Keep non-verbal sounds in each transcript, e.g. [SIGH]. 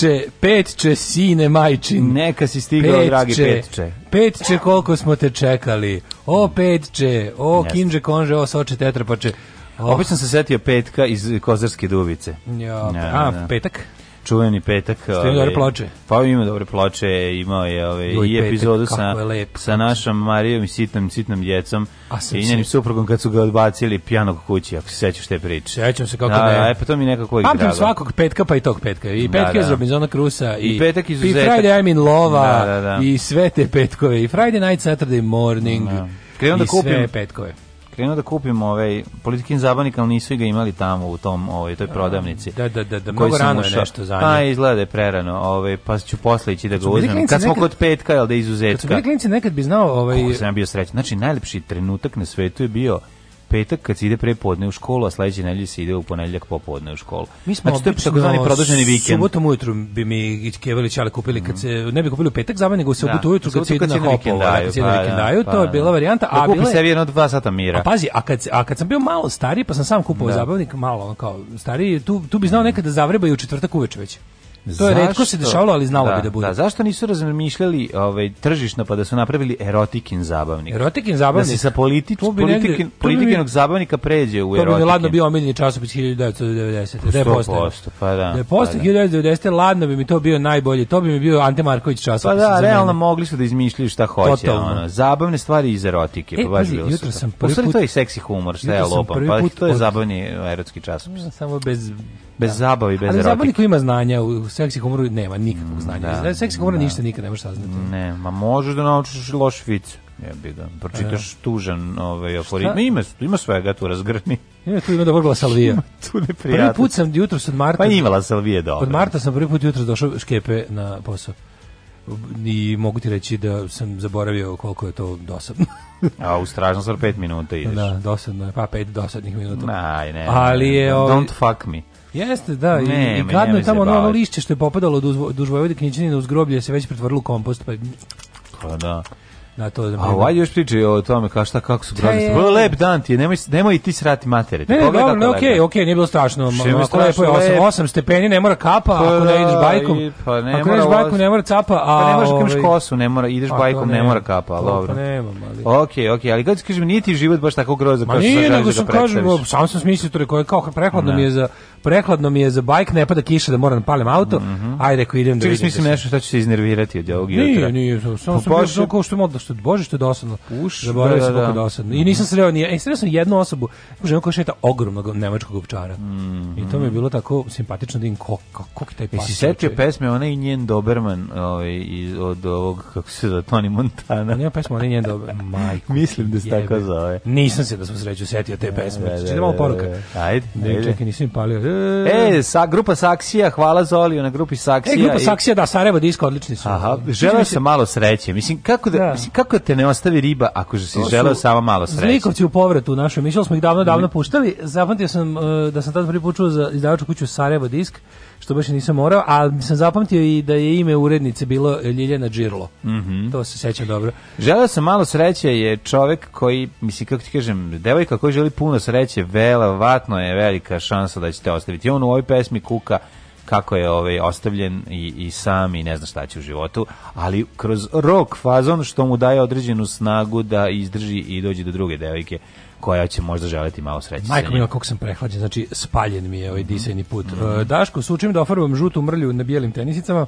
Petče, petče, sine majčin. Neka si stigao, petče, dragi petče. Petče, koliko smo te čekali. O, petče, o, yes. kinđe konže, o, soče tetrapače. Oh. Opet sam se setio petka iz Kozarske duvice. Ja, da, a, da. petak? čuveni petak. Ste dobre ovaj, ploče? Pa ima dobre ploče, imao je ove, ovaj, Joj, i epizodu petak, sa, lep, sa našom Marijom i sitnom, sitnom djecom i njenim suprugom kad su ga odbacili pijanog kući, ako se sećaš te priče. Sećam se kako da, ne. E, pa to mi nekako uvijek Pamtim svakog petka pa i tog petka. I da, petka da, da. iz Robinzona Krusa i, i petak iz Uzeta. I Friday I'm in Lova da, da, da. i sve te petkove. I Friday night, Saturday morning. Da. Krenuo da kupim petkove krenuo da kupim ovaj politikin zabanik, ali nisu ga imali tamo u tom ovaj toj prodavnici. Da da da, da mnogo rano je nešto za njega. Pa izgleda je prerano, ovaj pa ću posle ići da ga uzmem. Kad smo kod petka, jel da izuzetka. Kad smo bili klinci nekad bi znao ovaj Kako sam ja bio srećan. Znači najlepši trenutak na svetu je bio petak kad se ide pre podne u školu, a sledeće nedelje se ide u ponedeljak popodne u školu. Mi smo znači, to je takozvani produženi vikend. Subotom ujutru bi mi Kevelić ali kupili kad se ne bi kupili u petak za mene, nego u da, subotu da, ujutru kad se ide na hopovo, kad se ide vikendaju, da, da, to je pa bila varijanta, a pa bila je sebi jedno dva sata mira. A pazi, a kad a kad sam bio malo stariji, pa sam sam kupovao zabavnik malo on kao stariji, tu tu bi znao nekada zavreba i u četvrtak uveče već. To zašto? je redko se dešavalo, ali znalo da, bi da bude. Da, zašto nisu razmišljali ovaj, tržišno pa da su napravili erotikin zabavnik? Erotikin da zabavnik? Da se sa politič, politikin, politikinog bi, zabavnika pređe u to erotikin. To bi ladno bio omiljeni časopis 1990. Da je postao. Pa da. Da je posto pa 1990. Da. Ladno bi mi to bio najbolje. To bi mi bio Ante Marković časopis. Pa da, realno mogli su da izmišljaju šta hoće. Totalno. Ono, zabavne stvari iz erotike. E, pa pazi, jutro sam prvi put... to je seksi humor, šta je lopam. Pa to je zabavni erotski časopis. Samo bez... Bez zabavi, bez erotike. Ali zabavnik ima znanja u seksi humoru nema nikakvog mm, znanja. Da, znači, seksi humora da. ništa nikad ne možeš saznati. Ne, ma možeš da naučiš loš vic. Ja bi da pročitaš da. tužan ovaj aforizam. Ima, ima svega tu razgrni. Ima tu ima dobro bila [LAUGHS] Salvija. tu ne neprijatno. Prvi put sam jutros od Marta... Pa imala Salvije dobro. Od Marta sam prvi put jutros došao škepe na posao i mogu ti reći da sam zaboravio koliko je to dosadno. [LAUGHS] A u strašno stvar 5 minuta da, ideš. Da, dosadno je, pa 5 dosadnih minuta. Aj, ne. Ali je, ovaj don't fuck me. Jeste, da, ne, i, i gadno je tamo ono, ono lišće što je popadalo od duž Vojvode Knjičanina uz groblje se već pretvorilo u kompost, pa... Pa da. Na da, to da A ovaj još priče o tome kao šta kako su grozni. Vrlo lep dan ti je, nemoj, nemoj i ti srati matere. Ne, ne, dobro, ne, okej, okay, okej, okay, nije bilo strašno. Što je strašno lepo je, 8, 8 stepeni, ne mora kapa, pa, ako ne da, ideš bajkom. I, pa ne ako mora, ne ideš bajkom, ne mora capa. A, pa ne možeš da ovaj, kosu, ne mora, ideš bajkom, ne, ne mora kapa, ali dobro. Pa nemam, ali... Okej, okay, okej, okay, ali kada ti kažem, nije ti život baš tako grozno kao što želiš da predstaviš. Ma nije, nego sam kažem, sam sam smislio to rekao, kao prehladno mi je za prehladno mi je za bajk, ne pada kiša da moram da palim auto, mm -hmm. aj rekao idem da Čili Ti mislim da nešto što ću se iznervirati od ovog jutra. Nije, nije, samo sam pa bio Bože... kao što moda, što Bože što je dosadno. Puš, Zaboravio da, sam da, da. dosadno. I nisam sreo ni, e, sreo sam jednu osobu, ženu koja šeta ogromnog nemačkog ovčara. Mm -hmm. I to mi je mhm. bilo tako simpatično da im ko, ko, ko, taj pas. Jesi setio pesme, ona i njen Doberman ovaj, iz, od ovog, kako se zove, Tony Montana. Nema pesma, ona i njen Doberman. [LAUGHS] mislim da se tako zove. Nisam se da sam sreću setio te da, pesme. Da, da, da, da, da, da, da, da, da, da, da, E. e, sa, grupa Saksija, hvala Zoliju na grupi Saksija. E, grupa i... Saksija, da, Sarajevo Disko, odlični su. Aha, želeo sam malo sreće. Mislim, kako da, da. Mislim, kako te ne ostavi riba ako si to želeo samo malo sreće? Zlikovci u povratu našoj, mišljali smo ih davno, mhm. davno puštali. Zapamtio sam uh, da sam tad prvi za izdavaču kuću Sarajevo Disk što baš nisam morao, ali sam zapamtio i da je ime urednice bilo Ljiljana Džirlo. Mm -hmm. To se seća dobro. Želeo sam malo sreće je čovek koji, mislim, kako ti kažem, devojka koji želi puno sreće, velovatno je velika šansa da ćete ostaviti. On u ovoj pesmi kuka kako je ovaj ostavljen i, i sam i ne zna šta će u životu, ali kroz rok fazon što mu daje određenu snagu da izdrži i dođe do druge devojke koja će možda želiti malo sreće. Majko mila, kako sam prehlađen, znači spaljen mi je ovaj mm -hmm. disajni put. Mm -hmm. Daško, sučim da ofarbam žutu mrlju na bijelim tenisicama,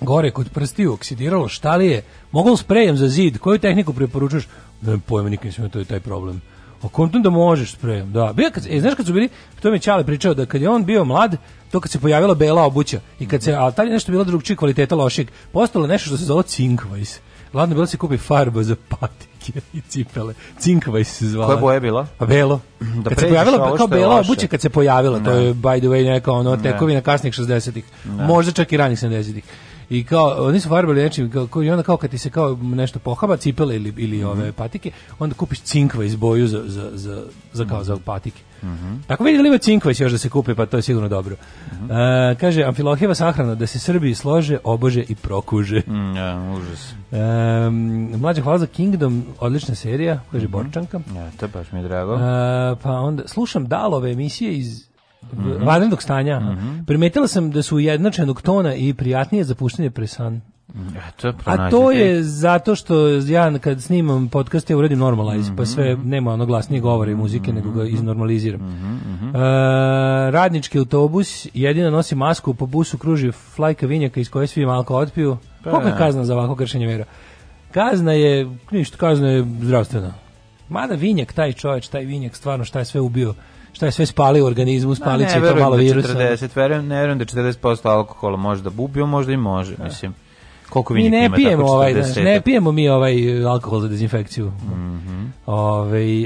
gore kod prstiju oksidiralo, šta li je? Mogu sprejem za zid? Koju tehniku preporučuješ? Ne pojma, nikad nisam to je taj problem. A kontam da možeš sprejem, da. Bija kad, e, znaš kad su bili, to mi je Čale pričao, da kad je on bio mlad, to kad se pojavila bela obuća i kad se, ali tad je nešto bilo drugčije kvaliteta lošeg, postalo nešto što se zove cinkvajs. Ladno bilo da se kupi farba za pati i cipele. Cinkvaj se zvala. Koja boja je bila? Pa belo. Da kad se pojavila, kao belo obuće kad se pojavila, ne. to je da. by the way neka ono da. tekovina kasnih 60-ih. Da. Možda čak i ranih 70-ih i kao oni su farbali nečim kao i onda kao kad ti se kao nešto pohaba cipele ili ili mhm. ove patike, onda kupiš cinkva iz boju za za za za kao za patike. Mhm. Tako vidi da li cinkva još da se kupi, pa to je sigurno dobro. Mhm. E, kaže Amfilohijeva sahrana da se Srbi slože, obože i prokuže. Mm, ja, užas. E, mlađa hvala za Kingdom, odlična serija, kaže mhm. Borčanka. Ja, to baš mi je drago. E, pa onda slušam dalove emisije iz mm vanrednog stanja. Mm -hmm. Primetila sam da su ujednačenog tona i prijatnije za zapuštanje presan. Mm, Eto, A to e, je zato što ja kad snimam podcast ja uradim normalize, mm -hmm. pa sve mhm. nema ono glasnije govore i muzike, mm -hmm. nego ga mhm. iznormaliziram. Mm -hmm. e, radnički autobus jedina nosi masku, po busu kruži flajka vinjaka iz koje svi malko otpiju. Pa, Koliko da. kazna za ovako kršenje mera? Kazna je, ništa, kazna je zdravstvena. Mada vinjak, taj čovječ, taj vinjak, stvarno šta je sve ubio šta je sve spali u organizmu, spalit će to malo da virusa. Ne, verujem, ne verujem da 40% alkohola može da bubio, možda i može, ne. Da. mislim. Koliko vi mi ne pijemo ovaj, ne, da, ne pijemo mi ovaj e, alkohol za dezinfekciju. Mm -hmm. Ove, ovaj,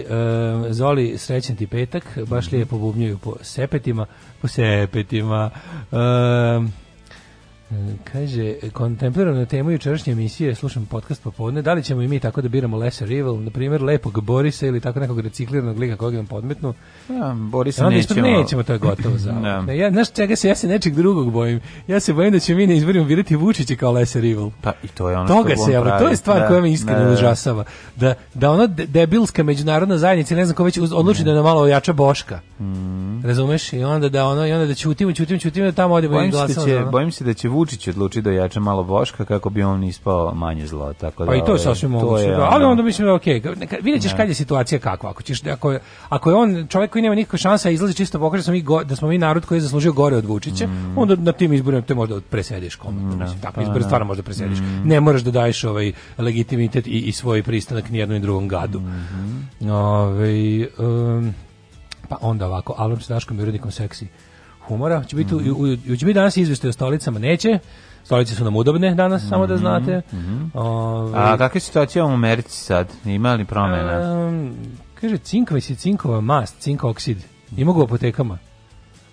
e, Zoli, srećen ti petak, baš lijepo bubnjuju po sepetima, po sepetima. E, Kaže, kontempliram na temu jučerašnje emisije, slušam podcast popodne, da li ćemo i mi tako da biramo lesser evil, na primjer lepog Borisa ili tako nekog recikliranog lika kojeg nam podmetnu. Ja, Borisa onda nećemo. nećemo, to je gotovo za. ja. [LAUGHS] Da. ja, znaš čega se, ja se nečeg drugog bojim. Ja se bojim da će mi ne izborima birati Vučića kao lesser evil. Pa i to je ono Toga što se, ja, to je stvar da, koja me iskreno da, da. užasava. Da, da ona debilska međunarodna zajednica, ne znam ko već odluči da nam malo jača Boška. Mm. Razumeš? I onda da ono, i onda da ćutimo, ćutimo, ćutimo, da tamo odemo i da glasamo. Bojim se da će Vučić Vučić odluči da jače malo Boška kako bi on ispao manje zlo. Tako da, pa i da, to je ovaj, sasvim moguće. Je, da. ali onda mislim da okej, okay, vidjet da. kad je situacija kakva. Ako, ćeš, ako, ako je on čovjek koji nema nikakve šanse, izlazi čisto pokaže sam i go, da smo mi narod koji je zaslužio gore od Vučića, mm. onda na tim izborima te možda presediš komentno. Mm, mislim, tako pa, izbor stvarno možda presediš. Mm. Ne moraš da daješ ovaj legitimitet i, i svoj pristanak ni jednom ni drugom gadu. Mm -hmm. Ove, ovaj, um, pa onda ovako, Alon s Daškom i urednikom seksi humora. Će biti, mm -hmm. u, mhm. će biti danas izveštaj o stolicama, neće. Stolice su nam udobne danas, mm -hmm. samo da mhm, znate. Mm -hmm. Ove, ovaj- A kakva je situacija u Americi sad? Ima li promjena? Um, kaže, cinkova si cinkova mast, cinko oksid. Ima ga u apotekama.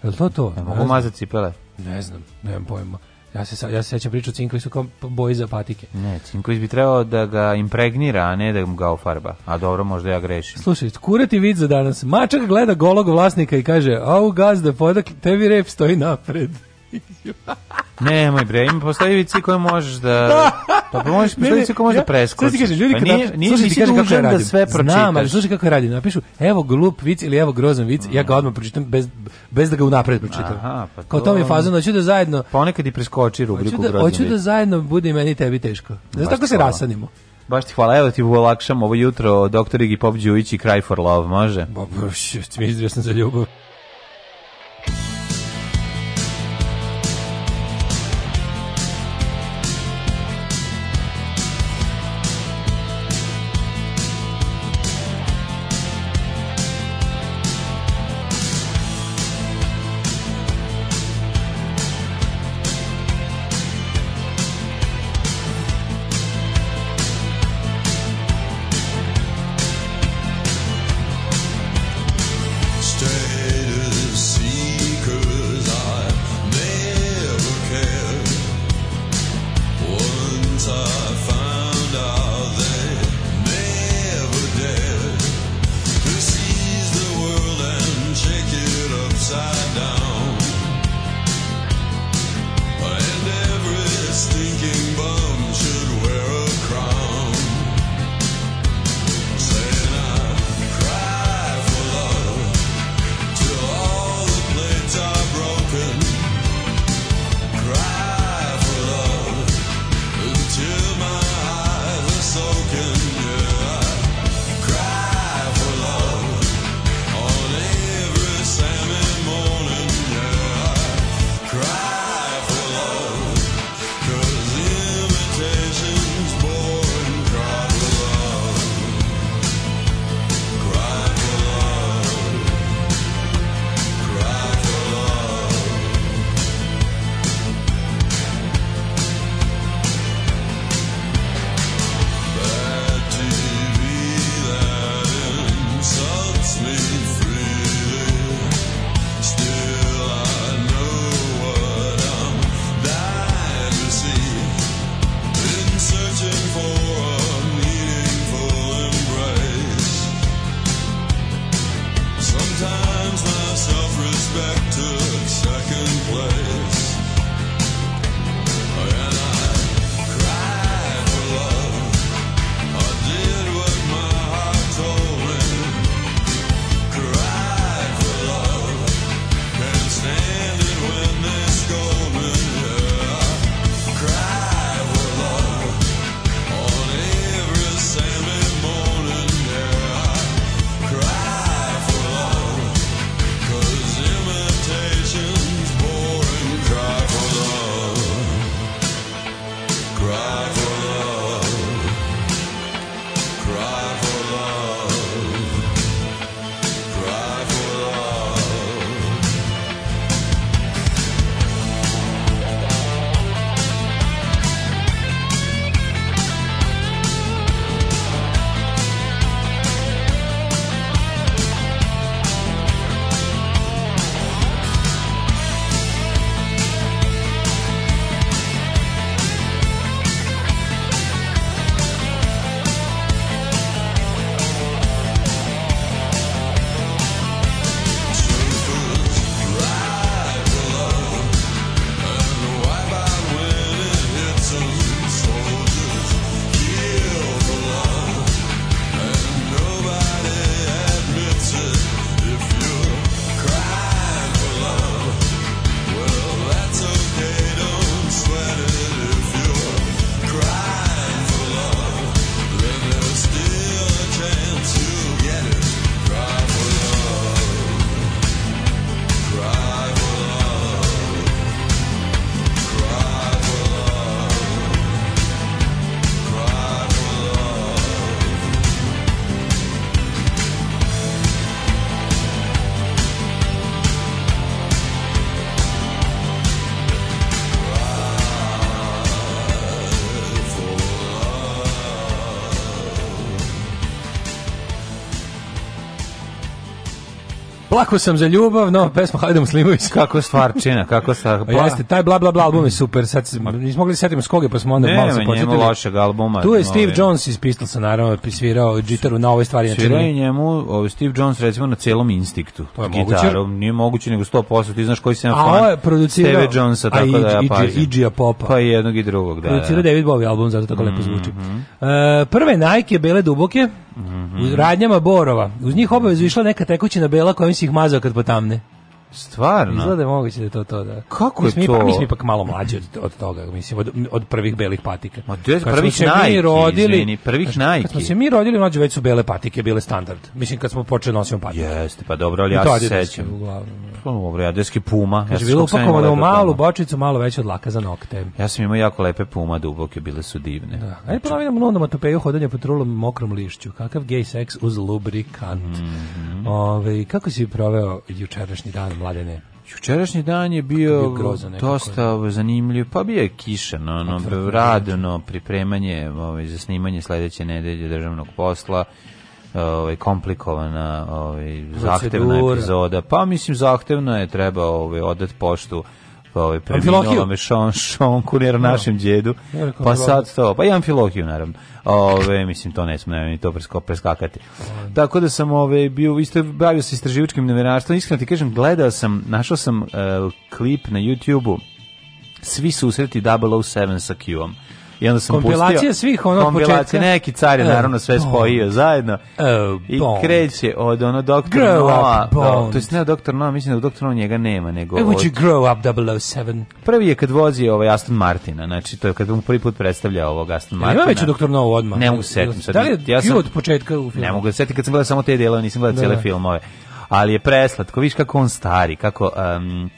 Je to to? Ne mogu mazati cipele. Ne znam, nemam pojma. Ja se, ja se sećam priču Cinković su kao boji za patike. Ne, Cinković bi trebao da ga impregnira, a ne da ga ofarba. A dobro, možda ja grešim. Slušaj, kurati vid za danas. Mačak gleda golog vlasnika i kaže, au gazda, podak, tebi rep stoji napred. [LAUGHS] Nemoj bre, ima postavici koje možeš da... [LAUGHS] Pa možeš postavici koje možeš da preskočiš. Sada ti kaže, ljudi, pa kada, nije, nije, slušaj, ti kaže kako ja da radim. Da sve pročitaš. Znam, ali slušaj kako ja radim. Napišu, evo glup vic ili evo grozan vic, mm. ja ga odmah pročitam bez, bez da ga unapred pročitam. Aha, pa to... Kao to mi je fazon, hoću da zajedno... Ponekad i preskoči rubriku hoću da, grozan Hoću da zajedno bude i meni tebi teško. Znači, tako se rasanimo. Baš ti hvala, evo ti olakšam ovo jutro, doktor Iggy Pop Đujić i Cry for Love, može? Ba, baš, mi sam za ljubav. Lako sam za ljubav, no pesma Hajda Muslimović. Kako stvarčina, kako sa... Bla... [LAUGHS] Jeste, taj bla bla bla album je super. Sad nismo mogli setimo s koga, pa smo onda ne, malo se početili. Nema lošeg albuma. Tu je Steve ovim. Jones iz Pistolsa, naravno, svirao gitaru na ovoj stvari. Znači svirao je njemu ovaj, Steve Jones, recimo, na celom instiktu. To je Gitaru, moguće? nije moguće, nego 100%, ti znaš koji sam fan. A ovo je producirao. Steve Jonesa, tako da ja pazim. Igija Popa. Pa i jednog i drugog, da. Producirao da. David Bowie album, zato tako lepo mhm, zvuči. Mhm. E, prve Nike, bele duboke, U radnjama Borova. Uz njih obavezu išla neka tekućina bela kojom si ih mazao kad potamne. Stvarno? Izgleda je moguće da to to, da. Kako mislim, je to? Mi, mi smo ipak malo mlađi od, od toga, mislim, od, od prvih belih patika. Ma to je prvih najki, mi rodili, izvini, prvih znači, najki. Kad smo se mi rodili, mlađe već su bele patike bile standard. Mislim, kad smo počeli nosimo patike. Jeste, pa dobro, ali ja se sećam. Uglavnom, Dobro, ja deski puma. Kaže, ja bilo upakovano u malu bočicu, malo veće od laka za nokte. Ja sam imao jako lepe puma, duboke, bile su divne. Da. Ajde znači- ponavljam u Londom atopeju hodanje po trulom mokrom lišću. Kakav gay sex uz lubrikant. Mm -hmm. Ove, kako si proveo jučerašnji dan, mladene? Jučerašnji dan je bio, bio dosta zanimljiv, pa bio je kišan, ono, pa, radno pripremanje ovaj, za snimanje sledeće nedelje državnog posla, ovaj komplikovana ovaj zahtevna epizoda. Pa mislim zahtevno je treba ovaj odati poštu ovaj preminuo me Sean Šon kurir da. našem djedu. Pa sad to, pa i Amfilohiju naravno. Ove, mislim to ne smo ni to presko, preskakati. Ovaj. Tako da sam ove bio isto bavio se istraživačkim novinarstvom. Iskreno ti kažem, gledao sam, našao sam uh, klip na YouTubeu. Svi susreti 007 sa Q-om i onda sam kompilacija pustio, svih ono kompilacija, početka. neki car je e, naravno sve spojio zajedno e, i kreće od ono doktor Noa, to jest ne doktor Noa, mislim da doktor Noa njega nema, nego od, grow up 007. Prvi je kad vozi ovaj Aston Martina, znači to je kad mu prvi put predstavlja ovog Aston Martina. Ima već doktor Noa odmah. Ne mogu setim sad. Da li je ja sam, od početka u filmu? Ne mogu da setim kad sam gledao samo te delove, nisam gledao da. cijele da. filmove ali je preslatko, viš kako on stari, kako um,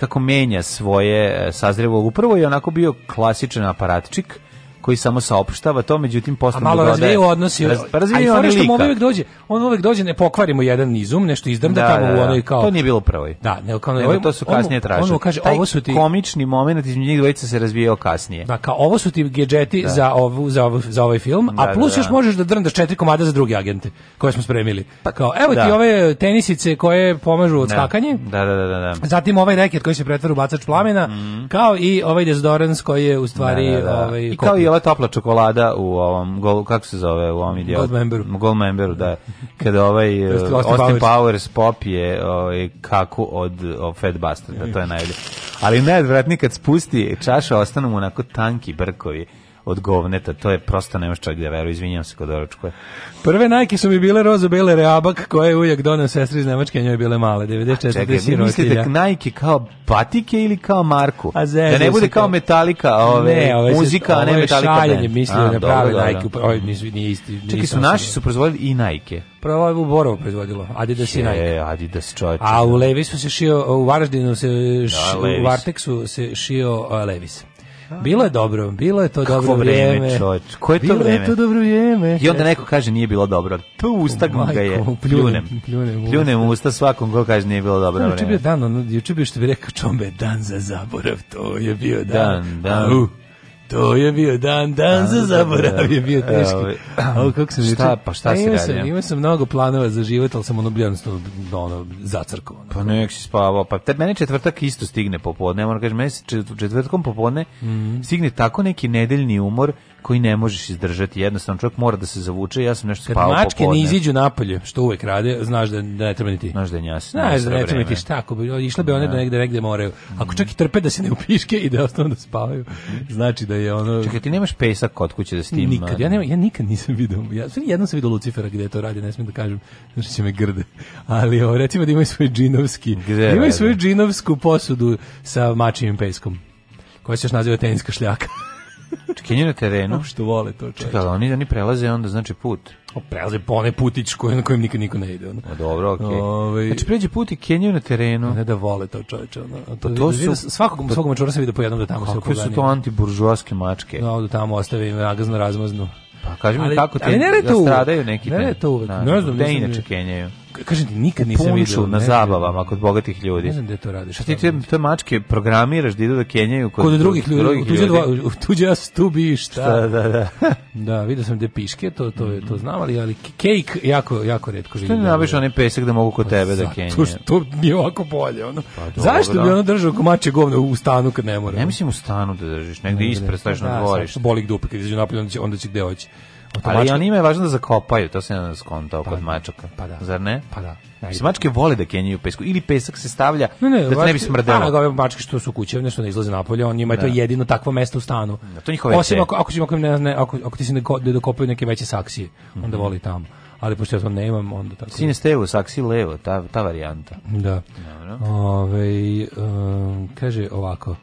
kako menja svoje e, sazrevo. Uprvo je onako bio klasičan aparatčik, koji samo saopštava to, međutim posle malo razviju odnosi. Raz, pa razviju što uvek dođe, on uvek dođe ne pokvarimo jedan izum, nešto izdam da, da tamo da, da. onaj kao To nije bilo prvo. Da, ne kao Nego, to su kasnije tražili. On kaže Taj ovo su ti komični momenti između njih dvojice se razvijao kasnije. Da, kao ovo su ti gedžeti da. za ovu za ovu, za ovaj film, a da, da, plus još možeš da drndaš četiri komada za druge agente koje smo spremili. Pa kao evo ti ove tenisice koje pomažu u skakanje. Da, da, da, da. da. Zatim ovaj reket koji se pretvara u bacač plamena, mhm. kao i ovaj dezodorans koji je u stvari ovaj bila topla čokolada u ovom gol kako se zove u ovom ideju. Gold memberu. Gold memberu, da. Kada ovaj [LAUGHS] Austin, Austin Powers, Powers popije ovaj kako od Fed Fat Bastarda, da, to je najbolje. Ali najodvratnije kad spusti čaša ostanu mu onako tanki brkovi od govneta, to je prosto nemaš čak da veru, izvinjam se kod oročkuje. Prve najke su mi bile rozo-bele reabak koje je uvijek donao sestri iz Nemačke, a njoj bile male, 94. Čekaj, vi mislite najke kao patike ili kao marku? A da ne bude kao metalika, ove, ne, ove muzika, a ne metalika. Ovo je šaljenje, mislio na prave najke, ovo nije isti. Čekaj, su naši su proizvodili i najke. Prvo je u Borovo proizvodilo, Adidas i Nike. Adidas čovječe. A u Levisu se šio, u Varaždinu se, š, da, u Varteksu se šio uh, Levis. Bilo je dobro, bilo je to Kako dobro vreme. vreme čoč, koje to bilo vreme? Bilo je to dobro vreme. I onda neko kaže nije bilo dobro. Tu usta ga je. Pljunem. Pljunem, pljunem usta svakom ko kaže nije bilo dobro vreme. Juče bio dan, juče bi što bi rekao čombe, dan za zaborav, to je bio dan. Dan, dan. To je bio dan, dan za da, da, da, zaborav je bio teški. Evo, ehm, kako sam šta, pa šta si radio? ima sam mnogo planova za život, ali sam ono bio ono, zacrkovan. Pa nek si spavao, pa te, mene četvrtak isto stigne popodne, moram kažem, mene četvrtkom popodne mm -hmm. stigne tako neki nedeljni umor, koji ne možeš izdržati. Jednostavno čovjek mora da se zavuče. Ja sam nešto Kad spavao mačke ne iziđu napolje, što uvek rade, znaš da, da ne treba ni ti. Znaš da njas. Znaš da ne treba ni ti šta, ako bi išle bi one da negde negde moraju. Ako čak i trpe da se ne upiške i da ostanu da spavaju, znači da je ono Čekaj, ti nemaš pesak kod kuće da s Nikad ja nema, ja nikad nisam video. Ja sam jednom sam video Lucifera gde to radi, ne smem da kažem, znači će me grde. Ali o, recimo da imaju svoj džinovski, da imaju svoju džinovsku posudu sa mačijim peskom koja se još naziva tenska šljaka. Čekinje na terenu. Što vole to čovječe. Čekaj, oni, oni prelaze onda, znači, put. O, prelaze po onaj putić koji, na kojem nikad niko ne ide. Ono. A dobro, okej. Okay. Ove... Ovaj- znači, pređe put i Kenju na terenu. Ne da vole to čovječe. Ono. Pa to, to, to su... Svakog, pa, svakog mačora sam vidio po jednom da tamo se Kakve su to antiburžuaske mačke? No, da, da tamo ostave im ragazno razmaznu. Pa kaži mi kako te ali ne da stradaju neki. Ne, ne, to uvek. Na, da, ne znam, Te da inače Kenjaju kažem ti nikad nisam vidio da na zabavama kod bogatih ljudi. Ne znam gde to radiš. Šta ti te, te mačke programiraš da idu da kenjaju kod, kod drugih ljudi, drugih tuđe, ljudi. Dva, tuđe ja stubi šta. šta da, da. [LAUGHS] da, vidio sam gde piške, to to je to znam, ali ali cake jako jako retko vidim. Šta ne da- nabiš onaj pesak da mogu kod pa tebe da kenjaju. To što je ovako bolje ono. Pa, dobro, Zašto bi da. ono držao komače govna u stanu kad ne mora? Ne mislim u stanu da držiš, negde ispred staviš na dvorište. Boli dupe kad izađe napolje, onda će gde hoće. Ali mačka... oni imaju važno da zakopaju, to se ne skontao pa, kod da. mačaka. Pa da. Zar ne? Pa da. Se mačke vole da kenjaju pesku ili pesak se stavlja ne, ne, da te ne bi smrdelo. Da, ove mačke što su kućevne, što ne izlaze napolje, on njima je to da. jedino takvo mesto u stanu. Da, to njihove Osim ako, ako, ako, ne, ne, ako, ako ti se ne, ne dokopaju neke veće saksije, onda mm -hmm. voli tamo ali pošto ja to nemam, onda tako... Sine stevo, saksi levo, ta, ta varijanta. Da. Ove, ovaj, um, kaže ovako,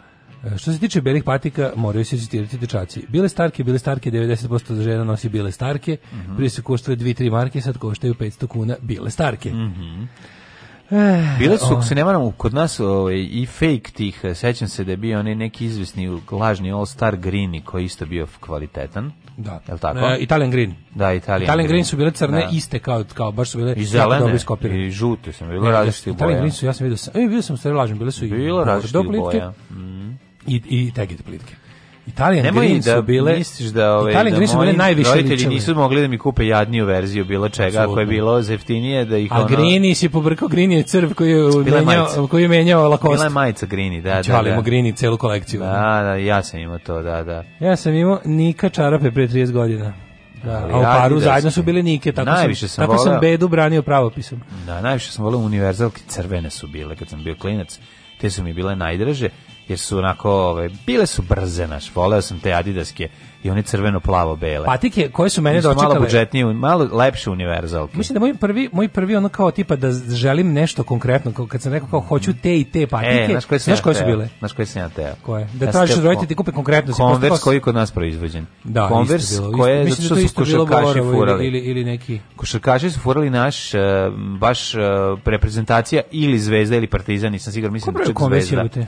Što se tiče belih patika, moraju se citirati dečaci. Bile starke, bile starke, 90% žena nosi bile starke, mm -hmm. prije su koštale 2-3 marke, sad koštaju 500 kuna bile starke. Mm -hmm. Eh, Bile su, ovaj. se ne moramo, kod nas ovaj, i fake tih, eh, sećam se da je bio onaj neki izvesni lažni All Star Greeni koji isto bio kvalitetan. Da. Je tako? E, Italian Green. Da, Italian, Italian Green. su bile crne da. iste kao, kao baš su bile I zelene, i žute sam, bilo različite boje. Italian Green su, ja sam vidio, sam, e, vidio sam da stvari lažne, bile su i bilo različite boje. Mm i, i tegete politike. Italian Nemoj Green da su bile misliš da ove ovaj, Italian da Green su bile najviše roditelji nisu mogli da mi kupe jadniju verziju bilo čega Absolutno. ako je bilo zeftinije da ih A ono... Greeni si pobrkao Grini je crv koji je menjao koji je menjao lakost. Bila je majica Grini, da, znači, da. Valimo da. Greeni celu kolekciju. Da, da, ja sam imao to, da, da. Ja sam imao Nika čarape pre 30 godina. Da, a u paru zajedno su bile Nike, tako najviše sam, tako sam bedu branio pravopisom. Da, najviše sam volao univerzalke, crvene su bile kad sam bio klinac. Te su mi bile najdraže jer su onako, ove, bile su brze naš, voleo sam te Adidaske i one crveno plavo bele. Patike koje su mene su dočekale. Malo budžetnije, malo lepše univerzalke. Mislim da moj prvi moj prvi ono kao tipa da želim nešto konkretno, kad sam rekao kao hoću te i te patike. E, znaš koje, znaš koje su bile? Znaš koje sam ja teo? Koje? Da ja tražiš od roditelja da ti kupe konkretno Konvers koji kod nas proizvođen. Da, Konvers koje isto, da su košarkaši furali ili, ili neki. Košarkaši su furali naš uh, baš uh, reprezentacija ili Zvezda ili Partizan, nisam siguran, mislim da je Zvezda.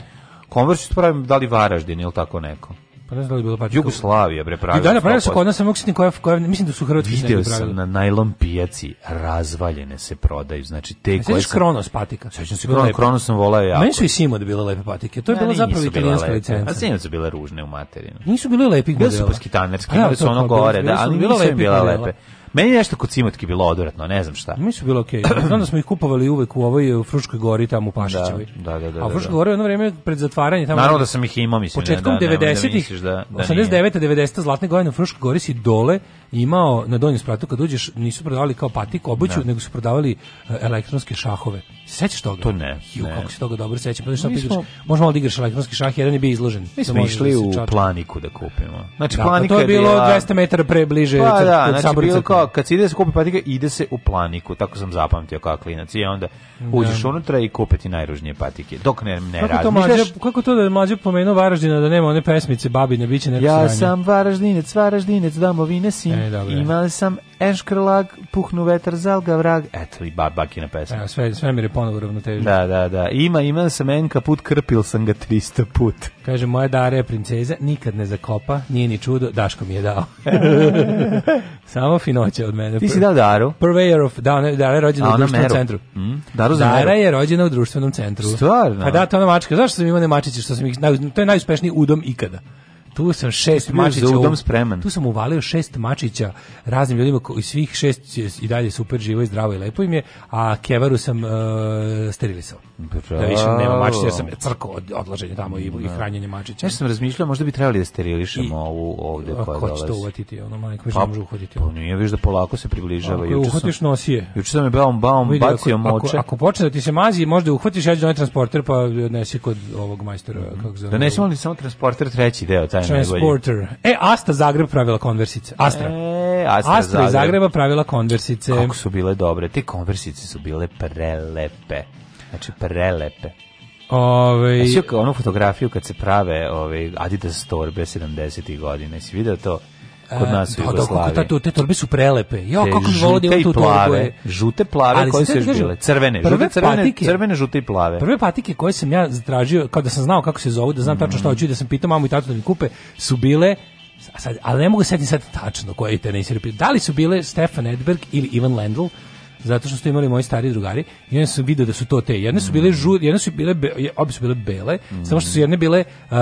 Converse pravim da li Varaždin ili tako neko. Pa ne znam da li bilo pa Jugoslavija bre pravi. I dalje pravi da se kod nas mogu sitni koja koja mislim da su hrvatski Video na najlon pijaci razvaljene se prodaju. Znači te koje sam Kronos patika. Sećam se Kronos, Kronos sam volao ja. Meni su i Simo da bile lepe patike. To je ne, bilo zapravo italijanska licenca. A Simo su bile ružne u materinu. Nisu bile lepe. Bile su paskitanerske, imali su ono pa gore, da, ali nisu bile lepe. Meni je nešto kod Cimotki bilo odvratno, ne znam šta. Mi su bilo okej. Okay. Znam da smo ih kupovali uvek u ovoj u Fruškoj gori tamo u da, Pašićevoj. Da, da, da, da. A u da, Fruškoj da. gori jedno vreme pred zatvaranje tamo. Naravno da sam ih imao, mislim. Početkom 90-ih, da, da, da, 89 90 zlatne gojene u Fruškoj gori si dole imao na donjem spratu kad uđeš nisu prodavali kao patik obuću, nego su prodavali e, elektronske šahove. Sećaš toga? To ne. Ju, ne. kako se toga dobro sećam. Pa što pitaš? Možemo malo da igraš elektronski šah, jedan je bio izložen. Mi da smo da išli u planiku da kupimo. Znači da, pa planika to je bilo ja... 200 metara prebliže pa, da, od znači, bilo kao, kad se ide da se kupi patika, ide se u planiku, tako sam zapamtio kao klinac. I onda da. uđeš da. unutra i ti najružnije patike. Dok ne ne kako to mlađe, kako to da je mlađe pomenuo Varaždina da nema one pesmice babine biće neko Ja sam Varaždinec, Varaždinec, domovine sin. E, dobro. sam enškrlag, puhnu vetar, zalga vrag, eto i babakina pesma. Evo, sve, sve mi je ponovo ravnoteže. Da, da, da. Ima, ima sam enka put, krpil sam ga 300 put. Kaže, moja dare je princeza, nikad ne zakopa, nije ni čudo, Daško mi je dao. [LAUGHS] Samo finoće od mene. Ti si dao Daru? Purveyor of, da, ona, Dara je rođena u društvenom meru. centru. Mm? Daru za Dara meru. je rođena u društvenom centru. Stvarno? Pa da, to ona mačka. Zašto sam imao ne mačići, što sam ih, to je najuspešniji udom ikada tu sam šest mačića u dom spreman. Tu sam uvalio šest mačića raznim ljudima koji svih šest i dalje super živo i zdravo i lepo im je, a Kevaru sam uh, sterilisao. Da više nema mačića, ja sam crko od odlaženja tamo i, i da. hranjenje mačića. Ja sam razmišljao, možda bi trebali da sterilišemo ovu ovde koja dolazi. Ko će to uvatiti, ono majko, više pa, može uhoditi. Pa nije, viš da polako se približava. Ako uhvatiš, nosi Juče sam je baum, baum, bacio moče. Ako, ako počne da ti se mazi, možda uhvatiš, ja ću transporter, pa odnesi kod ovog majstora. Mm -hmm. kako da Donesemo li samo transporter treći deo, taj šta je Transporter. Najbolji. E, Asta Zagreb pravila konversice. Astra. E, Astra, Astra Zagreb. Zagreba pravila konversice. Kako su bile dobre. Te konversice su bile prelepe. Znači, prelepe. Ove... Ovaj- znači, onu fotografiju kad se prave ove, ovaj, Adidas torbe 70. godine. Jesi video to? kod e, nas u pa Jugoslaviji. Da, kako te torbe su prelepe. Jo, kako bi volio tu imam tu Žute, plave, koje su još bile? Crvene, žute, crvene, crvene, žute i plave. Prve patike koje sam ja tražio, kao da sam znao kako se zovu, da znam tačno šta mm. hoću da sam pitao mamu i tatu da mi kupe, su bile sad, ali ne mogu da setiti sad tačno koje te ne Da li su bile Stefan Edberg ili Ivan Lendl? zato što su imali moji stari drugari i oni su video da su to te. Jedne su bile mm. žute, jedne su bile be, obe su bile bele, mm. samo što su jedne bile uh,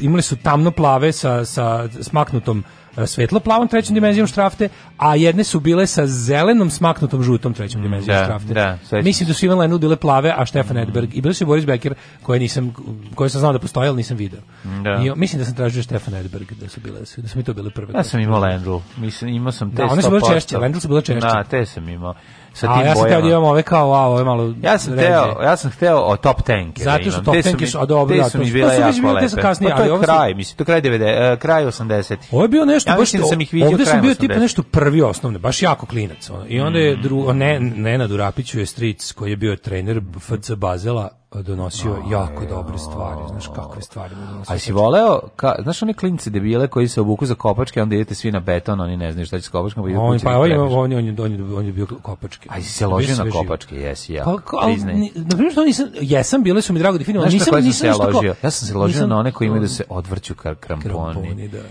imali su tamno plave sa sa smaknutom E, svetlo-plavom trećom dimenzijom štrafte, a jedne su bile sa zelenom smaknutom žutom trećom dimenzijom da, štrafte. Da, Mislim da su Ivan Lennu bile plave, a Stefan Edberg i bili su Boris Becker koje nisam koje sam znao da postoje, ali nisam video. Da. I, mislim da sam tražio Stefan Edberg da su bile da su mi to bile prve. Ja sam imao Lendl. Mislim imao sam da, te. Da, one su bile češće, Lendl su bile češće. Da, te sam imao sa tim A, ja sam bojama. teo da imam ove kao, wow, ove malo... Ja sam, ređe. teo, ja sam hteo o top tenke. Da Zato što top tenke su, a dobro, da, to su mi bile jako lepe. Da kasnije, pa to je kraj, sam, mislim, to kraj, 90, uh, kraj 80. ih Ovo je bio nešto, ja baš, da sam ih vidio ovde sam bio tipa nešto prvi osnovne, baš jako klinac. Ono. I onda je, mm. dru, ne, Nena Durapiću je stric koji je bio trener FC Bazela, donosio A, jako dobre stvari, znaš kakve stvari mu donosio. A si voleo, ka, znaš oni klinci debile koji se obuku za kopačke, onda idete svi na beton, oni ne znaju šta će s kopačkom, pa on, pa da on, je, on, je, on, on je bio kopačke. A si se ložio na kopačke, jesi ja. Pa, ali, na primjer što nisam, jesam, bile su mi drago definirano, nisam, nisam, nisam se ložio. Ja sam se ložio nisam, na one koji imaju da se odvrću kar kramponi. kramponi da, da.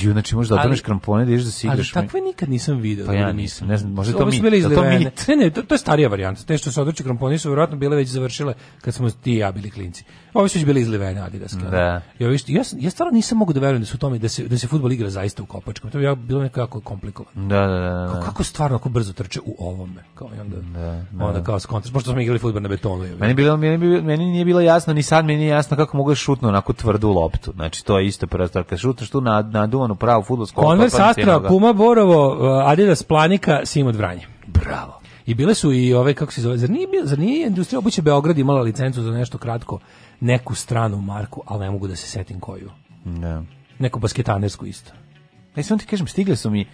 Ju, znači možda odvrneš kramponi, da ideš da si igraš. Ali takve nikad nisam video. Pa ja da nisam, ne znam, možda to mi. Ne, ne, to, je starija varijanta. Te što se odvrću kramponi su verovatno bile već završile kad smo ti i ja bili klinci. Ovi su bili izlivene Adidaske. Da. Ja, ja, ja stvarno nisam mogu da verujem da su tome da se da se fudbal igra zaista u kopačkom. To bi ja bilo nekako komplikovano. Da, da, da, da. Kako, kako stvarno kako brzo trče u ovome, kao i onda. Da, da. Onda kao skontraš, pošto smo igrali fudbal na betonu. Ja meni bilo meni, meni nije bilo jasno ni sad meni nije jasno kako mogu da šutno onako tvrdu loptu. Znači to je isto prva stvar kad šutaš tu na na duvanu pravu fudbalsku. Konvers pa Astra, da Puma Borovo, Adidas Planika, Simon Vranje. Bravo. I bile su i ove, kako se zove, zar nije, zar nije industrija obuće Beograd imala licencu za nešto kratko, neku stranu marku, ali ne mogu da se setim koju. Ne. Da. Neku basketanersku isto. Ne, samo ti kažem, stigle su mi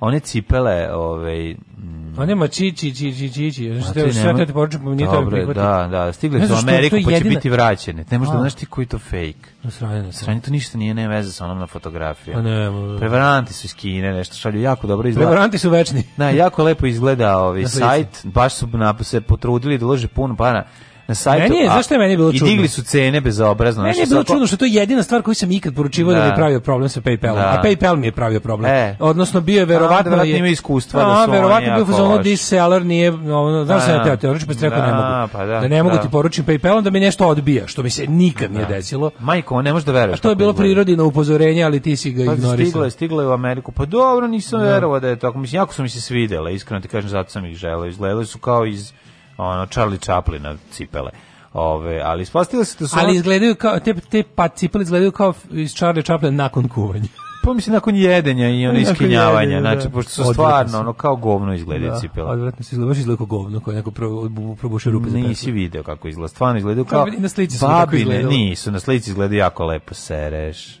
one cipele, ovaj mm, one mačići, ci ci ci či, što je sve te poruče po meni to prihvatiti. Da, da, stigle su u Ameriku, pa će biti vraćene. Ne možeš da znaš ti koji to fake. Na strani, strani to ništa nije nema veze sa onom na fotografiji. Pa ne, Prevaranti su iz Kine, nešto šalju jako dobro izgleda. Prevaranti su večni. Da, jako lepo izgleda ovaj sajt, baš su na, se potrudili da ulože puno para na sajtu. Meni je, zašto je meni bilo čudno? I digli su cene bezobrazno. Meni je znači bilo čudno što to je jedina stvar koju sam ikad poručivao da, da mi je da. pravio problem sa PayPalom. Da. A PayPal mi je pravio problem. E. Odnosno bio je verovatno da, da ima iskustva da a, da su verovatno bio fazon da seller nije, ono, znaš da. sam ja teo teorično pa rekao ne mogu. Pa da, da ne mogu da. ti poručim PayPalom da mi nešto odbija, što mi se nikad nije desilo. Majko, ne možeš da veruješ. A to je bilo prirodino upozorenje, ali ti si ga pa, ignorisao. Stigla je, stigla je u Ameriku. Pa dobro, nisam verovao da je tako. Mislim jako su mi se svidela, iskreno ti kažem, zato sam ih želeo. Izgledali su kao iz ono Charlie Chaplina cipele. Ove, ali ispostavilo se da su... Ali izgledaju kao, te, te pa cipele izgledaju kao iz Charlie Chaplina nakon kuvanja. Pa mislim nakon jedenja i ono iskinjavanja, jedenja, znači da. pošto su stvarno ono kao govno izgledaju da, cipela. Odvratno se izgledaju, baš izgleda kao govno, kao neko probuše rupe za Nisi video kako izgleda, stvarno izgledaju kao... Na slici su babine, nisu, na slici izgledaju jako lepo sereš.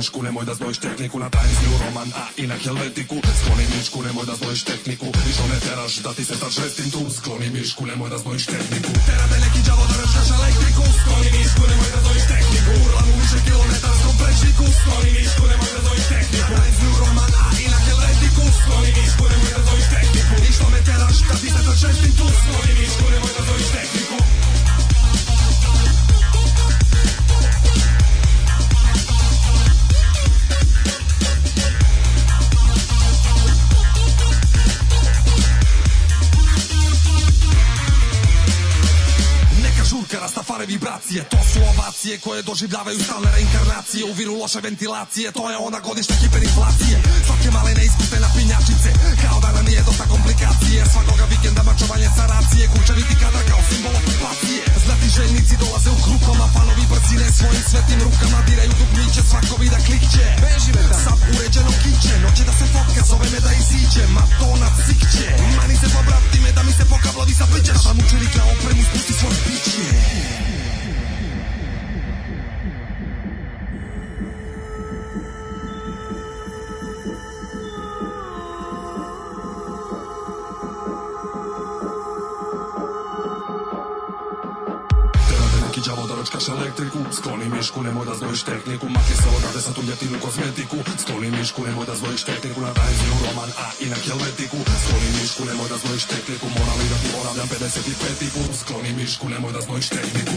мишку, немој да збоиш технику на Times New роман, а и на Хелветику. Склони мишку, немој да збоиш технику, и што не тераш да ти се тражестим ту. Склони мишку, немој да збоиш технику. Тера телеки джаво да решаш електрику. Склони мишку, немој да збоиш технику. Урла му Урлам километар, километарском пречику. Склони мишку, немој да збоиш технику. koje doživljavaju stalne reinkarnacije U viru loše ventilacije, to je ona godišta hiperinflacije Svake malene na pinjačice, kao da nam nije dosta komplikacije Svakoga vikenda mačovanje saracije, kučeviti kadar kao simbol okupacije Znati željnici dolaze u grupama, fanovi brzine svojim svetim rukama Diraju dugmiće, svako vida klikće, beži me Sam uređeno kiće, noće da se fotka, zove me da iziđe Ma to na cikće, mani se pobrati me da mi se pokablovi da vam učili kao opremu zdvojiš tehniku Maki se odave sa tu ljetinu kozmetiku Stoli mišku, nemoj da zdvojiš tehniku Na tajziju roman, a i na helvetiku Stoli mišku, nemoj da zdvojiš tehniku Morali da ti ponavljam 55 tipu Skloni mišku, nemoj da zdvojiš tehniku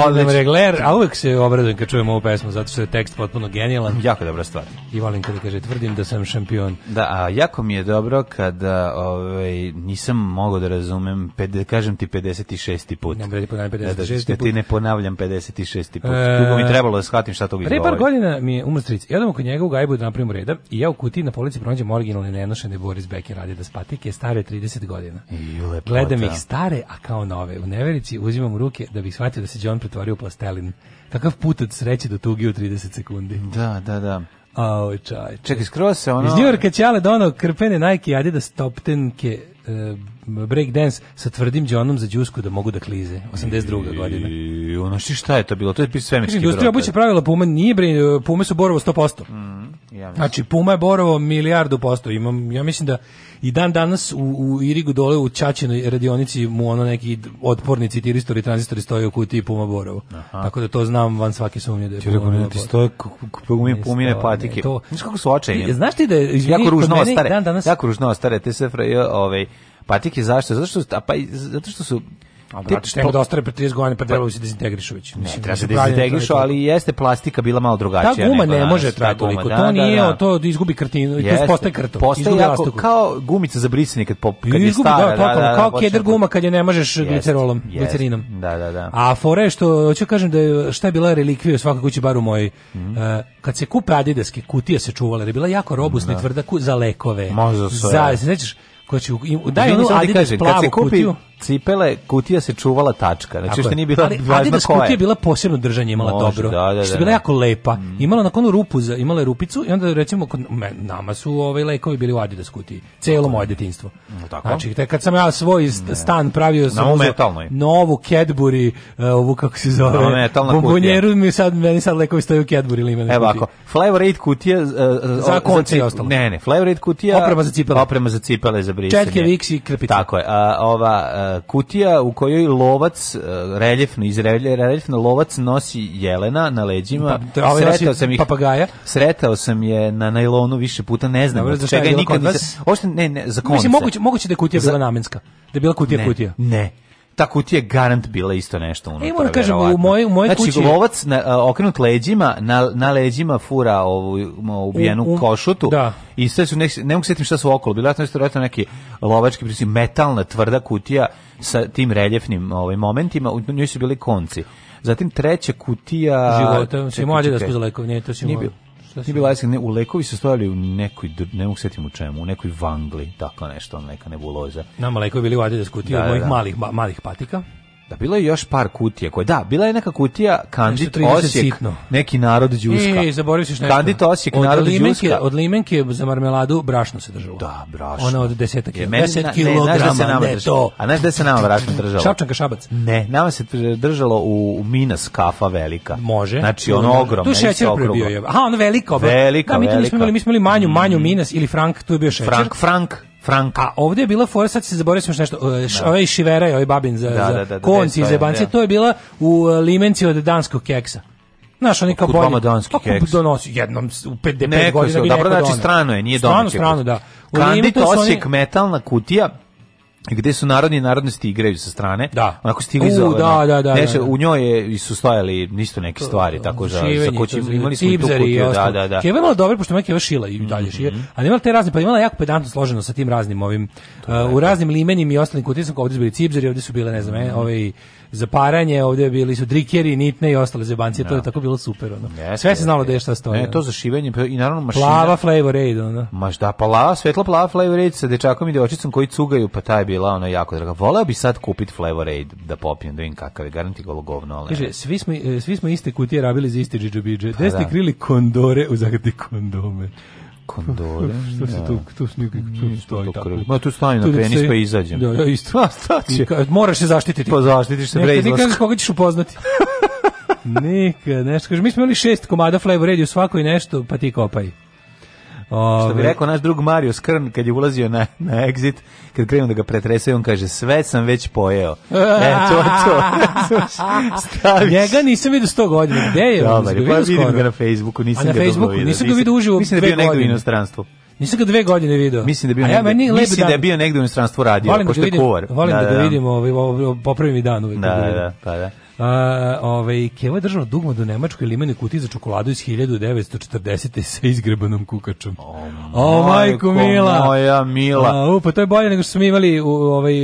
stignem regler, a uvek se obradujem kad čujem ovu pesmu, zato što je tekst potpuno genijalan. Jako dobra stvar. I volim kada kaže, tvrdim da sam šampion. Da, a jako mi je dobro kada ovaj, nisam mogao da razumem, ped, kažem ti 56. put. Ne, vredi ponavljam 56. Da, da, da ti ne ponavljam 56. put. E, Dugo mi trebalo da shvatim šta to govori. Pre par godina mi je umr stric. Ja damo kod njega u Gajbu da napravimo reda i ja u kutiji na polici pronađem originalne nenošene Boris Becker radi da spatike stare 30 godina. I Gledam ih stare, a kao nove. U neverici uzimam ruke da bih shvatio da se John pretvario u plastelin. put od sreće do tugi u 30 sekundi. Da, da, da. Ao, čaj. Čekaj, skroz se ono... Iz Njujorka da ono krpene Nike Adidas Top Tenke e, breakdance sa tvrdim džonom za džusku da mogu da klize. 82. godine. I ono što šta je to bilo? To je pis svemirski brod. Industrija obuće pravila Puma nije bre, Pume su Borovo 100%. Mm, ja znači Puma je Borovo milijardu posto. Imam ja mislim da i dan danas u, u Irigu dole u Ćaćinoj radionici mu ono neki otpornici, tiristori, tranzistori stoje u kutiji Puma Borovo. Aha. Tako da to znam van svake sumnje da je. Ti rekao da ti stoje kupujem pumine patike. Znaš kako su očajni? Znaš ti da je jako ružno ostare. Dan danas jako ružno ostare te se ovaj Patike zašto? Zato što, a pa, zato što su Al da što da ostare pre 30 godina, pa trebalo se dezintegrišu već. Ne, treba se dezintegrišu, ali jeste plastika bila malo drugačija. Ta guma ne može trajati toliko. Da, to da, nije, da, da. to izgubi kartinu, i to postaje krtom. Postaje jako, kao gumica za brisanje kad, pop, kad je stara. Da, da, totalno, da, da, kao da, kedr guma kad je ne možeš jest, glicerolom, jest, glicerinom. Da, da, da. A fore što, hoću kažem da je, šta je bila relikvija u svakoj kući, bar u mojoj, mm -hmm. uh, kad se kupe adidaske kutije se čuvala, jer je bila jako robusna i tvrda za lekove. Možda se. Za, znači, koja će da je ono Adidas plavu kupi, kutiju cipele, kutija se čuvala tačka. Znači što nije bila ali, važno da koja. kutija bila posebno držanje, imala Može, dobro. Da, da, da, što je da, bila da. jako lepa. Mm. Imala na konu rupu, za, imala je rupicu i onda recimo kod nama su ovaj lekovi bili u Adidas kutiji. Celo moje detinjstvo. Mm, tako. Znači te, kad sam ja svoj stan pravio sam na metalnoj. Novu Cadbury, e, ovu kako se zove. Na metalna bombonjeru mi sad meni sad lekovi stoje u Cadbury ili ima Evo ovako. Flavor kutija uh, za konci ostalo. Ne, ne, Flavor kutija. Oprema za cipele. Oprema za cipele za brisanje. Četke, viksi, krpita. Tako je. A, ova kutija u kojoj lovac e, reljefno iz reljefno lovac nosi jelena na leđima. Pa, ovaj sretao sam ih papagaja. Sretao sam je na najlonu više puta, ne znam Dobre, od čega nikad nisam. Ošte ne, ne, za konce. Mislim moguće moguće da je kutija bila namenska. Da je bila kutija ne, kutija. Ne ta kutija garant bila isto nešto e, unutra. E, da kažem, u mojoj, u mojoj znači, kući... Znači, na, e, okrenut leđima, na, na leđima fura ovu ubijenu u, u, košutu da. i sve su, ne, ne mogu sjetiti šta su okolo, bila je to neki lovački, prisim, metalna tvrda kutija sa tim reljefnim ovaj, momentima, u njoj su bili konci. Zatim treća kutija... Života, si mlađe da smo daleko, nije to si mlađe. Nije bilo ajska, ne, u lekovi su stojali u nekoj, ne mogu setim u čemu, u nekoj vangli, tako nešto, neka nebuloza. Nama lekovi bili u Adidas kutiju da, da, mojih da. malih, malih patika. Da bilo je još par kutije koje da, bila je neka kutija Kandit Osijek, sitno. neki narod e, đuska. I zaboravio si nešto. Kandit Osijek od narod limenke, džuska. Od limenke za marmeladu brašno se držalo. Da, brašno. Ona od 10 kg. 10 kg, ne, da ne to. A znaš da se nama [LAUGHS] brašno držalo? Šapčanka šabac. Ne, nama se držalo u Minas kafa velika. Može. Znači ono ogromno. Tu šećer prebio je. Aha, ono veliko. Velika, da, mi, velika. Da, mi smo imali, mi smo imali manju, mm. manju Minas ili Frank, tu je bio šećer. Frank, Frank franka. Ovdje je bila fora, sad se zaboravio sam nešto, e, š, da. ovaj šivera i ovaj babin za, da, za da, da, konci i zebanci, to je bila u e, limenci od danskog keksa. Znaš, oni kao bolje. Kupama pa, keks. Donosi jednom u 5 godina. Neko je, dobro, znači strano je, nije domaće. Strano, strano, da. U Kandit Osijek, metalna kutija, gde su narodni narodnosti igraju sa strane. Da. Onako stilizovano. U, da, da, da Neče, da, da. u njoj je, su stajali isto neke stvari, to, tako za, za koći imali smo i tu kutiju. Da, da, da. Keva je imala dobro, pošto je šila i dalje mm -hmm. šije, mhm. ali imala te razne, pa imala jako pedantno složeno sa tim raznim ovim, uh, u raznim limenim i ostalim kutijama, ovdje su bili cibzeri, ovdje su bile, ne znam, e, mm -hmm. ove i za paranje, ovdje bili su drikeri, nitne i ostale zebancije, no. to je da. tako bilo super. Ono. Yes, Sve se znalo da je šta stoje. Ne, to za šivenje, pa i naravno mašina. Plava Flavor Aid, ono. Maš da, pa lava, svetla plava Flavor Aid sa dečakom i devojčicom koji cugaju, pa ta je bila ona jako draga. Voleo bi sad kupiti Flavor Aid da popijem, da vidim kakav je, garanti golo govno. Ali... Kaže, svi smo, e, svi smo iste kutije rabili za isti džidžabidže. Pa, Gde ste da. krili kondore u zagradi kondome? kondole. [LAUGHS] Šta se da. tu, tu nikak, tu stoji tako. Ma tu stani na penis pa izađem. Da, da, isto. [LAUGHS] A, staće. Moraš se zaštititi. Pa zaštitiš se bre izlaska. Nikad koga ćeš upoznati. [LAUGHS] Nikad, nešto. Kaže, mi smo imali šest komada Flavor Radio, svako i nešto, pa ti kopaj. Ove, Što bi rekao naš drug Mario Skrn kad je ulazio na, na exit, kad krenu da ga pretrese, on kaže sve sam već pojeo. E, to je to. [LAUGHS] Staviš. Njega nisam vidio sto godina. Gde je? Dobar, pa vidim ga na Facebooku, nisam ga na Facebooku, nisam ga vidio uživo Mislim da bio negdje u inostranstvu. Nisam ga dve godine video. Mislim da bio ja, negde, mislim da je bio negde u inostranstvu radio, volim da pošto da je kuvar. Volim da, da, da ga da. vidim, ovaj, ovaj, popravi dan uvek. Da, da, da, pa da ovaj, Kevo je držao dugmad do Nemačkoj limenoj kuti za čokoladu iz 1940. sa izgrebanom kukačom. O, o majko, mila! Moja mila! Uh, pa to je bolje nego što smo imali u, ovaj,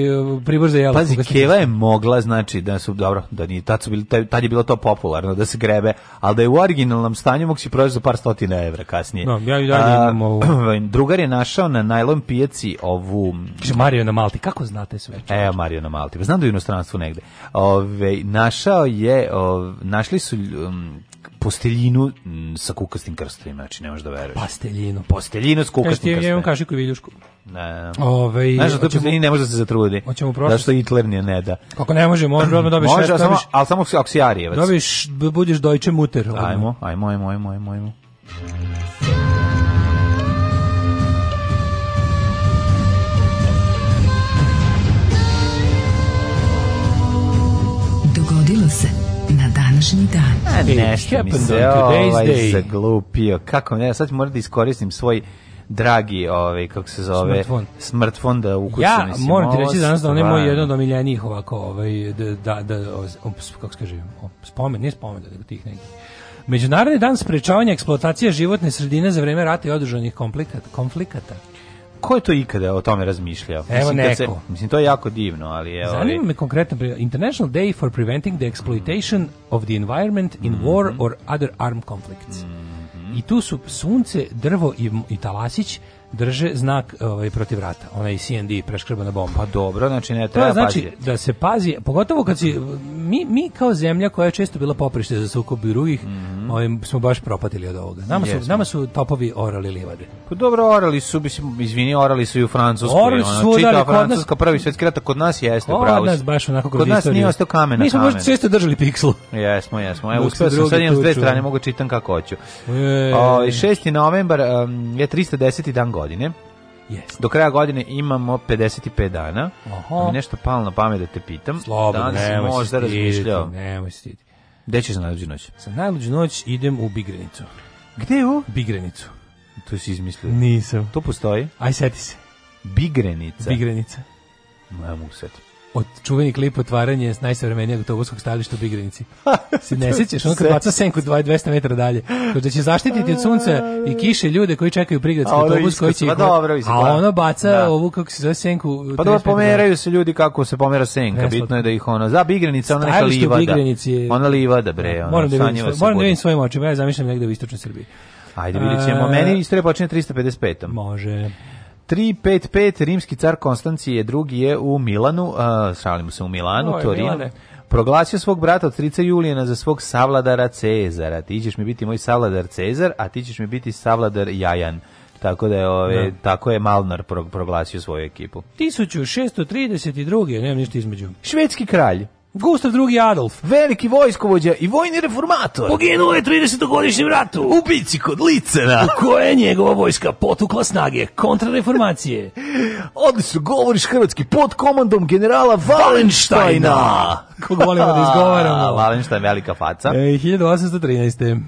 pribor za jelo. Pazi, Keva je mogla, znači, da su, dobro, da ni tad, su bili, tad je bilo to popularno, da se grebe, al da je u originalnom stanju mogu si proći za par stotina evra kasnije. No, da, ja i dalje imam ovu. [CLEARS THROAT] Drugar je našao na najlon pijaci ovu... Kaže, Mario na Malti, kako znate sve? Evo, Mario na Malti, pa znam da je u inostranstvu negde. Ove, naša našao je, o, našli su um, posteljinu m, sa kukastim krstovima, znači ne možeš da veruješ. Posteljinu. Posteljinu sa kukastim krstovima. Kaži ti jednom kašiku i viljušku. Ne. Ove, ovaj, Znaš, da to postelji ne može da se zatrudi. Hoćemo prošlo. Zašto Hitler nije ne da. Kako ne može, može, odmah dobiješ. Može, ali samo, ali samo auksijarijevac. Dobiš, budiš Deutsche Mutter. Ovaj. Ajmo, ajmo, ajmo, ajmo, ajmo, ajmo. ajmo. dogodilo se na današnji dan. A nešto mi se ovaj zaglupio. Kako ne, sad moram da iskoristim svoj dragi, ovaj kako se zove, smartfon, da ukucam ja, Ja moram ti reći danas da on je moj jedan od omiljenijih ovako, ovaj da da, da kako se kaže, spomen, ne spomen da tih nekih. Međunarodni dan sprečavanja eksploatacije životne sredine za vreme rata i održanih konflikata. konflikata. Ko je to ikada o tome razmišljao? Evo mislim, neko. Se, mislim, to je jako divno, ali evo... Zanima me konkretno, International Day for Preventing the Exploitation mm. of the Environment in mm -hmm. War mhm. or Other Armed Conflicts. Mm -hmm. I tu su sunce, drvo i, i talasić drže znak ovaj protiv rata, onaj CND preskribana bomba. Pa dobro, znači ne treba to znači paziti. da se pazi, pogotovo kad si mi, mi kao zemlja koja je često bila poprište za sukob i drugih, mm -hmm. ovim ovaj, smo baš propatili od ovoga. Nama su Jesmo. nama su topovi orali livade. Pa dobro, orali su mislim, izvini, orali su i u Francusku, orali su ona, čita Francuska nas, prvi svetski rat kod nas jeste, kod bravo. Kod nas baš onako kroz Kod nas nije ostao kamen. Mi smo baš često držali pikslu. Jesmo, jesmo. Evo, uspeo sam, sad imam s dve strane, mogu čitam kako hoću. O, ovaj, 6. novembar um, je 310. dan godine. Yes. Do kraja godine imamo 55 dana. Aha. Da mi nešto palo na pamet da te pitam. Slobodno, da li si možda razmišljao? Nemoj stiditi. Gde ćeš na najluđu noć? Sa najluđu noć idem u Bigrenicu. Gde u? Bigrenicu. To si izmislio? Nisam. To postoji? Aj, seti se. Bigrenica? Bigrenica. Ne mogu setiti od čuveni klip otvaranje s najsavremenijeg autobuskog stajališta u Bigrenici. Se ne sećaš, on kad baca senku 200 metara dalje, kao da će zaštititi od sunca i kiše ljude koji čekaju prigradski autobus koji će pa ih... Dobro, a pa- ono baca da. ovu, kako se zove, senku... Pa dobro, pomeraju se ljudi kako se pomera senka, Vesno. bitno je da ih ono... Za Bigrenica, ona neka livada. Je, ona livada, bre, ono, moram da vidim, svoj, moram da vidim svojim očima, ja zamišljam negde u istočnoj Srbiji. Ajde, vidjet ćemo. Meni istorija počinje 355. Može. 355, rimski car Konstancije drugi je u Milanu, uh, šalimo se u Milanu, Oj, Torinu. Milane proglasio svog brata od Trica Julijana za svog savladara Cezara. Ti ćeš mi biti moj savladar Cezar, a ti ćeš mi biti savladar Jajan. Tako da je ove, da. tako je Malnar proglasio svoju ekipu. 1632. nemam ništa između. Švedski kralj Gustav II. Adolf. Veliki vojskovođa i vojni reformator. Poginuo je 30-godišnjem ratu. U bici kod Licena. U koje je njegova vojska potukla snage kontrareformacije. Odlično, govoriš hrvatski pod komandom generala Valenštajna. Valenštajna. Koga volimo da izgovaramo. Valenštajn [LAUGHS] velika faca. E, 1813.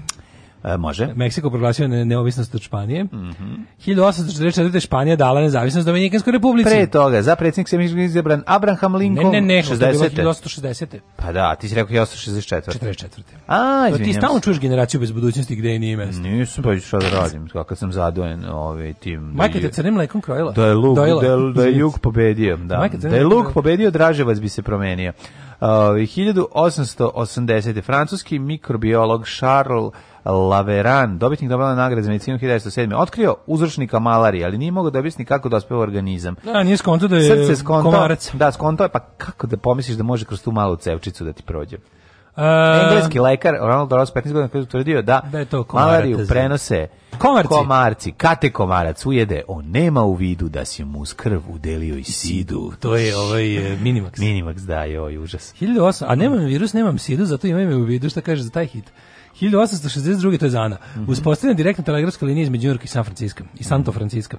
E, može. Meksiko proglasio neovisnost od Španije. Mm -hmm. 1844. Španija dala nezavisnost Dominikanskoj republici. Pre toga, za predsednik se izabran Abraham Lincoln. Ne, ne, ne, 1860. Pa da, ti si rekao 1864. 44. A, izvinjam Ti stalno čuješ generaciju bez budućnosti gde je nije mesto. Nisam, pa što da radim, kad sam zadojen ovaj, tim... Da Majka te crnim lekom krojila. Da je Luk, da je, da je Luk pobedio. Da, da je Luk pobedio, Draževac bi se promenio. 1880. Francuski mikrobiolog Charles Laveran, dobitnik Nobelove nagrade za medicinu 1907. Otkrio uzročnika malarije, ali nije mogao da objasni kako dospeva da organizam. Da, nije skonto da je skonto, komarac. Da, skonto je, pa kako da pomisliš da može kroz tu malu cevčicu da ti prođe? E, Engleski lekar Ronald Ross 15 godina koji je utvrdio da, da je to malariju prenose komarci. komarci. Kate komarac ujede, on nema u vidu da si mu krv udelio i sidu. To je ovaj e, minimax. minimax, da, joj, užas. 1800, a nemam virus, nemam sidu, zato imam u vidu šta kaže za taj hit. 1862. to je Zana. Mm -hmm. Uspostavljena direktna telegrafska linija između Njujorka i San Francisco i Santo mhm. Francisco.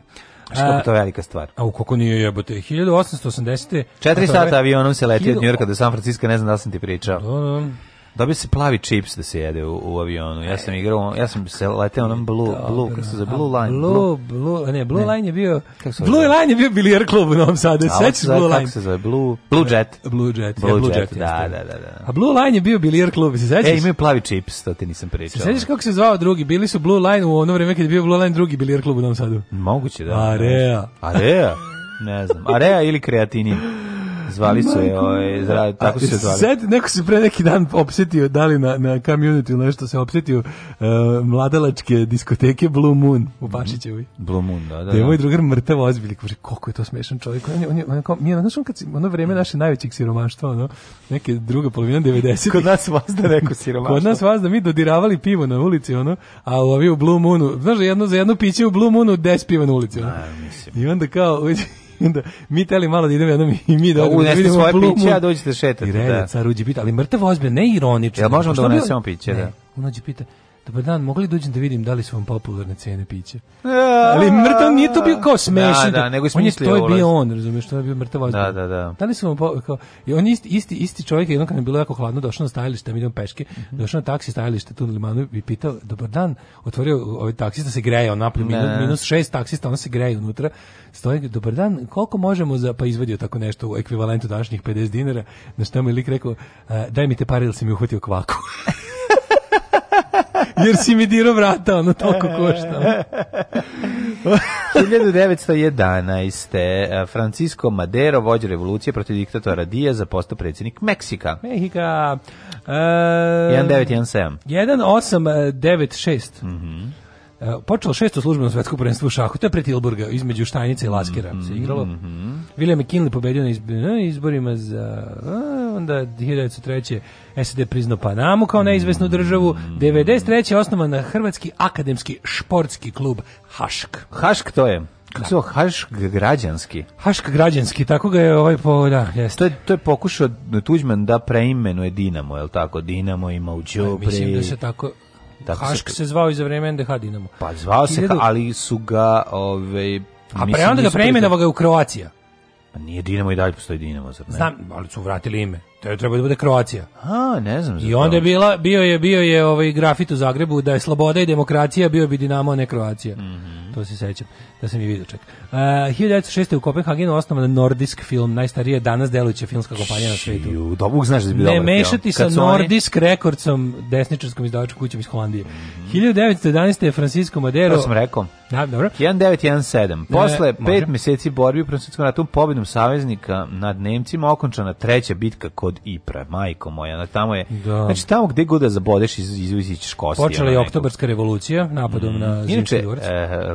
A što je to velika stvar? A u kako nije jebote. 1880. 4 sata avionom se leti od Njujorka do San Francisco, ne znam da sam ti pričao. Do, da, do. Da da bi se plavi čips da se jede u, u avionu. Ja sam igrao, ja sam se leteo onom blue, blue, kako se za blue line. Blue, blue, ne, blue ne. line je bio, blue line je bio bilijar klub u Novom Sadu. Sećaš blue line? Kako se zove? Blue, blue jet. Blue jet. Blue, blue jet, jet da, da, da, da. A blue line je bio bilijar klub, se sećaš? E, imaju plavi čips, to ti nisam pričao. Se sećaš kako se zvao drugi? Bili su blue line u ono vreme kad je bio blue line drugi bilijar klub u Novom Sadu. Moguće da. Area. Area. Ne znam. Area ili kreatinin. Zvali su je, ovaj, tako su se zvali. Sad, neko se pre neki dan opsetio, da li na, na community ili nešto se opsetio, uh, mladalačke diskoteke Blue Moon u Bašićevoj. Mhm. Blue Moon, da, da. Da je da. moj drugar mrtav ozbilj, kaže, koliko je to smešan čovjek. On je, on je, on je, on je, znaš, on kad si, ono vreme naše najvećeg siromaštva, ono, neke druga polovina 90. Kod nas vas da neko siromaštvo. Kod nas vas da mi dodiravali pivo na ulici, ono, a ovi u Blue Moonu, znaš, jedno za jedno piće u Blue Moonu 10 piva na ulici, ono. Da, mislim. I onda kao, [LAUGHS] onda mi teli malo da idemo jednom i mi da, da vidimo svoje piće, a dođete da šetati. I reda, da. caruđi pita, ali mrtav ozbilj, ne ironično. Jel možemo da donesemo piće, da? Ne, ono pita, dobar dan, mogli da da vidim da li su vam popularne cene pića? Ali mrtav nije to bio kao da, smešan. Da, da, nego je on to je bio on, razumiješ, to je bio mrtav ozbilj. Da, da, da. Da li su vam kao, i on isti, isti, isti čovjek, jednom kad je bilo jako hladno, došao na stajalište, tamo idem peške, mm došao na taksi stajalište tu na limanu i pitao, dobar dan, otvorio, ovaj taksista se greje, on napravio minus, minus šest taksista, on se greje unutra, stoji, dobar dan, koliko možemo za, pa izvadio tako nešto u ekvivalentu današnjih 50 dinara, na što mi lik rekao, e, daj mi te pare ili si mi uhvatio kvaku. [LAUGHS] [LAUGHS] Jer si mi dirao vrata, ono toliko košta. 1911. [LAUGHS] Eh, Francisco Madero, vođa revolucije protiv diktatora Diaza, postao predsjednik Meksika. Mehika. Uh, 1917. 1896. Mhm. Mm E, počelo šesto službeno svetsko prvenstvo u šahu, to je pre Tilburga, između Štajnice i Laskera mm -hmm. se igralo. Mm -hmm. William McKinley pobedio na, izb na izborima za a, onda 1903. SED priznao Panamu kao neizvesnu državu. 93. Mhm. osnovan na Hrvatski akademski športski klub Hašk. Hašk to je? Kako da. se Hašk građanski? Hašk građanski, tako ga je ovaj po, da, jeste. To je, to je pokušao Tuđman da preimenuje Dinamo, je li tako? Dinamo ima u Đubre. Pa, mislim da se tako, Tako Hašk se, se zvao i za vreme NDH Dinamo. Pa zvao se, Hiljadu... ali su ga... Ove, A pre onda ga preimenova ga u Kroacija. Pa nije Dinamo i dalje postoji Dinamo, zar ne? Znam, ali su vratili ime. To je trebalo da bude Kroacija. A, ne znam. I onda je bila, bio je bio je ovaj grafit u Zagrebu da je sloboda i demokracija bio bi Dinamo, a ne Kroacija. Mm -hmm. -hmm. To se sećam da sam je vidio čak. E, uh, 1906. u Kopenhagenu osnovana Nordisk film, najstarija danas delujuća filmska kompanija na svetu. Čiju, dobog znaš da je Ne mešati sa Nordisk oni... Rekordsom, desničarskom izdavaču kućom iz Holandije. Mm -hmm. 1911. je Francisco Madero... To sam rekao. Da, dobro. 1917. Posle e, pet mjeseci borbi u Francuskom ratu pobjedom saveznika nad Nemcima okončana treća bitka kod Ipra, majko moja. Na tamo je, da. znači tamo gde god da zabodeš iz, iz, iz, iz Počela je oktobarska revolucija napadom mm. na Zimski Inače,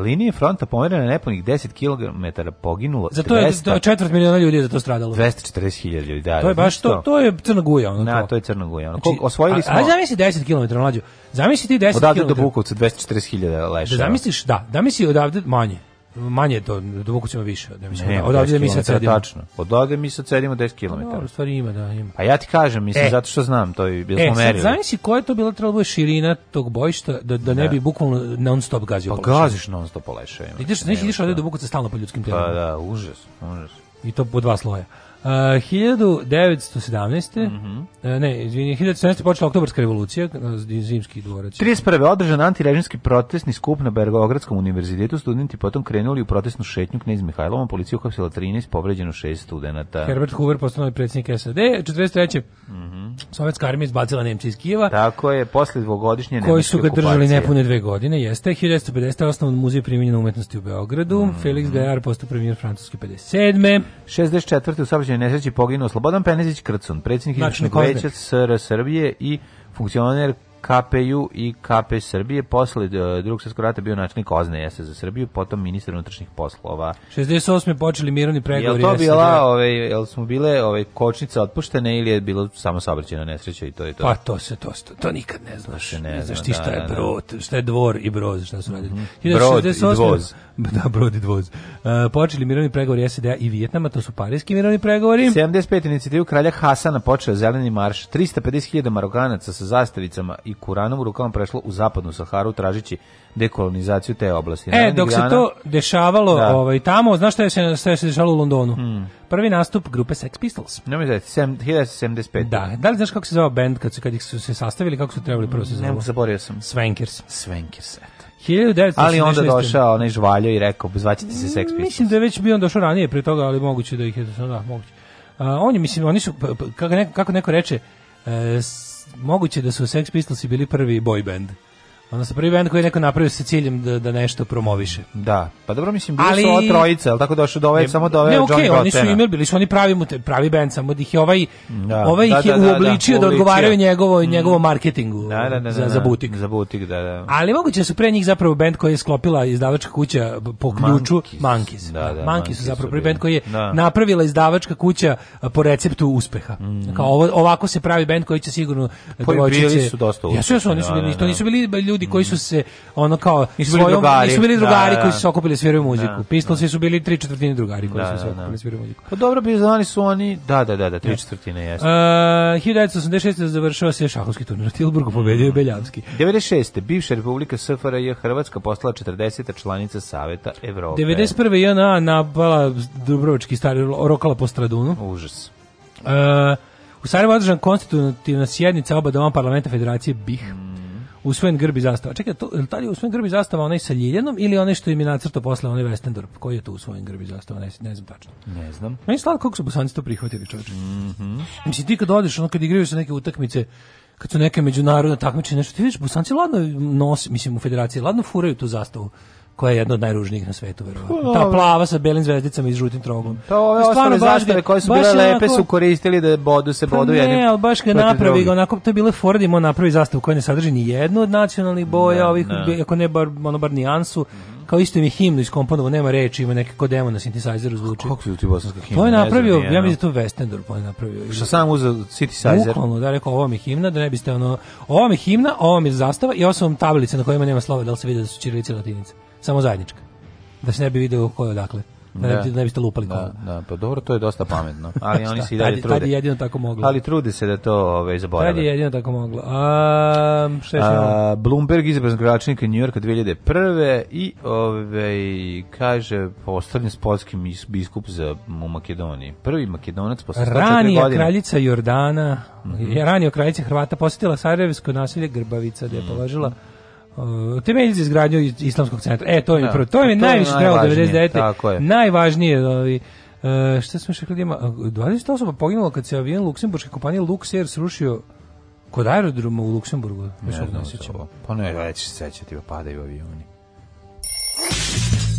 liniji fronta pomerena nepunih 10 km poginulo to je 200, četvrt miliona ljudi je za to stradalo. 240.000 ljudi, da. To je da, baš to, da. to je Crna Guja. Ono, da, to. to je Crna Guja. Ono, znači, osvojili smo... A, a zamisli 10 km, mlađo. Zamisli ti 10 Odavde km. Odavde do Bukovca 240.000 leša. Da zamisliš, da, da zamisli odavde manje manje to, duboko ćemo više. Da mislim, ne, od mi se cedimo. Tačno. odavde mi se cedimo 10 km. No, u stvari ima, da, ima. Pa ja ti kažem, mislim, e. zato što znam, to je bilo e, smo merili. Zamisli koja je to bila trebalo da bude širina tog bojišta, da, da ne, ne. Da. bi bukvalno non stop gazio pa, Pa gaziš non stop po Ideš, ne, ideš ovdje duboko stalno po ljudskim telima. Pa da, užas, užas. I to po dva sloja. Uh, 1917. Mm -hmm. Ne, izvinite, 1917. počela oktobarska revolucija, e, zimski dvorac. 31. održan antirežimski protestni skup na Bergogradskom univerzitetu. Studenti potom krenuli u protestnu šetnju knjez Mihajlova. Policija uhapsila 13, povređeno 6 studenta. Herbert Hoover postao predsjednik SAD. 43. Mm -hmm. Sovjetska armija izbacila Nemci iz Kijeva. Tako je, posle dvogodišnje Koji su ga okupacije. držali nepune dve godine, jeste. 1950. osnovan muzej primjenjene umetnosti u Beogradu. Mm -hmm. Felix Gajar postao premijer Francuske 57. 64. u saobraćajnoj nesreći poginuo Slobodan Penezić Krcun, predsjednik izvršnog veća SR Srbije i funkcioner KPU i KP Srbije. Posle e, drugog svjetskog rata bio načelnik OZNE jeste za Srbiju, potom ministar unutrašnjih poslova. 68. počeli mirni pregovori. Jel to bila, ove, ovaj, jel smo bile ove, ovaj, kočnice otpuštene ili je bilo samo saobraćajna nesreća i to je to? Pa to se to, to, nikad ne znaš. Ne, ne znaš ti šta da, je da, da. brod, šta je dvor i broz, šta su radili. Mm -hmm. Brod 68. i dvoz. [LAUGHS] Da, brod i dvoz. Uh, počeli mirovni pregovori sed i Vijetnama, to su parijski mirni pregovori. 75. inicijativu kralja Hasana počeo zeleni marš, 350.000 marokanaca sa zastavicama i Kuranom u rukama prešlo u zapadnu Saharu tražići dekolonizaciju te oblasti. E, dok se to dešavalo da. ovaj, tamo, znaš šta je se, šta je se dešavalo u Londonu? Mm. Prvi nastup grupe Sex Pistols. Ne mi znači, 1975. Da, da li znaš kako se zvao band kad su, kad su se sastavili, kako su trebali prvo se zvao? Ne, zaborio sam. Swankers. Swankers, eto. 1986. Ali onda došao onaj žvaljo i rekao, zvaćete se Sex Pistols. Mislim da je već bio on došao ranije pre toga, ali moguće da ih je, da, da moguće. Uh, oni, mislim, oni su, kako neko, kako neko reče, uh, moguće da su Sex Pistols bili prvi boy band. Ono se prvi band koji je neko napravio sa ciljem da, da nešto promoviše. Da, pa dobro mislim, bilo ali, su ova trojica, ali tako došao do ove, samo do ove Johnny ne, okay, oni su imali, bili su oni pravi, mu te pravi bend samo da ih je ovaj, da, ovaj da, ih je da, da, da uobličio da, odgovaraju njegovoj mm. njegovom marketingu da, da, za, za butik. Za butik, da, da. Ali moguće su pre njih zapravo band koji je sklopila izdavačka kuća po ključu Monkeys. Da, da, Monkeys su zapravo prvi band koji je napravila izdavačka kuća po receptu uspeha. Mhm. Kao ovako se pravi band koji će sigurno... Koji bili su dosta uspeha. Jesu, oni su bili, to nisu bili ljudi koji su se ono kao nisu bili svojom, drugari, nisu bili drugari da, koji da, su se okupili da sviraju da. muziku. Da, Pistols da. su bili tri četvrtine drugari koji da, su se okupili da. sviraju muziku. Pa dobro bi znali su oni, da, da, da, da tri četvrtine jeste. Uh, 1986. završava se šahovski turnir u Tilburgu, pobedio je Beljavski. 96. bivša Republika je Hrvatska postala 40. članica Saveta Evrope. 91. JNA napala Dubrovački stari rokala po Stradunu. Užas. Uh, u Sarajevo održan konstitutivna sjednica oba doma parlamenta Federacije BiH. Mm usvojen grbi zastava. Čekaj, to, je li tada je usvojen grbi zastava onaj sa Ljiljanom ili onaj što im je nacrto posle onaj Westendorp? Koji je to usvojen grbi zastava? Ne, ne znam tačno. Ne znam. Meni slavno kako su bosanci to prihvatili, čovječe. Mm -hmm. Mislim, ti kad odeš, ono kad igraju se neke utakmice, kad su neke međunarodne takmiče, nešto, ti vidiš, bosanci ladno nose, mislim, u federaciji, ladno furaju tu zastavu koja je jedna od najružnijih na svetu verovatno. Pa, Ta plava sa belim zvezdicama i žutim trogom. To pa, je stvarno zastave koje su bile lepe onako, su koristili da bodu se pa bodu pa jednim. Ne, ali baš ga napravi ga onako to je bile Ford imao napravi zastavu koja ne sadrži ni jednu od nacionalnih boja, ne, da, ovih ne. Da. ako ne bar ono bar nijansu. Mm -hmm. Kao isto mi himnu iskomponovao, nema reči, ima neke kod demona sintesajzeru zvuči. Kako se ti bosanska himna? To je napravio, ja mislim da to Westendorp on je napravio. Što sam uzeo synthesizer? Bukvalno, da rekao, ovo mi himna, da ne biste ono, ovo mi himna, ovo mi zastava i ovo su vam tablice na kojima nema slova, da li se vidi da su ćirilice i latinice samo zajednička. Da se ne bi video ko je odakle. Da, da. da, ne biste lupali da, da, pa dobro, to je dosta pametno. [LAUGHS] Ali oni se i dalje trude. Tad je jedino tako moglo. Ali trude se da to ove, ovaj, zaborave. Tad jedino tako moglo. A, šta je A, Bloomberg izabran gračnika New Yorka 2001. I ove, ovaj, kaže postavljen sportski biskup za, u Makedoniji. Prvi makedonac posle 104 godine. Ranija kraljica Jordana, mm -hmm. ranija kraljica Hrvata posetila Sarajevsko naselje Grbavica, gde je mhm. položila mm -hmm Uh, temelj za izgradnju islamskog centra. E, to je, da, prvo, to je, to najviše je trebalo 99. Najvažnije, ali, uh, šta smo rekli, da ima, 20 uh, osoba poginulo kad se avion luksemburške kompanije Luxair srušio kod aerodroma u Luksemburgu. Ne, ne znam, pa ne, reći se sećati, pa padaju avioni.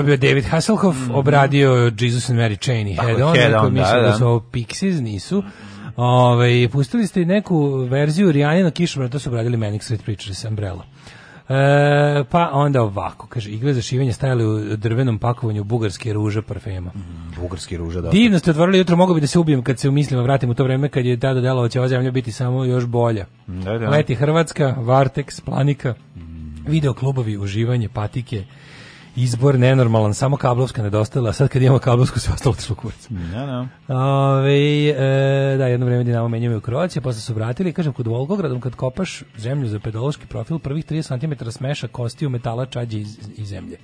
je bio David Hasselhoff, mm -hmm. obradio Jesus and Mary Chain i Head On, head on da, da, da su ovo Pixies, nisu. Ove, ovaj, pustili ste i neku verziju Rijanina Kišobra, to su obradili Manic Street Preachers, Umbrella. E, pa onda ovako, kaže, igle za šivenje stajale u drvenom pakovanju bugarske ruže parfema. Mm, bugarski ruža, da. Divno ste otvorili jutro, mogu bi da se ubijem kad se u mislima vratim u to vreme kad je tada delova će ova zemlja biti samo još bolja. Da, da. Leti Hrvatska, Vartex, Planika, mm. video klubovi, uživanje, patike, izbor nenormalan, samo kablovska nedostajala, sad kad imamo kablovsku sve ostalo otišlo kurac. Ja, da, no. Da. Ove, e, da, jedno vreme Dinamo menjamo u Kroacije, posle su vratili, kažem, kod Volgogradom, kad kopaš zemlju za pedološki profil, prvih 30 cm smeša kostiju metala čađe iz, iz zemlje.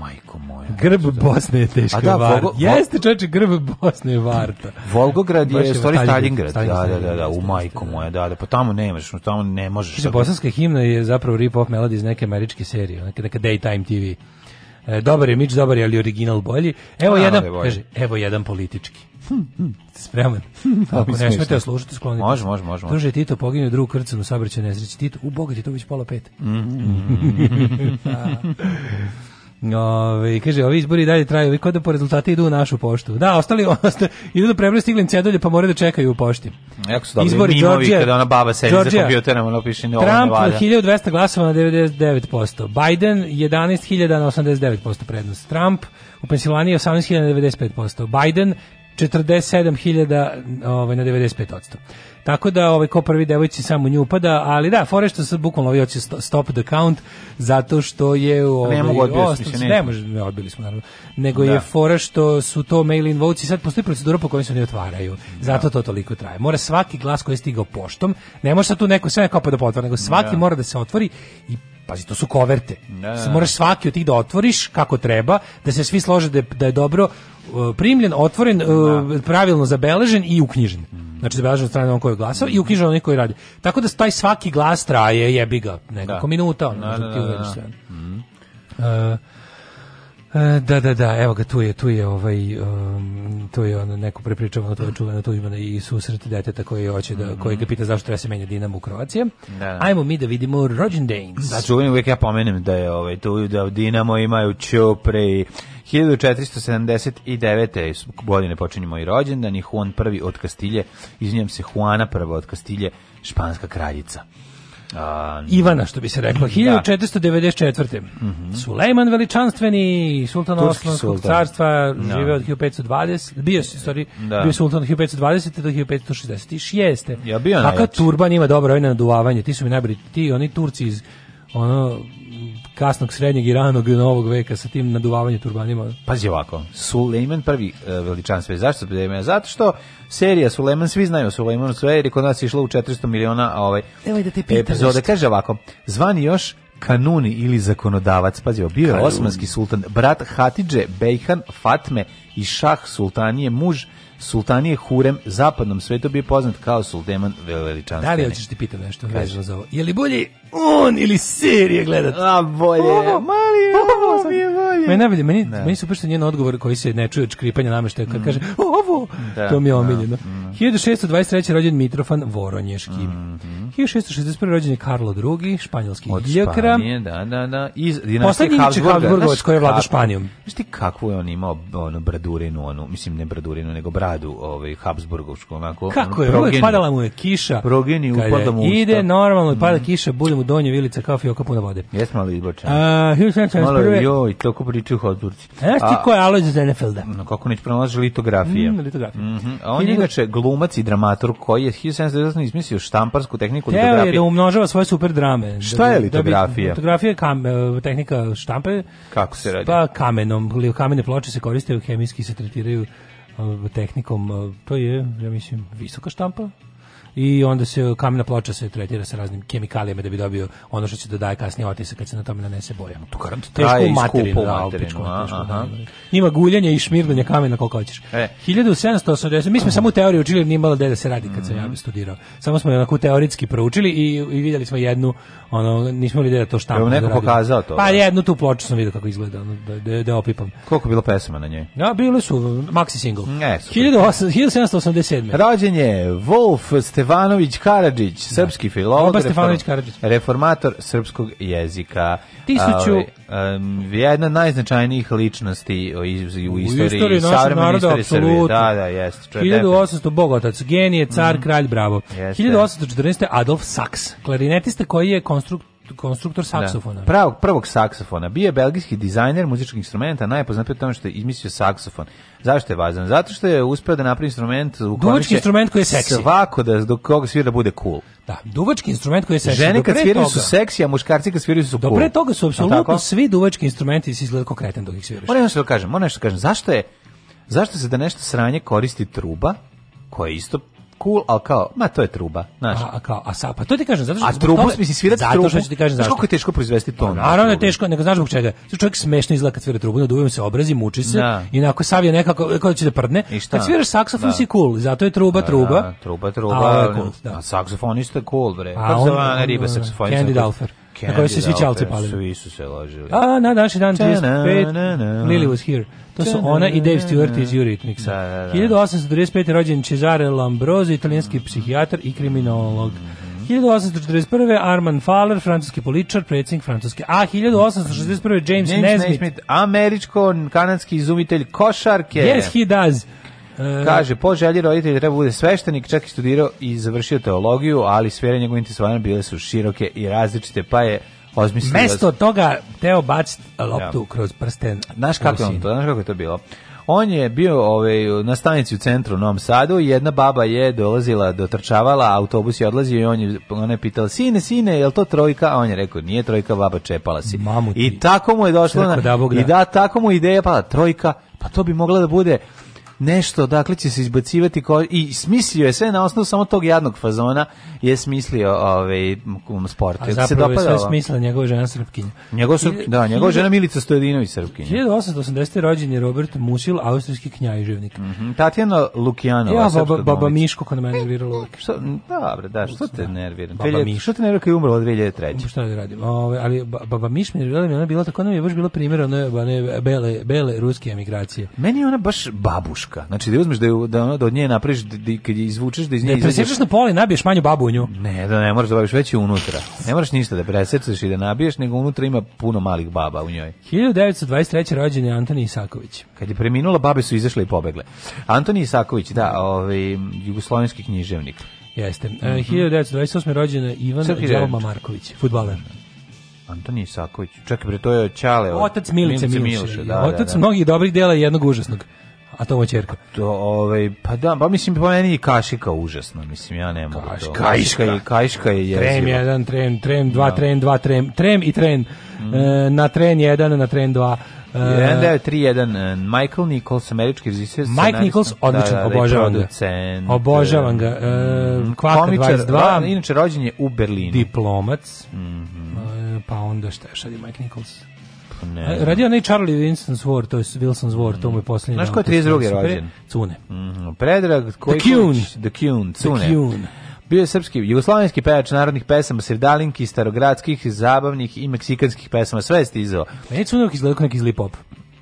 Majko moja. Grb Bosne je teška A da, varta. Volgo... Jeste čoveče, grb Bosne je varta. Volgograd je, je stvari Stalingrad. Da, da, da, da, u majko da. moja, da, da, pa tamo nemaš, no, tamo ne možeš. Znači, bosanska himna je zapravo rip-off melodija iz neke američke serije, neke, neke daytime TV. E, dobar je Mić, dobar je, ali original bolji. Evo jedan, bolji. kaže, evo jedan politički. Hm, hm, spreman. [LAUGHS] Ako ne smete da služiti, sklonite. Može, može, može. Druže Tito poginuo drugu krcanu u saobraćajnoj nesreći. Tito, u Boga ti to već pola pet. Mm -hmm. [LAUGHS] [LAUGHS] Ove, kaže, ovi izbori dalje traju, ovi kod da po rezultate idu u našu poštu. Da, ostali [LAUGHS] osta, idu da prebroj stiglim cedolje, pa moraju da čekaju u pošti. Jako su dobri izbori, mimovi, Georgia, kada ona baba sedi Georgia, za kompjuterom, ono piše ne Trump ovo ne 1200 glasova na 99%, Biden 11.000 na 89% prednost, Trump u Pensilvaniji 18.095%, Biden 47.000 ovaj, na 95%. Tako da ovaj ko prvi devojci samo nju upada, ali da, Forešta što se bukvalno ovaj hoće stop the count zato što je ovaj, ne mogu odbiti, ne, ne može, ne odbili smo naravno. Nego da. je fora što su to mail in votes i sad postoji procedura po kojoj se oni otvaraju. Da. Zato da. to toliko traje. Mora svaki glas koji je stigao poštom, ne može sad tu neko sve kao pa da potvara, nego svaki da. mora da se otvori i Pazi, to su koverte. Ne. Da, da, da. Moraš svaki od tih da otvoriš kako treba, da se svi slože da je, da je dobro uh, primljen, otvoren, ne. Uh, pravilno zabeležen i uknjižen. Znači zabeležen od strane on koji je glasao i uknjižen onaj koji radi. Tako da taj svaki glas traje, jebi ga, nekoliko minuta, on, znači, da, da, da, da. E, da, da, da, evo ga, tu je, tu je, ovaj, um, tu je ono, neko prepričava na to čuveno, tu ima i susret deteta koji hoće da, mm -hmm. koji ga pita zašto treba se menja Dinamo u Kroacije. Da, da. Ajmo mi da vidimo Rođendanes. Da, čuveno uvijek ja pomenem da je ovaj, tu da Dinamo imaju Čopre i 1479. godine počinje moj rođendan i Juan prvi od Kastilje, izvinjam se, Juana prva od Kastilje, španska kraljica. A, Ivana, što bi se reklo, 1494. Mm -hmm. Sulejman veličanstveni, sultan Osmanskog carstva, no. Da. živeo od 1520, bio je, sorry, da. bio sultan od 1520. do 1566. Ja bio Kaka turban ima dobro, ovaj na naduvavanje, ti su mi najbolji, ti oni Turci iz ono kasnog, srednjeg i ranog novog veka sa tim naduvavanjem turbanima. Pazi ovako, Sulejman prvi e, veličanstven. Zašto Sulejman? Da Zato što serija Sulejman, svi znaju Sulejman sve, jer je kod nas išla u 400 miliona ovaj, Evo da te epizoda. Kaže ovako, zvani još kanuni ili zakonodavac, pazi, bio je osmanski sultan, brat Hatidže, Bejhan, Fatme i Šah sultanije, muž sultanije Hurem zapadnom svetu bio poznat kao Sulteman Veličanstveni. Da li hoćeš ti pitam nešto vezano za ovo? Je li bolji on ili serije gledat? A bolje, ovo, mali, ovo, ovo mi je bolje. Meni najbolje, meni, da. meni su prešli njen odgovor koji se ne čuje od škripanja nameštaja kad mm. kaže ovo, da, to mi je da. omiljeno. Da, mm. 1623. rođen Mitrofan Voronješki. Mm -hmm. 1661. rođen je Karlo II, španjolski od Španije, da, da, da. Iz dinastije Habsburgovac koji je vladao Španijom. Znaš ti kakvu je on imao ono, bradurinu, onu, mislim ne bradurinu, nego bradu padu ovaj Habsburgovsku onako kako je progeni, padala mu je kiša progeni upada mu ide normalno pada mm. kiša bude mu donje vilica kao fioka puna vode jesmo li izbačeni a 1771 joj to ko pričaju hodurci A ti ko je Alojz Zenefelda no, kako neć pronalazi litografije mm, litografije mm -hmm. a on je inače glumac i dramatur koji je 1798 izmislio štamparsku tehniku Teo litografije je da umnožava svoje super drame šta da je da litografija litografija je kam, e, tehnika štampe kako se radi pa kamenom kamene ploče se koriste u hemijski se tretiraju Eh, tehnikom, eh, to je, ja mislim, visoka štampa, i onda se kamena ploča se tretira sa raznim kemikalijama da bi dobio ono što će da daje kasnije otisak kad se na tome nanese boja. To garant traje i skupo materinu. Da, da, da. Ima guljanje i šmirganje kamena koliko hoćeš. E. 1780, mi smo samo u teoriji učili, nije malo da se radi kad sam mm -hmm. ja mhm. studirao. Samo smo onako teoretski proučili i, i vidjeli smo jednu, ono, nismo li da to šta. Evo neko da pokazao to. Pa jednu tu ploču sam vidio kako izgleda, ono, da, da, da opipam. Koliko bilo pesama na njoj? Ja, bili su, maxi single. Ne, 1787. Rođen je Wolf Stefan Stefanović Karadžić, da. srpski filolog, Boba Stefanović Karadžić, reformator srpskog jezika. Tisuću um, jedna od najznačajnijih ličnosti u istoriji, u istoriji savremene istorije Srbije. Da, da, jeste. 1800 Bogotac, genije, car, mm. kralj, bravo. Jeste. 1814 Adolf Sachs, klarinetista koji je konstrukt konstruktor da. saksofona. Da. Pravog, prvog saksofona. Bio je belgijski dizajner muzičkih instrumenta, najpoznat po tome što je izmislio saksofon. Zašto je važan? Zato što je uspeo da napravi instrument u kojem instrument koji je seksi. Svako da do koga svira da bude cool. Da, duvački instrument koji je seksi. Žene kad sviraju su seksi, a muškarci kad sviraju su cool. Do pre toga su apsolutno svi duvački instrumenti se izgleda kreten dok ih sviraš. Moram nešto da kažem, moram nešto da kažem. Zašto je Zašto se da nešto sranje koristi truba, koja je isto cool, al kao, ma to je truba, znaš. A, a kao, a sa, pa to ti kažem, zato što... A trubu, tome, mislim, svirati zato trubu, što ću ti kažem zašto. Kako je teško proizvesti ton? Naravno da je teško, nego znaš zbog čega. Što čovjek smešno izgleda kad svira trubu, nadujem se obrazi, muči se, da. i onako sav je nekako, kako da će da prdne. I Kad sviraš saksofon da. si cool, zato je truba, da, truba. Da, truba, truba, a, cool, da. a saksofon isto je cool, bre. A, Kako on, se ona riba saksofonista? Candy Dalfer. Na kojoj se svi čalci palili. Svi su se ložili. A, na današnji dan 35, Lily was here. To su ona i Dave Stewart iz Eurythmics. Da, da, da. 1835. rođen Cesare Lambroso, italijanski psihijatar i kriminolog. 1841. Mhm. Arman Fowler, francuski političar, predsjednik Francuske. A 1861. James, James Nesmith, američko-kanadski izumitelj košarke. Yes, he does. E, Kaže, po želji roditelja treba bude sveštenik, čak i studirao i završio teologiju, ali sfere njegovim tisvana bile su široke i različite, pa je Ozmislio. Da Mesto toga teo baciti loptu ja. Da. kroz prsten. Znaš kako, on to, znaš kako je to bilo? On je bio ovaj, na stanici u centru u Novom Sadu i jedna baba je dolazila, dotrčavala, autobus je odlazio i on je, on je pitala, sine, sine, je li to trojka? A on je rekao, nije trojka, baba čepala si. Mamu I tako mu je došlo, na, da, da, i da, tako mu ideja pala, trojka, pa to bi mogla da bude nešto, dakle će se izbacivati ko, i smislio je sve na osnovu samo tog jadnog fazona je smislio ovaj um, sport. A zapravo se dopada je sve ovo? smisla njegova žena Srpkinja. Njegov srp, da, njegova žena Milica Stojadinović Srpkinja. 1880. rođen je Robert Musil, austrijski knjaževnik. Mm -hmm. Tatjana Lukijanova. Ja, baba, baba Miško kada me nerviralo uvijek. Što, dobro, da, što te da. nervira Baba Miško. Što te nervira kada je umrla 2003. Šta da radim? Ove, ali baba Miš mi nervirala mi ona bila tako, ona mi je baš bila primjer one, one bele, bele ruske emigracije. Meni je ona baš babuš puška. Znači da uzmeš da, je, da, da od nje napraviš, da-, da, kad je izvučeš, da iz nje da presečeš na poli, nabiješ manju babu u Ne, da ne možeš da babiš, veće unutra. Ne moraš ništa da presečeš i da nabiješ, nego unutra ima puno malih baba u njoj. 1923. rođen je Antoni Isaković. Kad je preminula, babe su izašle i pobegle. Antoni Isaković, da, ovaj, jugoslovenski književnik. Jeste. Mm -hmm. 1928. rođena Ivan Đelma Marković, fudbaler. Antoni Isaković. Čekaj, bre, to je Ćale. Otac Milice, Milice Miloša. Da, Otac da, da. mnogih dobrih dela i jednog užasnog a to moja ćerka. To, ovaj, pa da, pa mislim, po meni kašika užasno, mislim, ja ne mogu Kaš, to. Kašika, je, kaška je jeziva. Trem jedan, trem, trem dva, no. Da. trem dva, trem, trem i trem. Mhm. Mm. E, na tren jedan, na tren dva. 1931 e, e, Michael Nichols, američki režiser Mike Nichols, da, da, odličan, da, obožavam ga obožavam e, ga uh, mhm. Kvaka Komičar, 22 ro, inače rođen je u Berlinu diplomac mm -hmm. uh, pa onda šta je Mike Nichols Ne. Radio onaj Charlie Winston's War, to je Wilson's War, to mu je mm. posljednji. Znaš ko je 32. rođen? Cune. Mm, predrag Kojković, The Cune. Cune. The Cune. Bio je srpski, jugoslovenski pevač narodnih pesama, sirdalinki, starogradskih, zabavnih i meksikanskih pesama, sve je stizao. Meni je Cune izgledao kao neki zlipop.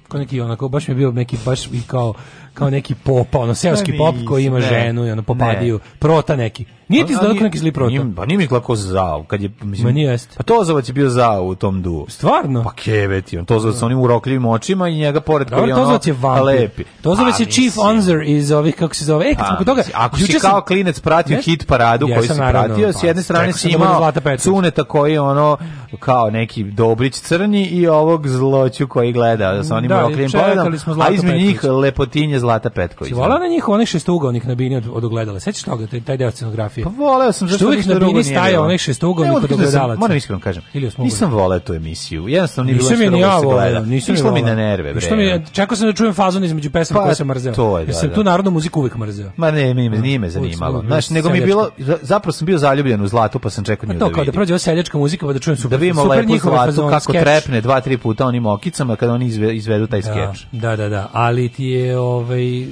Kao neki onako, baš mi je bio neki, baš i kao kao neki popa, ono seoski pop koji ima ne, ženu i ono popadiju, ne. prota neki. Nije ti izgledao neki zli prota? Nije, pa nije mi izgledao zao, kad je, mislim, Ma nije Pa Tozovac je bio zao u tom duo. Stvarno? Pa keveti, on Tozovac sa onim urokljivim očima i njega pored koji je ono Tozovac je vampir. Lepi. Tozovac pa je chief onzer iz ovih, kako se zove, e, kad smo pa, toga... Ako si kao klinec pratio hit paradu koji si pratio, s pa, jedne strane si da imao cuneta koji je ono, kao neki dobrić crni i ovog zloću koji gleda sa onim urokljivim da, poredom, a izme njih lepotinje Zlata Petković. Si volao na njih onaj šestougaonik na bini od, od ogledala? Sećaš toga, taj, taj deo scenografije? Pa voleo sam. Što uvijek na bini staje onih šestougaonik od da ogledala? Moram iskreno da kažem, nisam voleo tu emisiju. Jednostavno nisam nije bilo što da ja voleo. Nisam Išlo mi na nerve. Što mi, čekao sam da čujem fazon između pesama pa, koje sam mrzeo. To je, da, Jer sam tu narodnu muziku uvijek mrzeo. Ma ne, nije, nije me zanimalo. Znaš, nego mi bilo, zapravo sam bio zaljubljen u Zlatu, pa sam čekao nju pa da vidim. To kao da prođe ova seljačka muzika, pa da čujem super, da vidimo lepo Zlatu kako trepne dva, tri puta onim okicama kada oni izvedu taj skeč. Da, da, da, ali ti je, ov ovaj, ovaj,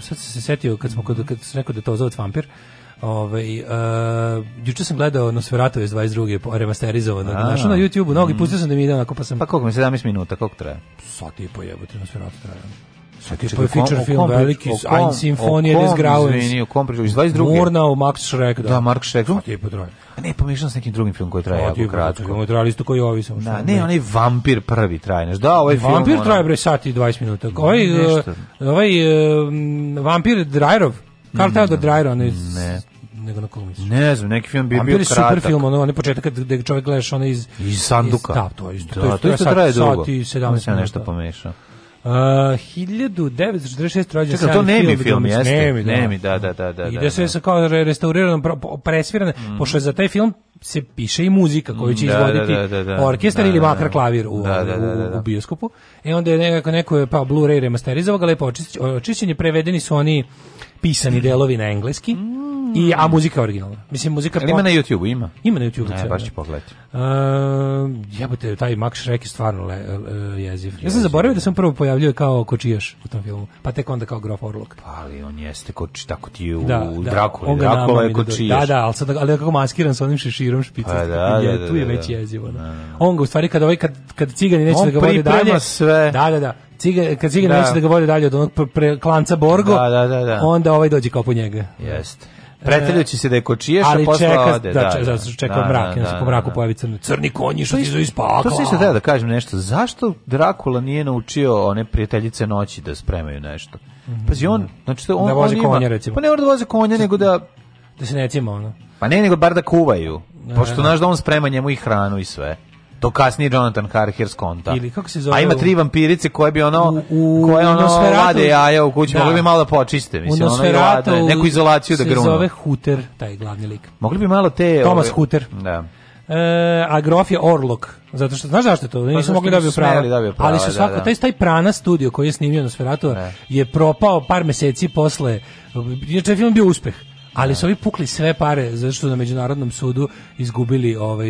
sad se setio kad smo kad kad se rekao da to zove vampir, Ovaj uh, juče sam gledao Nosferatu iz 22. remasterizovano na našo na YouTubeu, mnogi mm. pustio sam da mi ide onako pa sam Pa koliko mi 17 minuta, koliko traje? Sat i po jebote Nosferatu traje. Sad je feature film veliki, Ein Sinfonije des Grauens. Izvini, o kom pričaš? 22. Murnau, Max Schreck, da. Da, Max Schreck. Kako ti pa- je potrojen? A ne, pomešao s nekim drugim film koji traje jako kratko. Ovo traje isto koji ovi samo što. Da, ne, onaj vampir prvi traje, znaš. Da, ovaj film. Vampir traje bre sati i 20 minuta. Ovaj e, ovaj e, vampir Drajrov, Karl mm, Theodor Drajrov, ne ne nego na komu misliš? Ne znam, neki film bi bio kratak. super film, ono, ne početak kad gde čovjek gledaš onaj iz iz sanduka. Iz, da, to isto. Da, to isto traje dugo. Sati i 17 da minuta. nešto pomešao. Uh, 1946 rođen Čekaj, to Nemi film, jeste? Nemi, da. Nemi, da, da, da, da. I da, da se da. kao restaurirano, presvirano, mm. pošto je za taj film se piše i muzika koju će da, da, izvoditi orkestar ili makar klavir u, u, u bioskopu. E onda je nekako neko je pa Blu-ray remasterizovao ga lepo očišćenje. je prevedeni su oni pisani delovi na engleski. Mm I, a muzika originalna. Mislim, muzika... Ali ima na YouTube-u, ima? Ima na YouTube-u. Ne, baš da. ću pogledati. Uh, ehm, jebote, taj Max Shrek je stvarno le, le, jeziv. Ja sam zaboravio da sam prvo pojavljio kao kočijaš u tom filmu, pa tek onda kao grof Orlok. Pa ali on jeste koči, tako ti u da, da. Drakuli, da, Drakula je kočijaš. Da, da, ali, sad, ali kako maskiran sa onim šeširom špicom. Pa, da, da, da, tu je već jezivo. Da. On ga u stvari, kad, ovaj, kad, kad cigani neće on da ga vode dalje... sve. Da, da, da. Ciga, kad Cigan da. neće da ga vode dalje od onog pre, pre klanca Borgo, da, da, da, da. onda ovaj dođe kao po njega. Jeste. Preteljući se da je kočijaš, a posle čeka, ode. Da, da, da, da čeka da, da, da, da mrak, da, da, po mraku da, pojavi crni, crni konji što izu ispakla. To se isto da kažem nešto. Zašto Drakula nije naučio one prijateljice noći da spremaju nešto? Pa on, znači, to on, da voze on konja, ima, recimo. Pa ne mora da voze konja, nego da... Da se ne cima, ono. Pa ne, nego bar da kuvaju. Pošto znaš da on sprema njemu i hranu i sve do kasnije Jonathan Harker skonta. Ili kako se zove? A ima tri vampirice koje bi ono u, u, koje ono vade jaja u kući, da. mogli bi malo da počiste, mislim, ono i vade, neku izolaciju da grunu. Se zove Hooter, taj glavni lik. Mogli bi malo te Thomas ove, Huter. Da. E, a grof je Orlok. Zato što znaš zašto to? Pa nisu mogli da dobiti prava. prava. Ali su da, svako da, da. taj taj Prana studio koji je snimio Nosferatu da. je propao par meseci posle. Inače film bio uspeh ali da. su ovi pukli sve pare zato što na međunarodnom sudu izgubili ovaj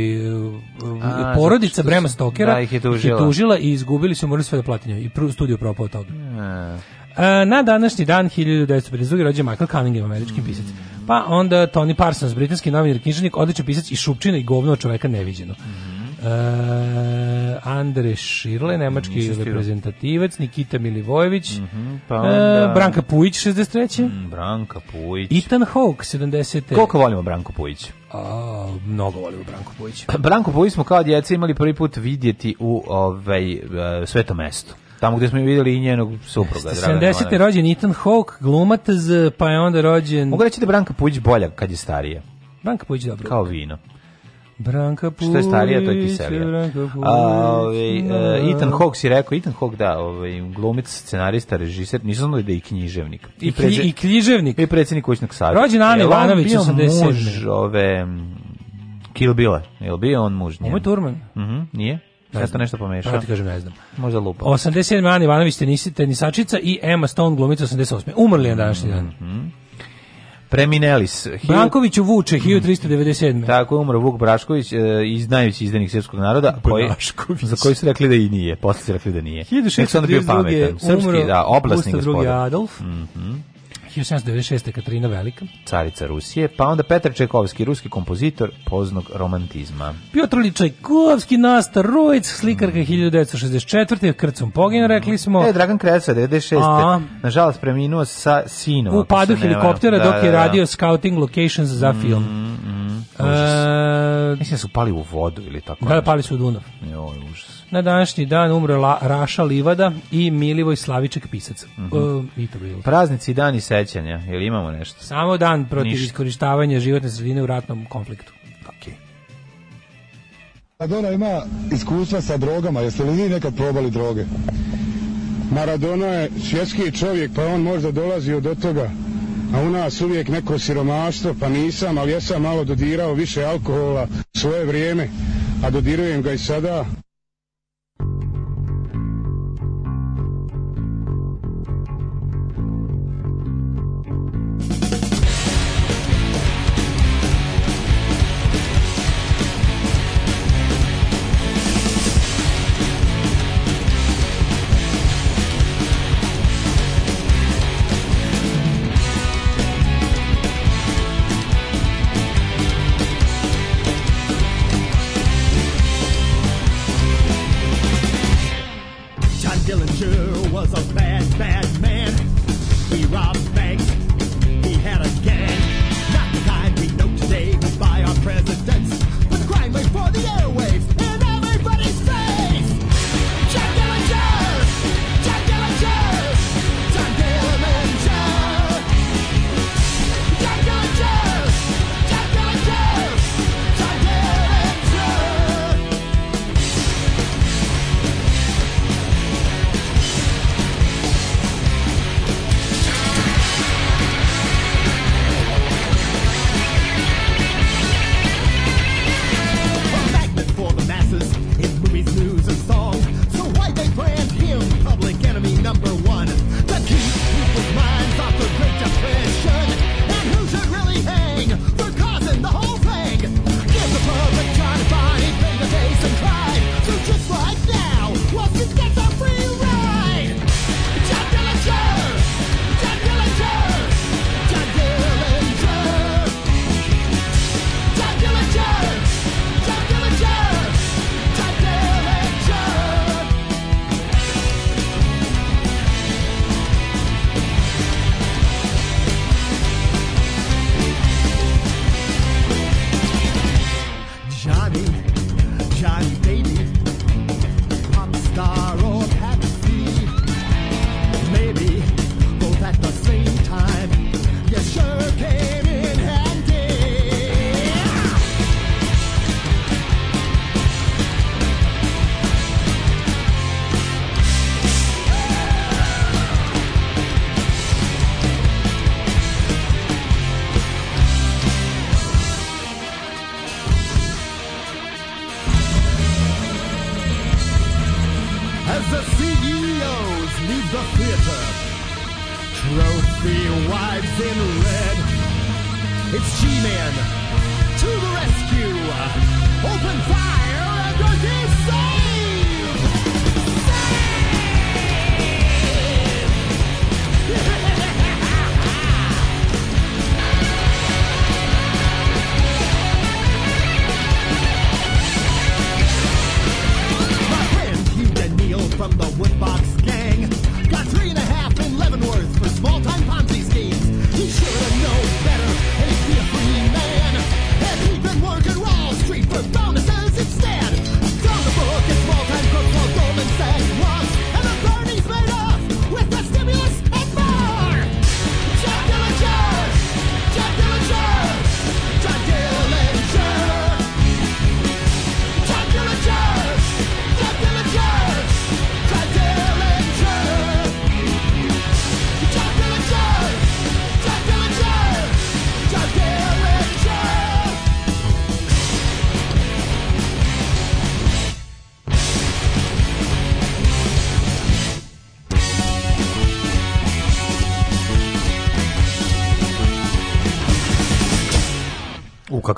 A, e, porodica Brema Stokera da, ih je tužila. tužila. i izgubili su morali sve da platinju i prvu studiju propao toga. A. E, na današnji dan 1952. rođe Michael Cunningham, američki mm. pisac. Pa onda Tony Parsons, britanski novinar, književnik, odličan pisac i šupčina i govno čoveka neviđeno. Mm. Uh, e, Andre Širle, nemački Nisam reprezentativac, Nikita Milivojević, mm -hmm, pa e, onda... uh, Branka Pujić, 63. Mm, Branka Pujić. Ethan Hawke, 70. Koliko volimo Branko Pujić? A, mnogo volimo Branko Pujić. Pa, Branko Pujić smo kao djeca imali prvi put vidjeti u ovaj, e, svetom mestu tamo gdje smo ju vidjeli i njenog supruga. 70. je rođen Ethan Hawke, glumataz, pa je onda rođen... Mogu reći da Branka Pujić bolja kad je starije. Branka Pujić dobro. Kao vino. Branka Pulić. Što je starija, to je kiselija. A, ovaj, uh, Ethan Hawke si rekao, Ethan Hawke, da, ovaj, glumic, scenarista, režiser, nisam znao da je i književnik. I, I, preze, i književnik. I predsjednik kućnog savjeta. Rođen Ana Ivanović, 87. muž ove, Kill Billa, je li bio on muž? Ovo je Turman. Uh mhm, -huh, nije? Sad to nešto pomešao. Šta pa, da ti kažem, ne znam. Možda lupa. 87. Ana Ivanović, tenisica i Emma Stone, glumica 88. Umrli je na današnji Mm -hmm. Preminelis. Branković u Vuče, 1397. Mm. Tako je umro Vuk Brašković, e, iz najveći izdenik srpskog naroda, koji, za koji su rekli da i nije, posle su rekli da nije. 1632. Srpski, da, oblasni gospodin. Adolf. Mm 1796. Katarina Velika. Carica Rusije, pa onda Petar Čajkovski, ruski kompozitor poznog romantizma. Piotr Ličajkovski, Nasta Rojc, slikarka mm. 1964. Krcom pogin, rekli smo. E, Dragan Kreca, 96. A, Nažalost, preminuo sa sinom. U padu helikoptera da, dok je da, da. radio scouting locations za mm, film. Mm, mm, e, Mislim da su pali u vodu ili tako. Da, pali su u Dunav. Joj, užas. Na današnji dan umre La, Raša Livada i Milivoj Slaviček pisac. Uh mhm. -huh. e, i to bilo. Praznici i dani sećanja, jel imamo nešto? Samo dan protiv Ništa. iskorištavanja životne sredine u ratnom konfliktu. Okay. Maradona ima iskustva sa drogama, jeste li vi nekad probali droge? Maradona je svjetski čovjek, pa on možda dolazi od toga. A u nas uvijek neko siromaštvo, pa nisam, ali ja sam malo dodirao više alkohola svoje vrijeme, a dodirujem ga i sada.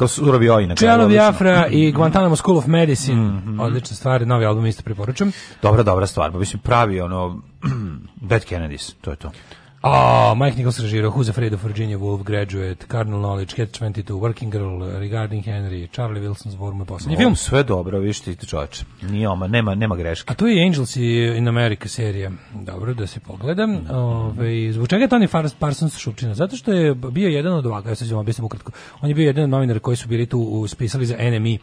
kao surovi ovi. Čelo Biafra mm-hmm. i Guantanamo School of Medicine, mm -hmm. odlična stvar, novi album isto preporučam. Dobra, dobra stvar, pa mislim pravi ono, Bad [CLEARS THROAT] Kennedys, to je to. A, oh, Mike Nichols režirao Who's Afraid of Virginia Woolf, Graduate, Cardinal Knowledge, Catch 22, Working Girl, Regarding Henry, Charlie Wilson's War, moj poslednji film. Sve dobro, viš ti čoč. Nije oma, nema, nema greške. A to je Angels in America serija. Dobro, da se pogledam. Mm Ove, zbog čega je Tony Parsons Šupčina? Zato što je bio jedan od ovaka, ja se ću vam objasniti ukratko, on je bio jedan od novinara koji su bili tu spisali za NME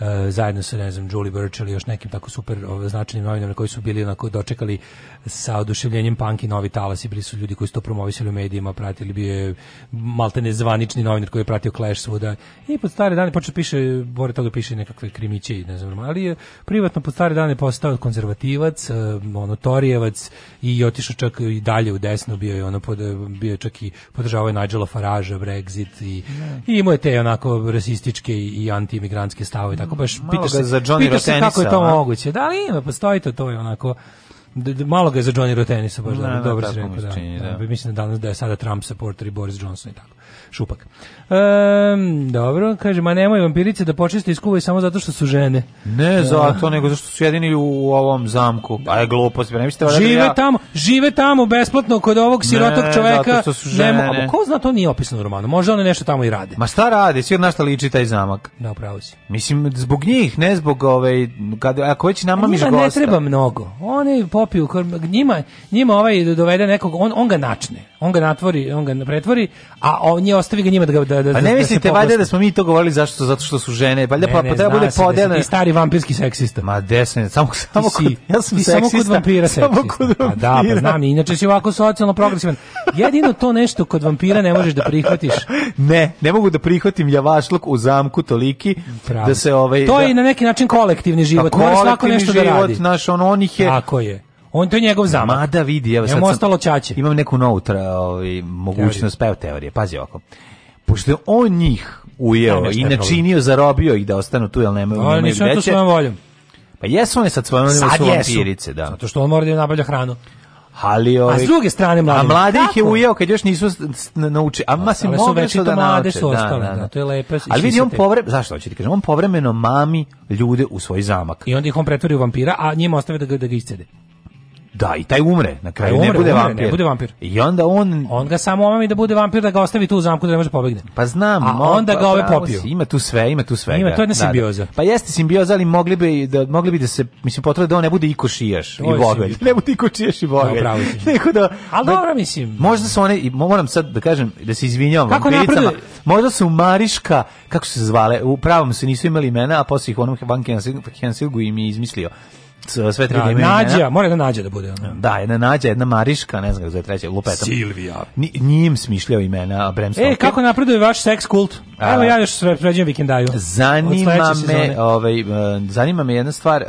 Uh, zajedno sa ne znam Julie Birch ili još nekim tako super značajnim novinarima koji su bili onako dočekali sa oduševljenjem punk i novi talasi, bili su ljudi koji su to promovisali u medijima, pratili bi je maltene zvanični novinar koji je pratio Clash svuda. I pod stare dane počeo piše, bore toga piše nekakve krimiće i ne znam, ali je privatno pod stare dane postao konzervativac, e, ono i otišao čak i dalje u desno, bio je ono pod, bio je čak i podržavao je Nigela Faragea, Brexit i ne. i imao je te onako rasističke i antiimigrantske stavove, tako baš pitaš, za pitaš se kako je to moguće. Da li ima, postoji to, to je onako malo ga je za Johnny Rotenisa baš da, dobro da, se rekao. Da da. da, da. Mislim da danas da je sada Trump supporter i Boris Johnson i tako šupak. Ehm, dobro, kaže, ma nemoj vampirice da počiste iz kuve samo zato što su žene. Ne da. zato, nego zato što su jedini u ovom zamku. A je glupost, ne mislite da Žive ja... tamo, žive tamo besplatno kod ovog sirotog ne, Zato što su žene. Nemo, a ko zna, to nije opisano u romanu. Možda one nešto tamo i rade. Ma šta rade, svi na liči taj zamak. Da, upravo si. Mislim, zbog njih, ne zbog ove, ovaj, kad, ako već nama namamiš gosta. ne treba mnogo. Oni popiju, njima, njima ovaj dovede nekog, on, on ga načne, on ga natvori, on ga pretvori, a on je ostavi ga njima da ga da da. A da- ne da mislite valjda da smo mi to govorili zašto zato što su žene, valjda pa-, pa treba bude ne, ne, stari vampirski seksista. Ma desne, samo samo kod, ja sam ti seksista, samo kod vampira seksista. Samo kod A pa da, pa znam, inače si ovako socijalno progresivan. Jedino to nešto kod vampira ne možeš da prihvatiš. ne, ne mogu da prihvatim ljavašluk u zamku toliki da se ovaj To da... je na neki način kolektivni život. Pa Mora svako nešto da radi. život Naš on onih je. Tako je. On to je njegov zamak. Mada vidi, evo sad. Sam, ostalo čače. Imam neku novu ovaj, mogućnost peo teorije. Pazi oko. Pošto je on njih ujeo ne, i načinio, zarobio ih da ostanu tu, jel nemaju nemaju veće. Ali nisu to svojom voljom. Pa jesu oni sa svojom voljom, su vampirice, da. Zato što on mora da im nabavlja hranu. Ali ovi, a s ovaj, druge strane mladi. A mladi ih je ujeo kad još nisu nauči. A ma se mogu da Mlade su da, ostale, da, da, da. to je lepo. Ali vidi on povre, zašto hoćete kažem, on povremeno mami ljude u svoj zamak. I onda ih on pretvori u vampira, a njima ostave da ga da ga iscede. Da, i taj umre na kraju, umre, ne bude umre, vampir. Ne bude vampir. I onda on on ga samo omami da bude vampir da ga ostavi tu u zamku da ne može da pobegne. Pa znam, a mo, onda pa ga ove popio. ima tu sve, ima tu sve. Ima to je jedna da, da. simbioza. Da. Pa jeste simbioza, ali mogli bi da mogli bi da se mislim potrebe da on ne bude iko ikošijaš i vogelj. [LAUGHS] Ne bude ikošijaš i vogelj. No, Neko da Al dobro mislim. Možda su one moram sad da kažem da se izvinjavam kako vampiricama. Možda su Mariška, kako su se zvale, u pravom se nisu imali imena, a posle ih onom Van Hensilgu im je izmislio sve tri da, da Nađa, mora jedna Nađa da bude. ona. Da, jedna Nađa, jedna Mariška, ne znam kako zove treća, lupeta. Silvija. Ni, njim smišljao imena Bram Stoker. E, kako napreduje vaš seks kult? Evo ja još sve pređem vikendaju. Zanima me, ovaj, e, zanima me jedna stvar, e,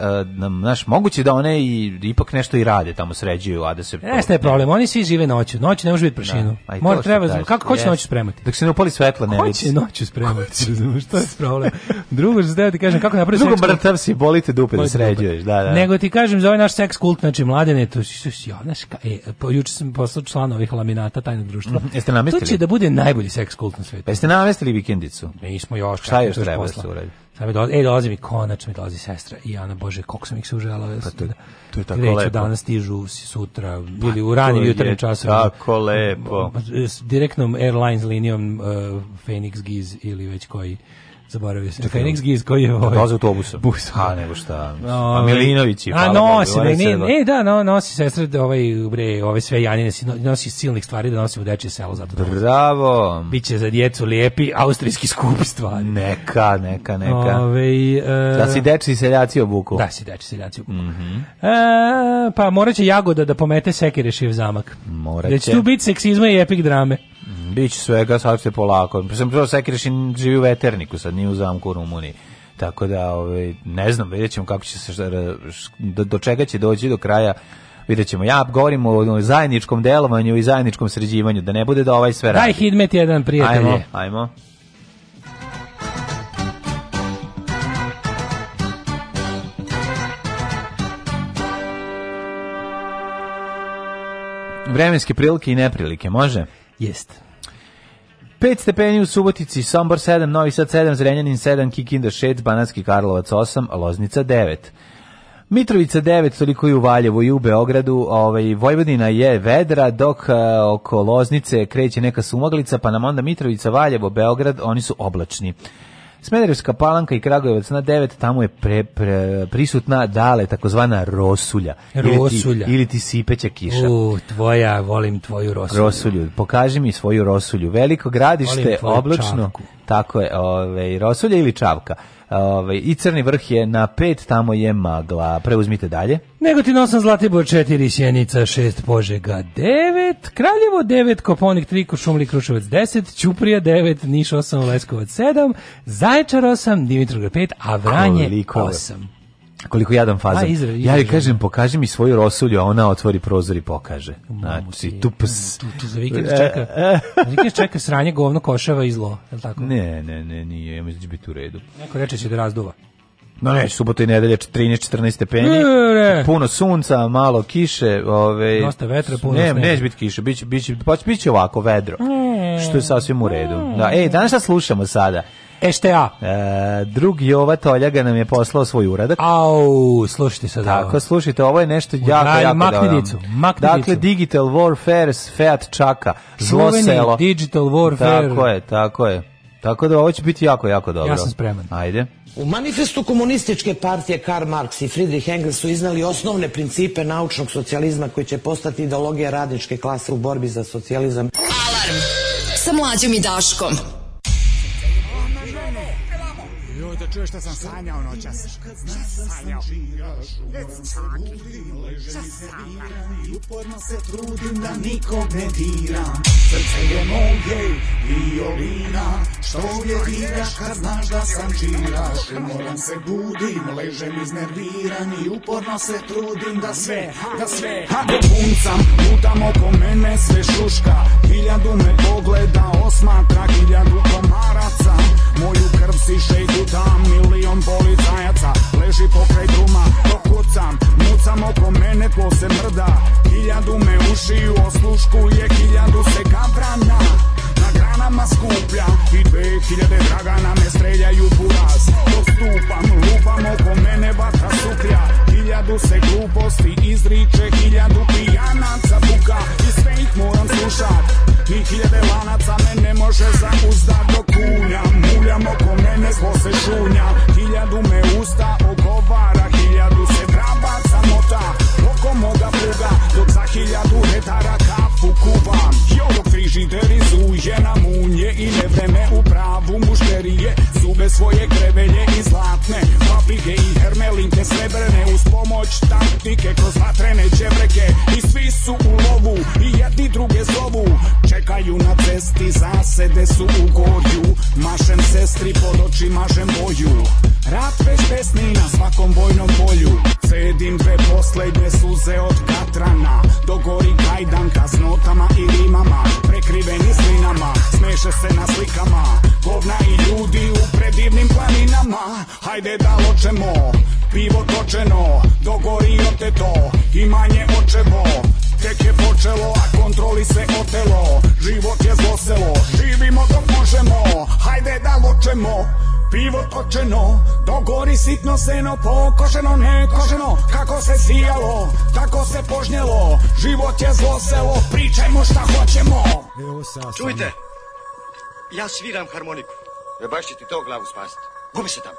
znaš, moguće da one i, ipak nešto i rade tamo sređuju, a da se... Jeste je problem, oni svi žive noću, noć ne može biti prašinu. Da, mora treba, daži, kako, ko će noću spremati? Dok se ne upali svetla, ne vidi. Ko će noću [LAUGHS] spremati, što je problem? Drugo, što da ti kažem, kako napravio seks kult? Drugo, mrtav si, bolite dupe da sređuješ, da, da. da nego ti kažem za ovaj naš seks kult, znači mladene, to ja, znaš, ka, e, juče sam poslao član ovih laminata tajnog društva. Mm, jeste namestili? To će da bude najbolji seks kult na svetu. Pa jeste namestili vikendicu? Mi smo još. Šta još treba da se uradi? Sad dolazi, e, dolazi mi, konačno mi dolazi sestra i Ana Bože, koliko sam ih se uželao. Pa to, da- to je tako Kreću, lepo. danas stižu sutra, pa, ili u ranim jutarnim časovima. Tako lepo. S direktnom airlines linijom uh, Phoenix Giz ili već koji Zaboravio sam. Čekaj, Phoenix Giz, koji je ovo? Ovaj? Doze autobusom. Bus. Ha, nego šta. No, ovaj- pa Milinović i pa. A nosi, ovaj ne, ne, ne, da, no, nosi sestra ovaj, bre, ove sve janine, nosi silnih stvari da nosi u dečje selo. Zato Bravo. Biće za djecu lijepi austrijski skupi stvari. Neka, neka, neka. Ove, ovaj, uh, da si deči seljaci obuku. Da si deči seljaci obuku. Mm -hmm. e, pa morat Jagoda da pomete sekire šiv zamak. Morat Da će tu biti seksizma i epik drame. Biće svega, sad se polako. Pa sam prvo Sekirešin živi u veterniku, sad nije u zamku u Rumuniji. Tako da, ovaj, ne znam, vidjet ćemo kako će se, do, do čega će doći do kraja vidjet ćemo. Ja govorim o zajedničkom delovanju i zajedničkom sređivanju, da ne bude da ovaj sve radi. Daj hidmet jedan, prijatelj. Ajmo, ajmo. Vremenske prilike i neprilike, može? Jeste. 5 stepeni u Subotici, Sombor 7, Novi Sad 7, Zrenjanin 7, Kikinda 6, Banatski Karlovac 8, Loznica 9. Mitrovica 9, toliko i u Valjevu i u Beogradu, ovaj, Vojvodina je vedra, dok a, e, oko Loznice kreće neka sumaglica, pa nam onda Mitrovica, Valjevo, Beograd, oni su oblačni. Smederevska palanka i Kragujevac na 9, tamo je pre, pre, prisutna dale takozvana rosulja. Rosulja. Ili ti, ili ti sipeća kiša. U, tvoja, volim tvoju rosulju. Rosulju, pokaži mi svoju rosulju. Veliko gradište, oblačno. Tako je, ovaj Rosulje ili Čavka. Ovaj i Crni vrh je na 5, tamo je magla. Preuzmite dalje. Negotin 8, Zlatibor 4, Sjenica 6, Požega 9, Kraljevo 9, Koponik 3, Košumlik Kruševac 10, Ćuprija 9, Niš 8, Leskovac 7, Zaječar 8, Dimitrovgrad 5, a Vranje Koliko? 8 koliko jadan faza. Ja joj kažem, pokaži mi svoju rosulju, a ona otvori prozor i pokaže. Znači, tu pes... Tu, tu za vikend čeka, vikend čeka sranje, govno, koševa i zlo, je li tako? Ne, ne, ne, nije, ja mislim da će biti u redu. Neko reče će da razduva. No ne, subota i nedelja 13-14 stepeni. Ne, Puno sunca, malo kiše, ovaj. Dosta vetra, puno ne, neće biti kiše, biće biće pa biće ovako vedro. E. što je sasvim u redu. E. Da, ej, danas šta slušamo sada? STA. E, e drug Jova Toljaga nam je poslao svoj uradak. Au, slušajte sad Tako, ovo. slušajte, ovo je nešto jako, Udra, jako makni dicu, makni Dakle, dicu. Digital Warfare s Fiat Čaka, zlo selo. Digital Warfare. Tako je, tako je. Tako da ovo će biti jako, jako dobro. Ja sam spreman. Ajde. U manifestu komunističke partije Karl Marx i Friedrich Engels su iznali osnovne principe naučnog socijalizma koji će postati ideologija radničke klase u borbi za socijalizam. Alarm sa mlađom i Daškom. Da čuješ šta sam sanjao noćas. sanjao? It's talking. Šta da sanjao? uporno se trudim da nikog ne diram. Srce je moje violina. Što je diraš kad znaš da sam čiraš? Moram se budim, ležem iznerviran i uporno se trudim da sve, da sve. Ako puncam, putam oko mene sve šuška. Hiljadu me pogleda, osmatra, hiljadu komaraca. Moju krv siše i gutam Milion policajaca leži pokraj druma Dok kucam, mucam oko mene ko se mrda Hiljadu me ušiju, osluškuje Hiljadu se gavrana nama skuplja I 2000 dragana me streljaju buraz Dok stupam, lupam oko mene vatra suklja Hiljadu se gluposti izriče, hiljadu pijanaca buka I sve ih moram slušat I hiljade lanaca me ne može zauzdat Dok kunjam, muljam oko mene zlo se šunja Hiljadu me usta ogovara, hiljadu se drabaca mota Oko moga pluga, dok za hiljadu retara kao kafu kuvam Dok frižideri zuje na munje i vreme u pravu mušterije Zube svoje krevelje i zlatne papige i hermelinke srebrne Uz pomoć taktike kroz vatrene čevreke I svi su u lovu i jedni druge zovu Čekaju na cesti, zasede su u gorju Mašem sestri pod očima, mašem boju Rap bez na svakom vojnom polju Cedim dve poslednje suze od katrana Dogori kajdanka s notama i rimama Prekriveni slinama, smeše se na slikama Govna i ljudi u predivnim planinama Hajde da ločemo, pivo točeno Dogori oteto, imanje očevo Tek je počelo, a kontroli se otelo Život je zloselo, živimo dok možemo Hajde da ločemo pivo točeno, dogori sitno seno, pokošeno, nekošeno, kako se sijalo, tako se požnjelo, život je zlo pričajmo šta hoćemo. Evo sa, Čujte, ja sviram harmoniku. E baš će ti to glavu spasiti. Gubi se tamo.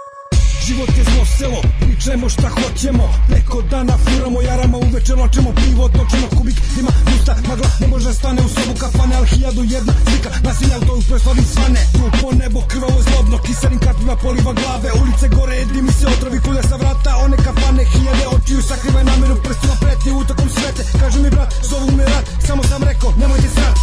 Život je zlo selo, pričajmo šta hoćemo Neko dana furamo jarama, uveče ločemo pivo Točemo kubik, ima gusta, magla Ne može stane u sobu kafane, al hiljadu jedna slika Nasilja u toj proslavi svane Trupo nebo, krvavo zlobno, kiselim kapima poliva glave Ulice gore, mi se otrovi kulja sa vrata One kafane, hiljade očiju, sakrivaj nameru prstima Preti utokom svete, kaže mi brat, zovu me rat Samo sam rekao, nemojte srat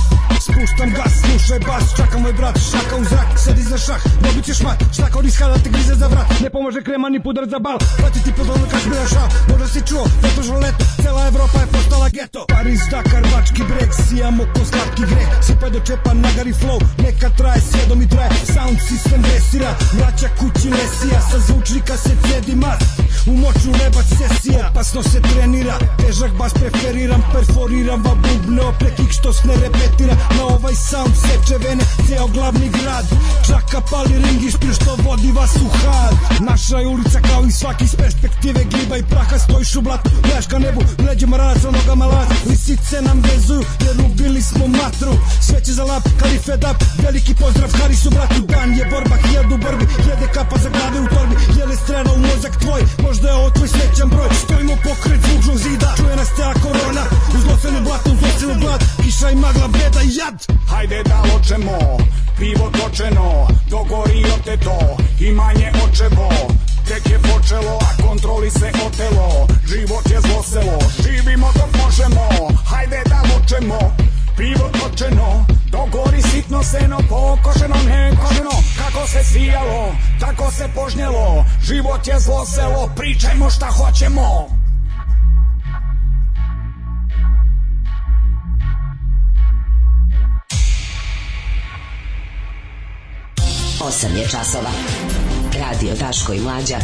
Spuštam gas, slušaj bas, čaka moj brat Šaka u zrak, sedi za šah, dobit ćeš mat Šta kao riska da te grize za vrat, ne pomože može krema ni pudar za bal Plaći ti podolno kašmira ša, možda si čuo, zato da što leto Cela Evropa je postala geto Paris, Dakar, Bački breg, sijamo ko slatki greg Sipaj do čepa, nagari flow, neka traje, sjedom i traje Sound system vesira, vraća kući lesija Sa zvučnika se cedi mat, u moću nebac sesija Opasno se trenira, težak bas preferiram Perforiram va bubne kick što se ne repetira Na ovaj sound seče vene, ceo glavni grad Čaka pali ring i što vodi vas u had Naša je ulica kao i svaki iz perspektive gliba i praha Stojiš u blatu, gledaš ka nebu, leđima raz, nogama lad Lisice nam vezuju jer ubili smo matru Sve će za lap, kali fed veliki pozdrav Harisu bratu Dan je borba, hiljadu borbi, jede kapa za glave u torbi Jele strana u mozak tvoj, možda je ovo tvoj srećan broj Stojimo pokret zvučnog zida, čuje nas tela korona Uz locenu blatu, uz locenu blad, kiša i magla, beda i jad Hajde da očemo, pivo točeno to Dogorio te to Imanje očevo Tek je počelo, a kontroli se otelo Život je zloselo Živimo dok možemo Hajde da vočemo Pivo točeno Dogori sitno seno Pokošeno, nekošeno Kako se sijalo, tako se požnjelo Život je zloselo Pričajmo šta hoćemo 8 je časova. Radio Daško i Mlađa.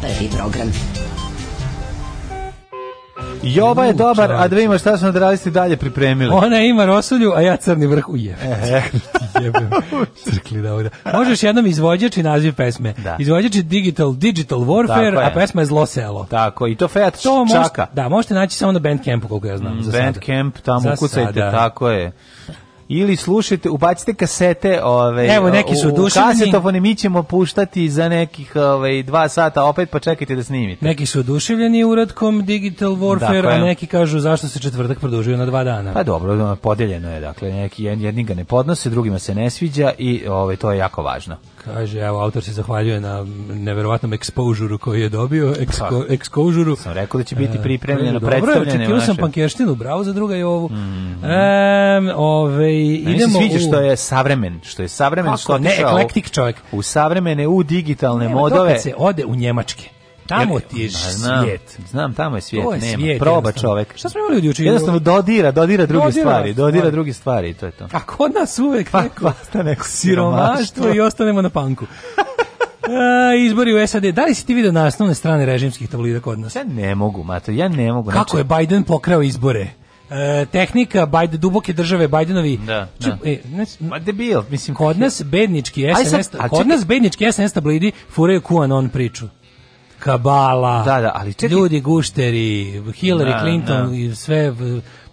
Prvi program. Joba je dobar, a da ima šta su nadralisti dalje pripremili. Ona ima rosulju, a ja crni vrh uje. E, [LAUGHS] jebem. Crkli da Možeš jednom izvođač i naziv pesme. Da. Izvođač je Digital, Digital Warfare, a pesma je Zlo selo. Tako, i to Fiat to čaka. Možete, da, možete naći samo na Bandcampu, koliko ja znam. Mm, Bandcamp, tamo za ukucajte, tako je ili slušajte, ubacite kasete, ove, ovaj, Evo, neki su u, kasetofone, mi ćemo puštati za nekih ove, ovaj, dva sata opet, pa čekajte da snimite. Neki su oduševljeni uradkom Digital Warfare, dakle. a neki kažu zašto se četvrtak produžuje na dva dana. Pa dobro, podeljeno je, dakle, neki jedni ga ne podnose, drugima se ne sviđa i ove, ovaj, to je jako važno. Kaže, evo, autor se zahvaljuje na neverovatnom exposure-u koji je dobio, pa, exposure-u. Sam rekao da će biti e, pripremljeno, e, predstavljeno. Dobro, očekio sam pankještinu, bravo za druga i ovu. Mm -hmm. e, ove, Znači, idemo se sviđa u... što je savremen, što je savremen, Ako, što je eklektik čovjek. U savremene, u digitalne Nema, modove. Dok se ode u Njemačke. Tamo ti je znam, svijet. Znam, tamo je svijet. To je Nema, svijet, proba čovjek. Šta smo imali ljudi Jednostavno dodira, dodira druge dodira, stvari. Dodira druge stvari i to je to. A kod nas uvek pa, neko, neko siromaštvo i ostanemo na panku. [LAUGHS] A, izbori u SAD. Da li si ti vidio osnovne strane režimskih tabloida kod nas? Ja ne mogu, mato, ja ne mogu. Kako znači... je Biden pokrao izbore? E, tehnika Bajd, duboke države Bajdenovi. Da, da. E, Ma debil, mislim. Kod nas bednički SNS, sad, kod nas bednički SNS tablidi furaju QAnon priču kabala, da, da, ali čekaj. ljudi gušteri, Hillary da, Clinton da. i sve,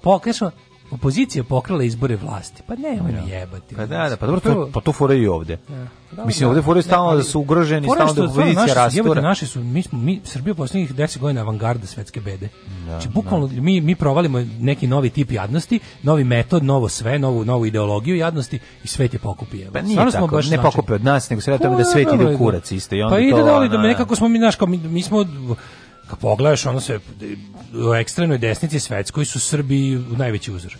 pokažemo, opozicija pokrala izbore vlasti. Pa ne, oni ja. jebati. Pa da, da, pa dobro, to, pa to fore i ovde. Da, da Mislim, da, ovde fore stalno da su ugroženi, stalno da opozicija rastura. naši su, mi, smo, mi, Srbija u posljednjih deset godina avangarda svetske bede. Da, znači, da. bukvalno, da. mi, mi provalimo neki novi tip jadnosti, novi metod, novo sve, novu, novu ideologiju jadnosti i svet je pokupi. Pa nije tako, baš ne pokupi od nas, nego se radi tome da pa, svet ide u kurac da. isto. I onda pa ide da, da nekako smo mi, znaš, mi, mi smo Kad pogledaš, ono se u ekstremnoj desnici svetskoj su Srbi najveći uzor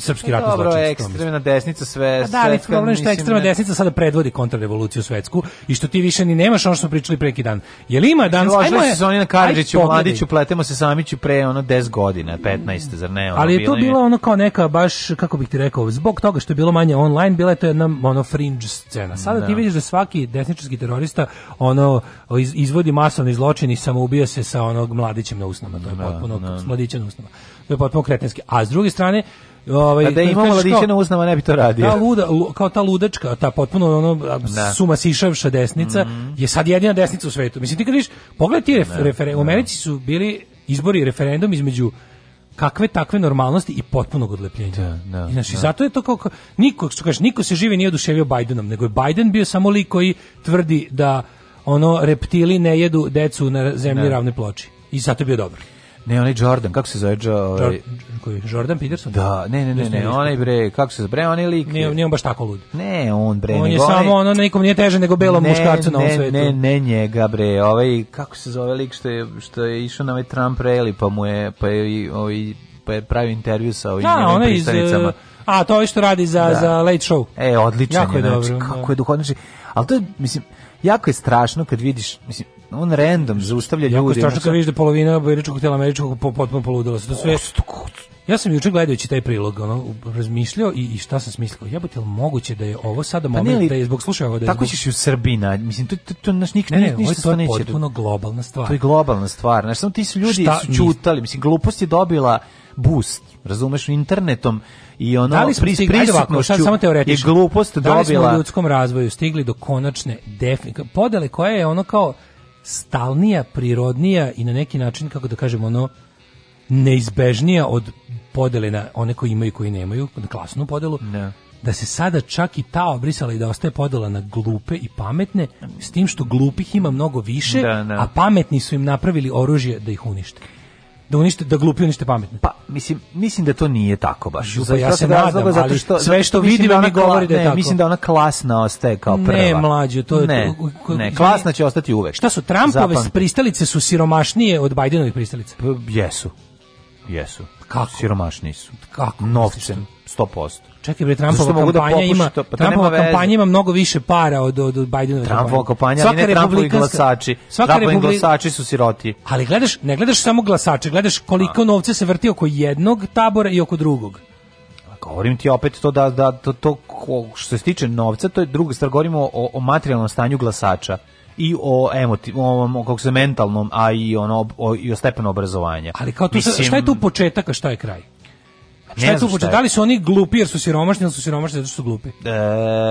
srpski pa ratni Dobro, zločin. Dobro, ekstremna desnica sve. A pa da, ali problem je što ekstremna ne... desnica sada predvodi kontrarevoluciju svetsku i što ti više ni nemaš ono što smo pričali preki dan. Je Jel ima danas... Ložili ajmo, se oni na Karadžiću, Mladiću, pletemo se Samiću pre ono 10 godina, 15, zar ne? Ono, ali je to bilo ono kao neka baš, kako bih ti rekao, zbog toga što je bilo manje online, bila je to jedna ono fringe scena. Sada da. ti vidiš da svaki desničarski terorista ono iz, izvodi masovni zločin i samoubija se sa onog mladićem na usnama. To je da, potpuno, da. mladićem na usnama. To je potpuno kretenski. A s druge strane, Ovaj, da, da imamo ladiće na usnama, ne bi to radio. Ta luda, kao ta ludačka, ta potpuno ono, da. suma sišavša desnica, mm -hmm. je sad jedina desnica u svetu. Mislim, ti kad viš, pogledaj ti ref, u Americi su bili izbori referendum između kakve takve normalnosti i potpunog odlepljenja. Da, da, I znači, da. zato je to kao, niko, što kaže, niko se živi nije oduševio Bidenom, nego je Biden bio samo lik koji tvrdi da ono reptili ne jedu decu na zemlji ne. Da. ravne ploči. I zato je bio dobro. Ne, onaj Jordan, kako se zove? Ovaj... koji, Jordan Peterson? Da, ne, ne, ne, ne, onaj bre, kako se zove, bre, onaj lik. Nije, nije on baš tako lud. Ne, on bre, on je samo, ono nikom nije teže nego belom muškarcu na ovom svetu. Ne, ne, njega bre, ovaj, kako se zove lik što je, što je išao na ovaj Trump rally, pa mu je, pa je, ovaj, pa je pravio intervju sa ovim da, pristanicama. A, to je što radi za, da. za late show. E, odlično. Jako je znači, dobro. Kako da. je duhovno. Ali to je, mislim, jako je strašno kad vidiš, mislim, on random zaustavlja ljude. Jako strašno kad vidiš da polovina biračkog tela američkog potpuno poludila. To sve... Ja sam juče gledajući taj prilog, ono, razmišljao i, i šta sam smislio. Jebote, li moguće da je ovo sada pa moment pa ne, da je zbog slušaj ovo da je Tako zbog... ćeš i u Srbiji, na, mislim, to, to, to naš nik, ne, ne, ništa to je potpuno globalna stvar. To je globalna stvar, znaš, samo ti su ljudi šta, su čutali, mislim, glupost je dobila boost, razumeš, internetom i ono da li pri, stigli, prisutnošću sad, samo je glupost dobila. Da li smo u ljudskom razvoju stigli do konačne definicije, podele koja je ono kao stalnija, prirodnija i na neki način, kako da kažem, ono neizbežnija od podele na one koji imaju i koji nemaju, na klasnu podelu, ne. Da. da se sada čak i ta obrisala i da ostaje podela na glupe i pametne, s tim što glupih ima mnogo više, da, da. a pametni su im napravili oružje da ih unište da unište da glupi unište pametne. Pa mislim mislim da to nije tako baš. Župa, ja se nadam, zato što sve što da vidim mi govori da je ne, tako. mislim da ona klasna ostaje kao prva. Ne, mlađe, to je ne, to, ne, klasna će ostati uvek. Šta su Trumpove Zapam... pristalice su siromašnije od Bajdenovih pristalica? jesu. Jesu. Kako? Siromašniji su. Kako? Novcem 100%. Čekaj bre Trumpova da kampanja da ima to, pa Trumpova kampanja ima mnogo više para od od, od Bidenove Trumpova kampanja, svaka ali ne Trumpovi glasači. Svaka Trumpovi glasači su siroti. Ali gledaš, ne gledaš samo glasače, gledaš koliko A. novca se vrti oko jednog tabora i oko drugog. Govorim ti opet to da, da to, to što se tiče novca, to je druga stvar, govorimo o, o materijalnom stanju glasača i o emotivnom, kako se mentalnom, a i ono o, i o stepenu obrazovanja. Ali kao tu Mislim, šta je tu početak, a šta je kraj? Šta je tu počeo? Da li su oni glupi jer su siromašni ili su siromašni zato što su glupi? E,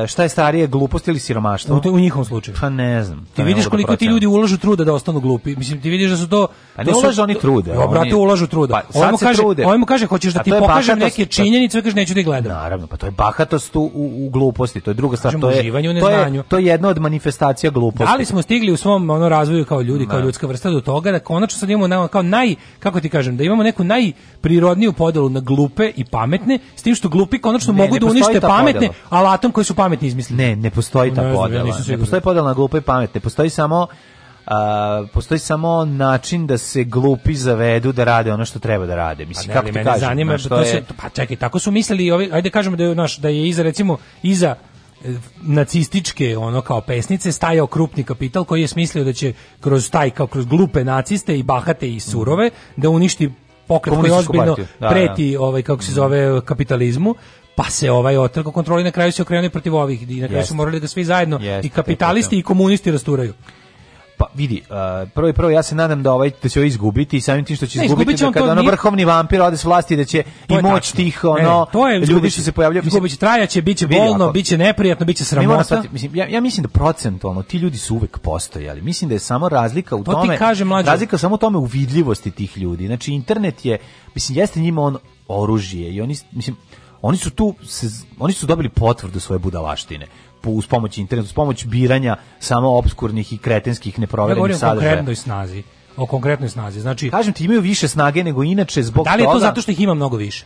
šta je starije, glupost ili siromaštvo? U, u njihovom slučaju. Pa ne znam. Ti vidiš da koliko da ti ljudi ulažu truda da ostanu glupi. Mislim, ti vidiš da su to... Pa da ne ulažu oni trude. Jo, brate, ulažu truda. Pa, ovo mu kaže, ovo mu kaže, hoćeš da ti pokažem neke činjenice, kaže, neću da ih gledam. Naravno, pa to je bahatost u, u gluposti, to je druga stvar, to je, to je, to je jedna od manifestacija gluposti. Da li smo stigli u svom ono, razvoju kao ljudi, kao da. ljudska vrsta do toga da konačno sad imamo kao naj, kako ti kažem, da imamo neku najprirodniju podelu na glupe i pametne, s tim što glupi konačno ne, mogu ne da unište pametne podjela. alatom koji su pametni izmislili. Ne, ne postoji ta ne podjela. Ne postoji podjela na glupe i pametne. Postoji samo Uh, postoji samo način da se glupi zavedu da rade ono što treba da rade. Mislim, pa ne, kako ti Zanima, no što pa je... se, pa čekaj, tako su mislili i ovi, ajde kažemo da je, naš, da je iza, recimo, iza e, nacističke ono kao pesnice stajao krupni kapital koji je smislio da će kroz taj kao kroz glupe naciste i bahate i surove da uništi pokret koji ozbiljno da, preti da. ovaj kako se zove kapitalizmu pa se ovaj otrg kontroli na kraju se okrenuli protiv ovih i na kraju yes. su morali da svi zajedno yes, i kapitalisti i komunisti rasturaju. Pa vidi, uh, prvo i prvo ja se nadam da ovaj da će ovo izgubiti i samim tim što će ne, izgubiti, izgubit će da kada ono nije... vrhovni vampir ode s vlasti da će to i moć tih ono e, to je, ljudi što se pojavljuju. Izgubit će, trajaće, bit će bolno, bit će neprijatno, bit će sramota. Shvatiti, mislim, ja, ja mislim da procentualno ti ljudi su uvek postojali. Mislim da je samo razlika u to tome, kaže, razlika samo u tome u vidljivosti tih ljudi. Znači internet je, mislim, jeste njima on oružje i oni, mislim, oni su tu se, oni su dobili potvrdu svoje budalaštine uz pomoć interneta, uz pomoć biranja samo obskurnih i kretenskih neproverenih sadržaja. Ja govorim o konkretnoj snazi o konkretnoj snazi. Znači, kažem ti imaju više snage nego inače zbog toga. Da li je to toga... zato što ih ima mnogo više?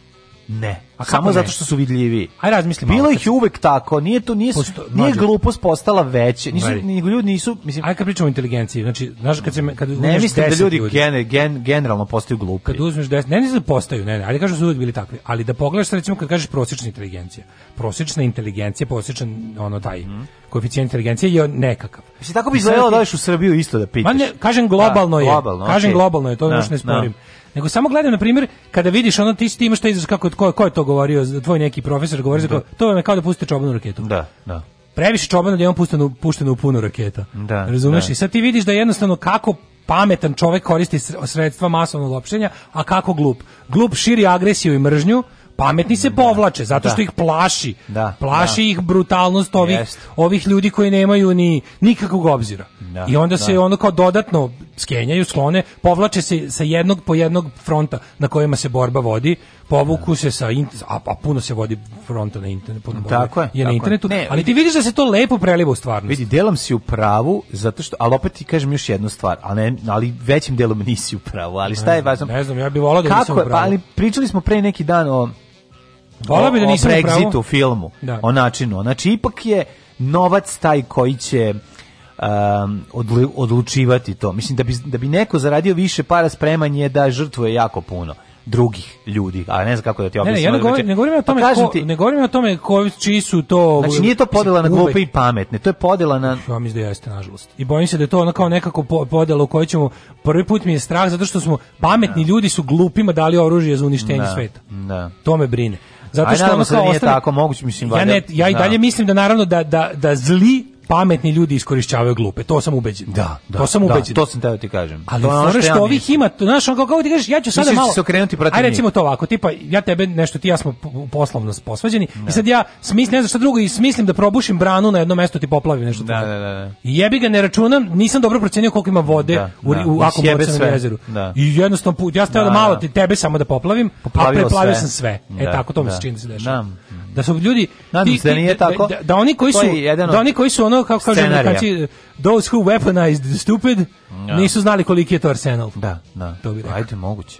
Ne. A samo ne? zato što su vidljivi. Aj razmislimo. Bilo ih je uvek tako, nije to nije Posto, nije glupost postala veće. Nisu nego ljudi nisu, mislim. Aj kad pričamo o inteligenciji, znači znaš kad se kad ne mislim da ljudi, ljudi gen, generalno postaju glupi. Kad uzmeš 10, ne nisu da postaju, ne, ne, ali kažu da su uvek bili takvi. Ali da pogledaš recimo kad kažeš prosečna inteligencija. Prosečna inteligencija, prosječan ono taj mm. koeficijent inteligencije je nekakav. Mislim tako bi izgledalo da u Srbiju isto da pitaš. Ma ne, kažem da, globalno da, je. Globalno, kažem okay. globalno je, to da, još ne sporim. Nego samo gledam na primjer kada vidiš ono ti ti imaš taj izraz kako ko, ko je to govorio, tvoj neki profesor govori da. to vam je kao da pustite čobanu raketu. Da, da. Previše čobana da je on pušteno, pušteno u puno raketa. Da, Razumeš? Da. I sad ti vidiš da jednostavno kako pametan čovek koristi sredstva masovnog opštenja, a kako glup. Glup širi agresiju i mržnju, pametni se povlače zato da. što ih plaši. Da, plaši da. ih brutalnost ovih Jest. ovih ljudi koji nemaju ni nikakvog obzira. Da, I onda da. se ono kao dodatno skenjaju, sklone, povlače se sa jednog po jednog fronta na kojima se borba vodi, povuku se sa a, a, puno se vodi fronta na internetu, tako je, je tako na internetu, ne, ali ti vidiš da se to lepo preliva u stvarnost. Vidi, delam si u pravu zato što ali opet ti kažem još jednu stvar, a ne, ali većim delom nisi u pravu, ali šta je važno? Ne znam, ja bih volao da Kako, u pravu. Kako, pa, ali pričali smo pre neki dan o Bola bi da nisam o Brexitu pravo. filmu, da. o načinu. Znači, ipak je novac taj koji će um, odlu, odlučivati to. Mislim, da bi, da bi neko zaradio više para spremanje da žrtvuje jako puno drugih ljudi, a ne znam kako da ti objasnim. Ne, ja ne, govorim, ne govorim o pa tome, pa ko, ti, ne govorim o tome ko, čiji su to... Znači, nije to podela na glupe i pametne, to je podela na... Ja mislim da jeste, nažalost. I bojim se da je to ono kao nekako podela u kojoj ćemo... Prvi put mi je strah zato što smo pametni da. ljudi su glupima dali oružje za uništenje da. sveta. Da. To me brine. Zato što ono kao ostane, tako moguće mislim Ja ne, ja i dalje mislim da naravno da da da zli pametni ljudi iskorišćavaju glupe. To sam ubeđen. Da, da, to sam da, ubeđen. Da, to sam teo ti kažem. Ali to ono što, ja ovih ima, znaš, on kako ti kažeš, ja ću sada da malo. Se okrenuti protiv. Aj recimo to ovako, tipa ja tebe nešto ti ja smo poslovno posvađeni i da. sad ja smislim ne znam šta drugo i smislim da probušim branu na jedno mesto ti poplavim nešto. Da, da, da, da. I jebi ga ne računam, nisam dobro procenio koliko ima vode u, u akumulacionom jezeru. I jednostavno ja stavio da, malo tebe samo da poplavim, a preplavio sam sve. E tako to mi se čini da se dešava. Da su ljudi Nadam ti, se da nije da- tako. Da, da oni koji su da oni koji su ono kako kažu znači those who weaponized the stupid no. Da. nisu znali koliki je to arsenal. Da, da. To bi rekao. Ajde moguće.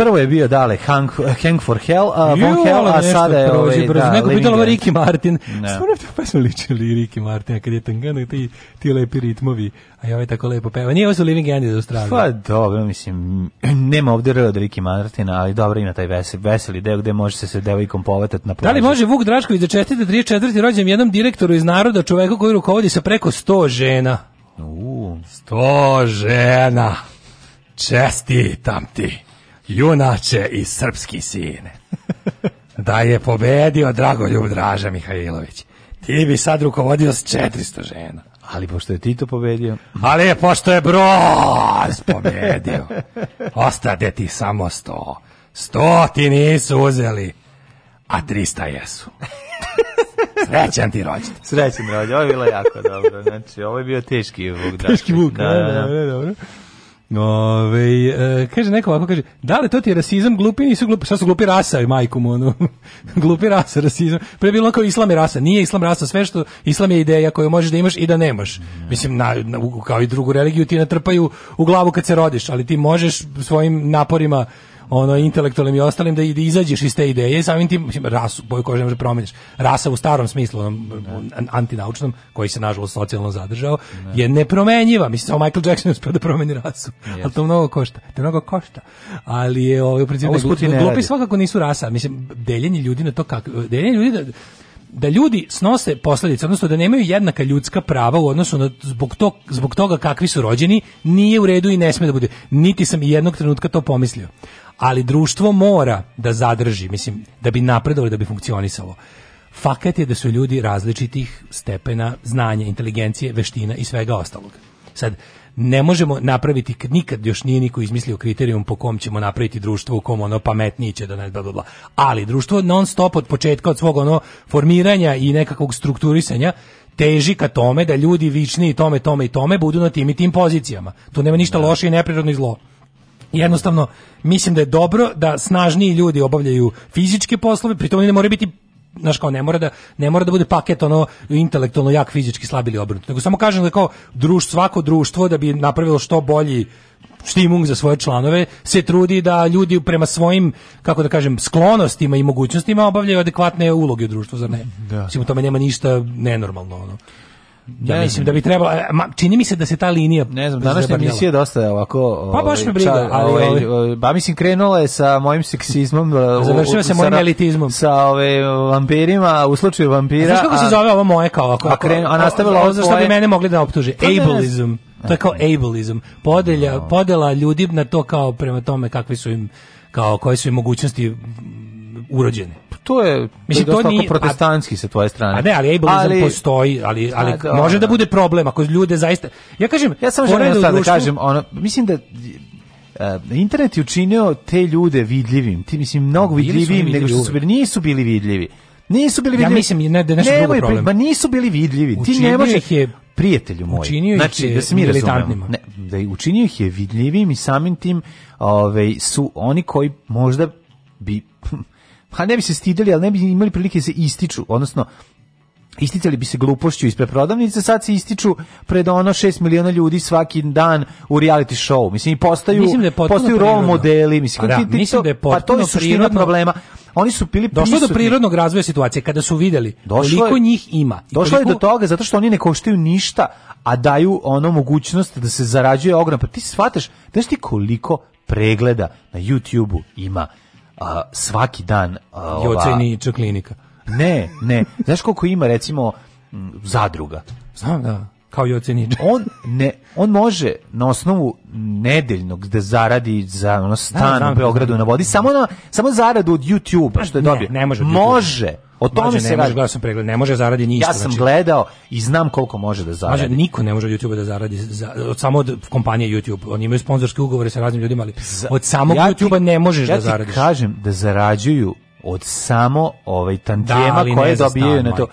Prvo je bio dale Hank, Hank for Hell, a Von Hell, a sada je ovaj, da, Neko pitalo ovo Ricky Martin. Da. Stvarno te pesma liči li Ricky Martin, a kad je tangana ti, ti lepi ritmovi, a ja ovaj tako lepo peva. Nije ovo su Living End iz Australije. Pa dobro, mislim, nema ovdje rod Ricky Martin, ali dobro ima taj veseli, veseli deo gde može se sa devojkom povetati na plaži. Da li može Vuk Drašković da čestite 34. rođem jednom direktoru iz naroda, čoveku koji rukovodi sa preko 100 žena? U, 100 žena. Čestitam ti junače i srpski sine. [LAUGHS] Da je pobedio Dragoljub Draža Mihajlović. Ti bi sad rukovodio s 400 žena. Ali pošto je Tito pobedio... Ali je pošto je Broz pobedio. Ostade ti samo sto. Sto ti nisu uzeli, a 300 jesu. [LAUGHS] Srećan ti rođen. Srećan rođen, ovo je bilo jako dobro. Znači, ovo je bio teški vuk. Teški vuk, da, da, da, da, da. Ove, e, kaže neko ovako, kaže, da li to ti je rasizam, glupi nisu glupi, sad su glupi rasa, majku mu, ono, [LAUGHS] glupi rasa, rasizam, pre bilo kao islam je rasa, nije islam rasa, sve što, islam je ideja koju možeš da imaš i da nemaš, mislim, na, na, kao i drugu religiju ti natrpaju u glavu kad se rodiš, ali ti možeš svojim naporima ono intelektualnim i ostalim da, ide da izađeš iz te ideje samim tim mislim rasu boju kože može da promeniš rasa u starom smislu onom antinaučnom koji se nažalost socijalno zadržao ne. je nepromenjiva mislim samo Michael Jackson je uspeo da promeni rasu yes. ali to mnogo košta to mnogo košta ali je ovaj u principu glupi, glupi svakako nisu rasa mislim deljenje ljudi na to kako deljenje ljudi da, da ljudi snose posledice, odnosno da nemaju jednaka ljudska prava u odnosu na zbog, to, zbog toga kakvi su rođeni, nije u redu i ne sme da bude. Niti sam i jednog trenutka to pomislio ali društvo mora da zadrži, mislim, da bi napredovalo, da bi funkcionisalo. Fakat je da su ljudi različitih stepena znanja, inteligencije, veština i svega ostalog. Sad, ne možemo napraviti, nikad još nije niko izmislio kriterijum po kom ćemo napraviti društvo u kom ono pametnije će da ne bla, bla, bla. Ali društvo non stop od početka, od svog ono formiranja i nekakvog strukturisanja teži ka tome da ljudi vični i tome, tome i tome budu na tim i tim pozicijama. Tu nema ništa ne. Da. loše i neprirodno i zlo jednostavno mislim da je dobro da snažniji ljudi obavljaju fizičke poslove, pritom oni ne moraju biti znaš kao ne mora da ne mora da bude paket ono intelektualno jak fizički slab ili obrnuto nego samo kažem da kao druž, svako društvo da bi napravilo što bolji štimung za svoje članove se trudi da ljudi prema svojim kako da kažem sklonostima i mogućnostima obavljaju adekvatne uloge u društvu zar ne? Da. Mislim u tome nema ništa nenormalno ono ja ne mislim znam. da bi trebalo e, ma, čini mi se da se ta linija ne znam današnja emisija je dosta ovako pa baš ovaj, me briga ča, ovaj, ali ovaj, ba mislim krenula je sa mojim seksizmom [LAUGHS] završila se mojim elitizmom sa ove vampirima u slučaju vampira znaš kako se zove ovo moje kao ovako a, kren, a nastavila ovo što bi mene mogli da optuže pa ableism to je kao ableism podelja podela ljudi na to kao prema tome kakvi su im kao koje su im mogućnosti urođene. Pa to je mislim da to nije protestantski sa tvoje strane. A ne, ali ableizam ali, postoji, ali ali a, da, može da bude problem ako ljude zaista Ja kažem, ja samo želim da kažem, ono mislim da e, internet je učinio te ljude vidljivim, ti mislim mnogo vidljivim nego što su bili, nisu bili vidljivi. Nisu bili vidljivi. Ja mislim ne, da je nešto drugo problem. Ma nisu bili vidljivi. Učinio ti ne možeš je prijatelju moj. Učinio znači, ih je da se mi razumemo. Ne, da je učinio ih je vidljivim i samim tim, ovaj su oni koji možda bi pa ne bi se stideli, ali ne bi imali prilike da se ističu, odnosno isticali bi se glupošću ispred prodavnice, sad se ističu pred ono 6 miliona ljudi svaki dan u reality show. Mislim, i postaju, mislim da postaju role modeli. Mislim, pa, da, ti mislim to, da je pa to je suština prirodno, problema. Oni su bili došlo do prirodnog razvoja situacije kada su videli došlo koliko je, njih ima. Došlo koliko... je do toga zato što oni ne koštaju ništa, a daju ono mogućnost da se zarađuje ogrom. Pa ti shvataš, znaš ti koliko pregleda na YouTube-u ima a, svaki dan... A, ova... Jocenića klinika. Ne, ne. Znaš koliko ima, recimo, m, zadruga? Znam, da kao Jocenić. [LAUGHS] On ne, on može na osnovu nedeljnog da zaradi za ono stan u Beogradu na vodi, samo na, samo zaradu od YouTubea što je dobio. Ne, ne može. Od može O tome Mađe, se ne može glasom da pregled, ne može da zaradi ništa. Ja sam znači, gledao i znam koliko može da zaradi. Mađe, niko ne može od YouTube da zaradi, za, od samo od kompanije YouTube. Oni imaju sponzorske ugovore sa raznim ljudima, ali od samog ja YouTube-a ne možeš ja da zaradiš. Ja ti kažem da zarađuju od samo ovaj tantijema da, koje dobijaju na to.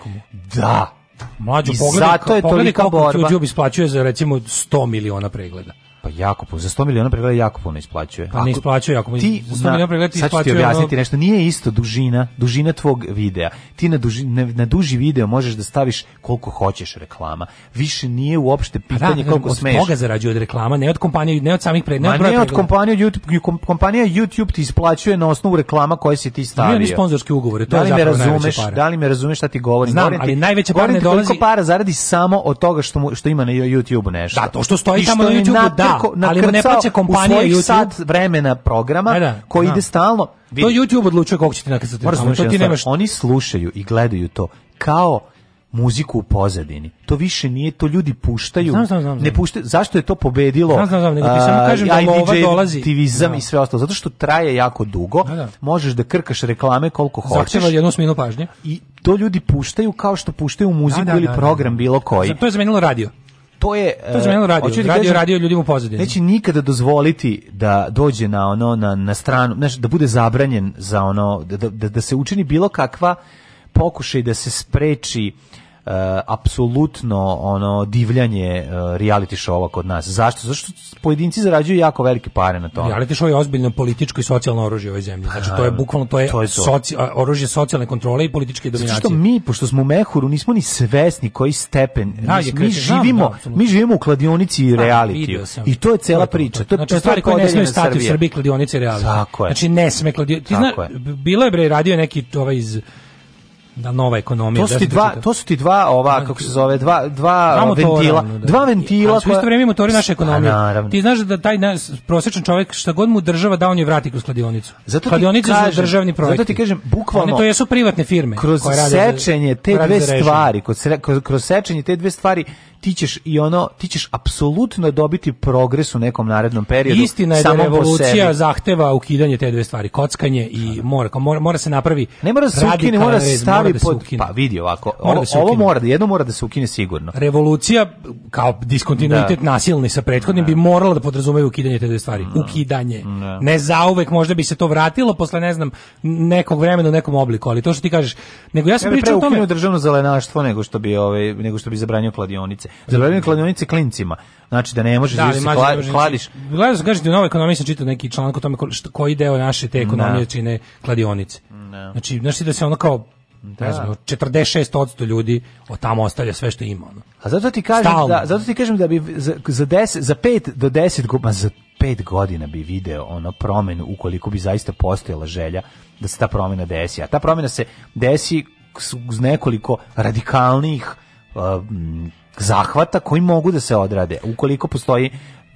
Da. Mlađo, pogledaj, zato je pogledaj koliko borba. YouTube isplaćuje za recimo 100 miliona pregleda. Pa jako puno, za 100 miliona pregleda jako puno isplaćuje. Pa ne isplaćuje, ako ti, za 100 miliona pregleda ti isplaćuje. Sad ću ti objasniti ono... nešto, nije isto dužina, dužina tvog videa. Ti na, duži, na, na duži video možeš da staviš koliko hoćeš reklama. Više nije uopšte pa da, pitanje da, koliko od smeš. Od toga zarađuje od reklama, ne od kompanije, ne od samih pred, ne od, ne od kompanije YouTube, kompanija YouTube ti isplaćuje na osnovu reklama koje si ti stavio. Nije ni sponzorski ugovore, to da li je me razumeš, Da li me razumeš šta ti govorim? Znam, govorim ali ti, najveća para ne dolazi. Koliko para zaradi samo od toga što, mu, što ima na YouTubeu nešto. Da, to što stoji tamo na YouTubeu, da, nakrko, ali mu ne plaća kompanija YouTube. sat vremena programa da, da, koji da. ide stalno. Vid. To YouTube odlučuje koliko će ti nakrcati. To ti nemaš... Oni slušaju i gledaju to kao muziku u pozadini. To više nije, to ljudi puštaju. Znam, znam, znam, ne puštaju. Zašto je to pobedilo? Znam, znam, znam, nego ti samo kažem da lova dolazi. Aktivizam da. i sve ostalo. Zato što traje jako dugo. Da, da. Možeš da krkaš reklame koliko Zahtjeva hoćeš. Zahtjeva jednu sminu pažnje. I to ljudi puštaju kao što puštaju muziku da, da ili program bilo koji. To je zamenilo radio to je to e, je radio, hoću da radio, kažem, radio ljudima u pozadini. Neće nikada dozvoliti da dođe na ono na na stranu, znaš, da bude zabranjen za ono da, da, da se učini bilo kakva pokušaj da se spreči Eh, apsolutno ono divljanje eh, reality showa kod nas. Zašto? Zašto pojedinci zarađuju jako velike pare na tome. Reality show je ozbiljno političko i socijalno oružje ove zemlje. Znači to je pa, bukvalno to je, to je to. Soci, oružje socijalne kontrole i političke dominacije. Zato što mi pošto smo u mehuru nismo ni svesni koji stepen da, mi, je mi da, živimo da, mi živimo u kladionici i da, reality. I to je cela priča. To je znači, stvari koje ne smiju stati Srbije. u Srbiji kladionice i reality. Tako je. Znači ne sme kladionice. Ti zna, bilo je bre radio neki ovaj iz da nova ekonomija. To su ti dva, to su ti dva ova kako se zove, dva dva motora, ventila, da. dva ventila. su koja... isto vrijeme motori naše ekonomije. ti znaš da taj nas prosječan čovjek šta god mu država da on je vrati kroz kladionicu. Zato je državni projekt Zato ti kažem bukvalno. One to jesu privatne firme kroz sečenje te dve stvari, kroz, kroz sečenje te dve stvari ti ćeš i ono, ti ćeš apsolutno dobiti progres u nekom narednom periodu. Istina je da revolucija zahteva ukidanje te dve stvari, kockanje i da. mora, mora, mora se napravi Ne mora da se ukine, mora da se stavi mora pod, pa vidi ovako, mora ovo, da se ovo mora, jedno mora da se ukine sigurno. Revolucija kao diskontinuitet da. nasilni sa prethodnim da. bi morala da podrazumeva ukidanje te dve stvari. Da. Ukidanje. Ne zauvek, možda bi se to vratilo posle ne znam nekog vremena u nekom obliku, ali to što ti kažeš, nego ja sam ja pričao o tome državno zelenaštvo nego što bi ovaj nego što bi zabranio kladionice kladionice. Zabranjene kladionice klincima. Znači da ne možeš da, da se kla, kladiš. Gledaš, kažete, u novoj ekonomiji sam čitao neki članak o tome koji deo naše te ekonomije da. čine kladionice. Ne. Da. Znači, znači da se ono kao da. znam, 46% ljudi od tamo ostavlja sve što ima. Ono. A zato ti kažem Stalno. da zato ti kažem da bi za za 10 za 5 do 10 godina za 5 godina bi video ono promenu ukoliko bi zaista postojala želja da se ta promena desi. A ta promena se desi uz nekoliko radikalnih uh, zahvata koji mogu da se odrade ukoliko postoji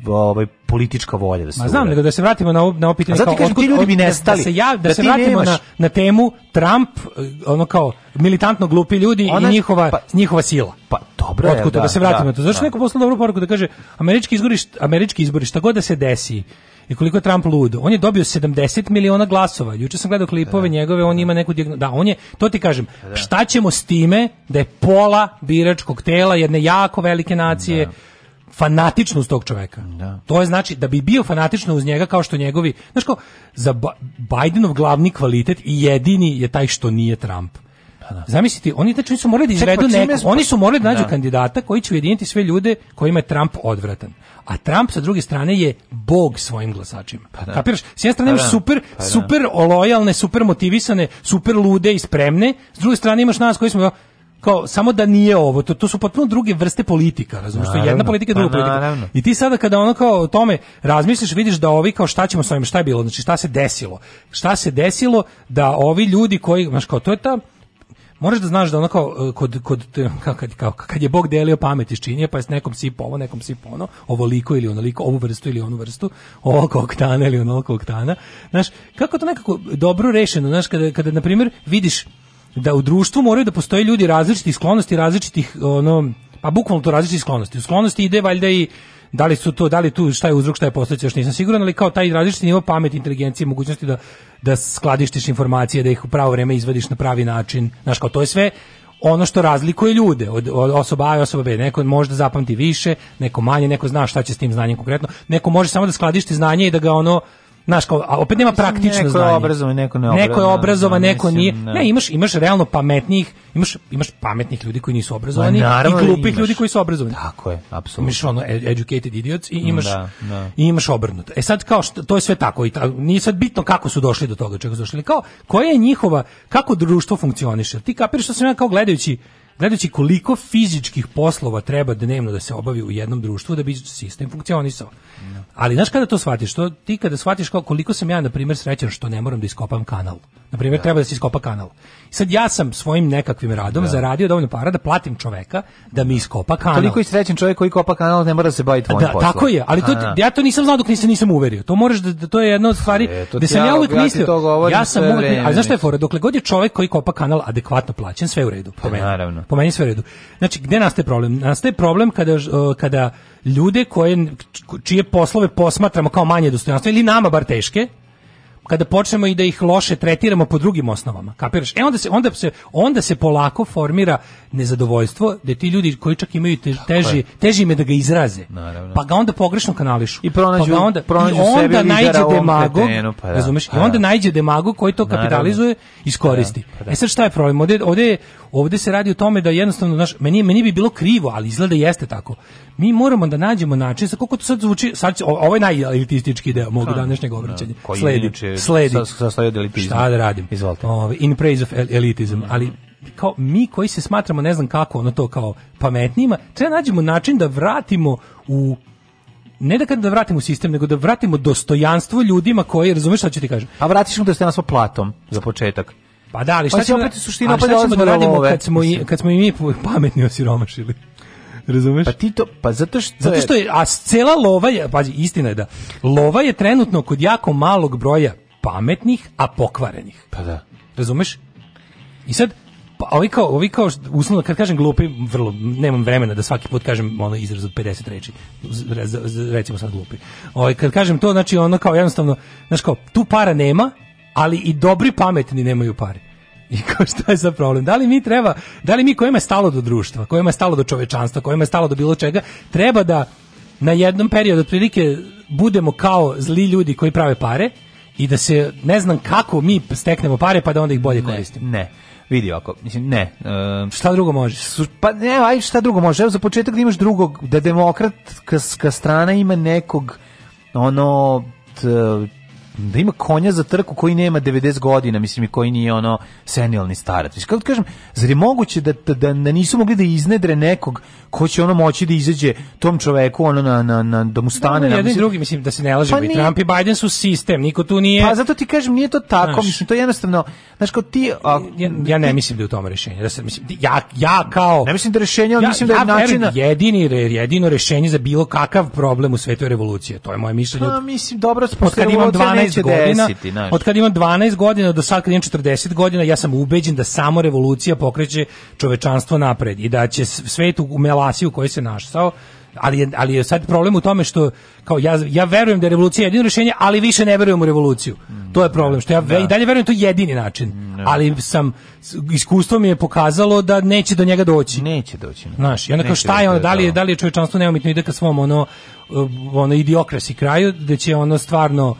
ovaj politička volja da se. Ma znam, nego da se vratimo na na ovo pitanje kao kažem, ti ljudi bi da nestali. Da se ja da, da se vratimo na na temu Trump, eh, ono kao militantno glupi ljudi Ona, i njihova pa, njihova sila. Pa dobro je, da, da se vratimo da, to. Zašto da. neko poslao dobru poruku da kaže američki izbori, američki izbori šta god da se desi i koliko je Trump lud. On je dobio 70 miliona glasova. Juče sam gledao klipove da. da. njegove, on da. ima neku dijagno... da on je to ti kažem. Da, da. Šta ćemo s time da je pola biračkog tela jedne jako velike nacije da fanatično uz tog čoveka. Da. To je znači da bi bio fanatično uz njega kao što njegovi, znaš kao, za ba Bidenov glavni kvalitet i jedini je taj što nije Trump. Pa da. Zamislite, oni znači su morali da izvedu pa neko, oni su morali da nađu da. kandidata koji će ujediniti sve ljude kojima je Trump odvratan. A Trump sa druge strane je bog svojim glasačima. Pa da. Kapiraš? S jedne strane pa imaš da. super, pa da. super lojalne, super motivisane, super lude i spremne, s druge strane imaš nas koji smo kao samo da nije ovo to, to su potpuno druge vrste politika razumiješ je jedna politika druga politika naravno. i ti sada kada ono kao o tome razmisliš vidiš da ovi kao šta ćemo s ovim šta je bilo znači šta se desilo šta se desilo da ovi ljudi koji znači kao to je ta moraš da znaš da ono kao e, kod, kod kad, kao, kad je Bog delio pamet iz činje, pa je s nekom sipo ovo, nekom sipo ono, ovo liko ili onoliko, ovu vrstu ili onu vrstu, ovako oktana ili onoliko oktana. Znaš, kako to nekako dobro rešeno, znaš, kada, kada na primjer, vidiš da u društvu moraju da postoje ljudi različitih sklonosti, različitih, ono, pa bukvalno to različitih sklonosti. U sklonosti ide valjda i Da li su to, da li tu šta je uzrok, šta je posledica, još nisam siguran, ali kao taj različiti nivo pameti, inteligencije, mogućnosti da da skladištiš informacije, da ih u pravo vreme izvadiš na pravi način. znači kao to je sve ono što razlikuje ljude od, od osoba A i osoba B. Neko može da zapamti više, neko manje, neko zna šta će s tim znanjem konkretno. Neko može samo da skladišti znanje i da ga ono Znaš, kao, a opet nema praktično neko znanje. Neko je obrazovan, neko ne obrazovan. Neko je obrazovan, neko nije. Ne, imaš, imaš realno pametnih, imaš, imaš pametnih ljudi koji nisu obrazovani i da glupih ljudi koji su obrazovani. Tako je, apsolutno. Imaš ono e, educated idiots i da, imaš, da, da. I imaš obrnuto. E sad kao, što, to je sve tako. I ta, nije sad bitno kako su došli do toga, čega su došli. Kao, koja je njihova, kako društvo funkcioniše. Ti kapiraš što sam ja kao gledajući Gledajući koliko fizičkih poslova treba dnevno da se obavi u jednom društvu da bi sistem funkcionisao. Da. Ali znaš kada to shvatiš? To, ti kada shvatiš koliko sam ja, na primjer, srećan što ne moram da iskopam kanal. Na primjer, da. treba da se iskopa kanal. Sad ja sam svojim nekakvim radom da. zaradio dovoljno para da platim čoveka da mi iskopa kanal. Toliko i srećan čovjek koji kopa kanal ne mora da se baviti tvojim da, poslom. Tako je, ali to, ja to nisam znao dok nisam, nisam uverio. To moraš da, to je jedna od stvari da sam ja uvijek mislio. Ja sam uvijek, a znaš što je fora? Dokle god je čovjek koji kopa kanal adekvatno plaćen, sve u redu. Po pa meni, Naravno. Po meni sve u redu. Znači, gde nastaje problem? Nastaje problem kada, kada ljude koje, čije poslove posmatramo kao manje dostojanstva ili nama bar teške, kada počnemo i da ih loše tretiramo po drugim osnovama, kapiraš? E onda se onda se onda se polako formira nezadovoljstvo da ti ljudi koji čak imaju teži teži me da ga izraze. Naravno. Pa ga onda pogrešno kanališu. I pronađu, pa onda pronađu i onda najđe demago pa da, razumeš? Pa I onda da. najđe demago koji to kapitalizuje i pa da, iskoristi. Pa da, e sad šta je problem? Ovde, ovde, ovde se radi o tome da jednostavno znaš, meni meni bi bilo krivo, ali izgleda jeste tako. Mi moramo da nađemo način sa koliko to sad zvuči, sad ovaj najelitistički deo mog pa, današnjeg da. obraćanja. Sledi, sledi. Sa, sa, sa, Šta da radim? Izvolite. Ove, in praise of elitism, mm -hmm. ali kao mi koji se smatramo ne znam kako ono to kao pametnijima, treba da nađemo način da vratimo u ne da kada da vratimo sistem, nego da vratimo dostojanstvo ljudima koji, razumeš šta ću ti kažem? A vratiš mu dostojanstvo platom, za početak. Pa da, ali pa šta, pa ćemo, opet suština, pa ćemo da radimo kad smo, i, kad smo i mi pametni osiromašili? Razumeš? Pa ti to, pa zato što zato što je a cela lova je, pazi, istina je da lova je trenutno kod jako malog broja pametnih, a pokvarenih. Pa da. Razumeš? I sad pa ovi kao, ovi kao, uslovno, kad kažem glupi, vrlo, nemam vremena da svaki put kažem ono izraz od 50 reči, recimo sad glupi. Ovi, ovaj, kad kažem to, znači ono kao jednostavno, znači kao, tu para nema, ali i dobri pametni nemaju pare. I kao šta je za problem? Da li mi treba, da li mi kojima je stalo do društva, kojima je stalo do čovečanstva, kojima je stalo do bilo čega, treba da na jednom periodu otprilike budemo kao zli ljudi koji prave pare i da se ne znam kako mi steknemo pare pa da onda ih bolje koristimo. Ne. ne vidi ovako, mislim, ne. Um, šta drugo može? pa ne, aj šta drugo može? Evo za početak da imaš drugog, da demokratska strana ima nekog ono t, da ima konja za trku koji nema 90 godina, mislim i koji nije ono senilni starac. Mislim, kako kažem, zar je moguće da, da, da, da nisu mogli da iznedre nekog ko će ono moći da izađe tom čoveku ono na, na, na da mu stane da, na mislim, drugi mislim da se ne lažemo pa i Trump i Biden su sistem niko tu nije pa zato ti kažem nije to tako znaš, mislim to je jednostavno znaš kao ti a, ja, ja, ne mislim da je u tome rešenje da se mislim ja ja kao ne mislim da rešenje ali ja, mislim da je ja način jedini jedino rešenje za bilo kakav problem u svetu je to je moje mišljenje pa mislim dobro posle imam 12 12 godina, desiti, od kad imam 12 godina do sad kad imam 40 godina, ja sam ubeđen da samo revolucija pokreće čovečanstvo napred i da će svet u melasiju koji se našao ali je, ali je sad problem u tome što kao ja, ja verujem da je revolucija jedino rešenje, ali više ne verujem u revoluciju. Mm, to je problem, što ja da. i dalje verujem da to je jedini način. Mm, ali sam iskustvo mi je pokazalo da neće do njega doći. Neće doći. Ne. Znaš, i onda kao šta je ono, da li da li je da. da čovječanstvo neumitno ide ka svom ono uh, ono idiokrasi kraju da će ono stvarno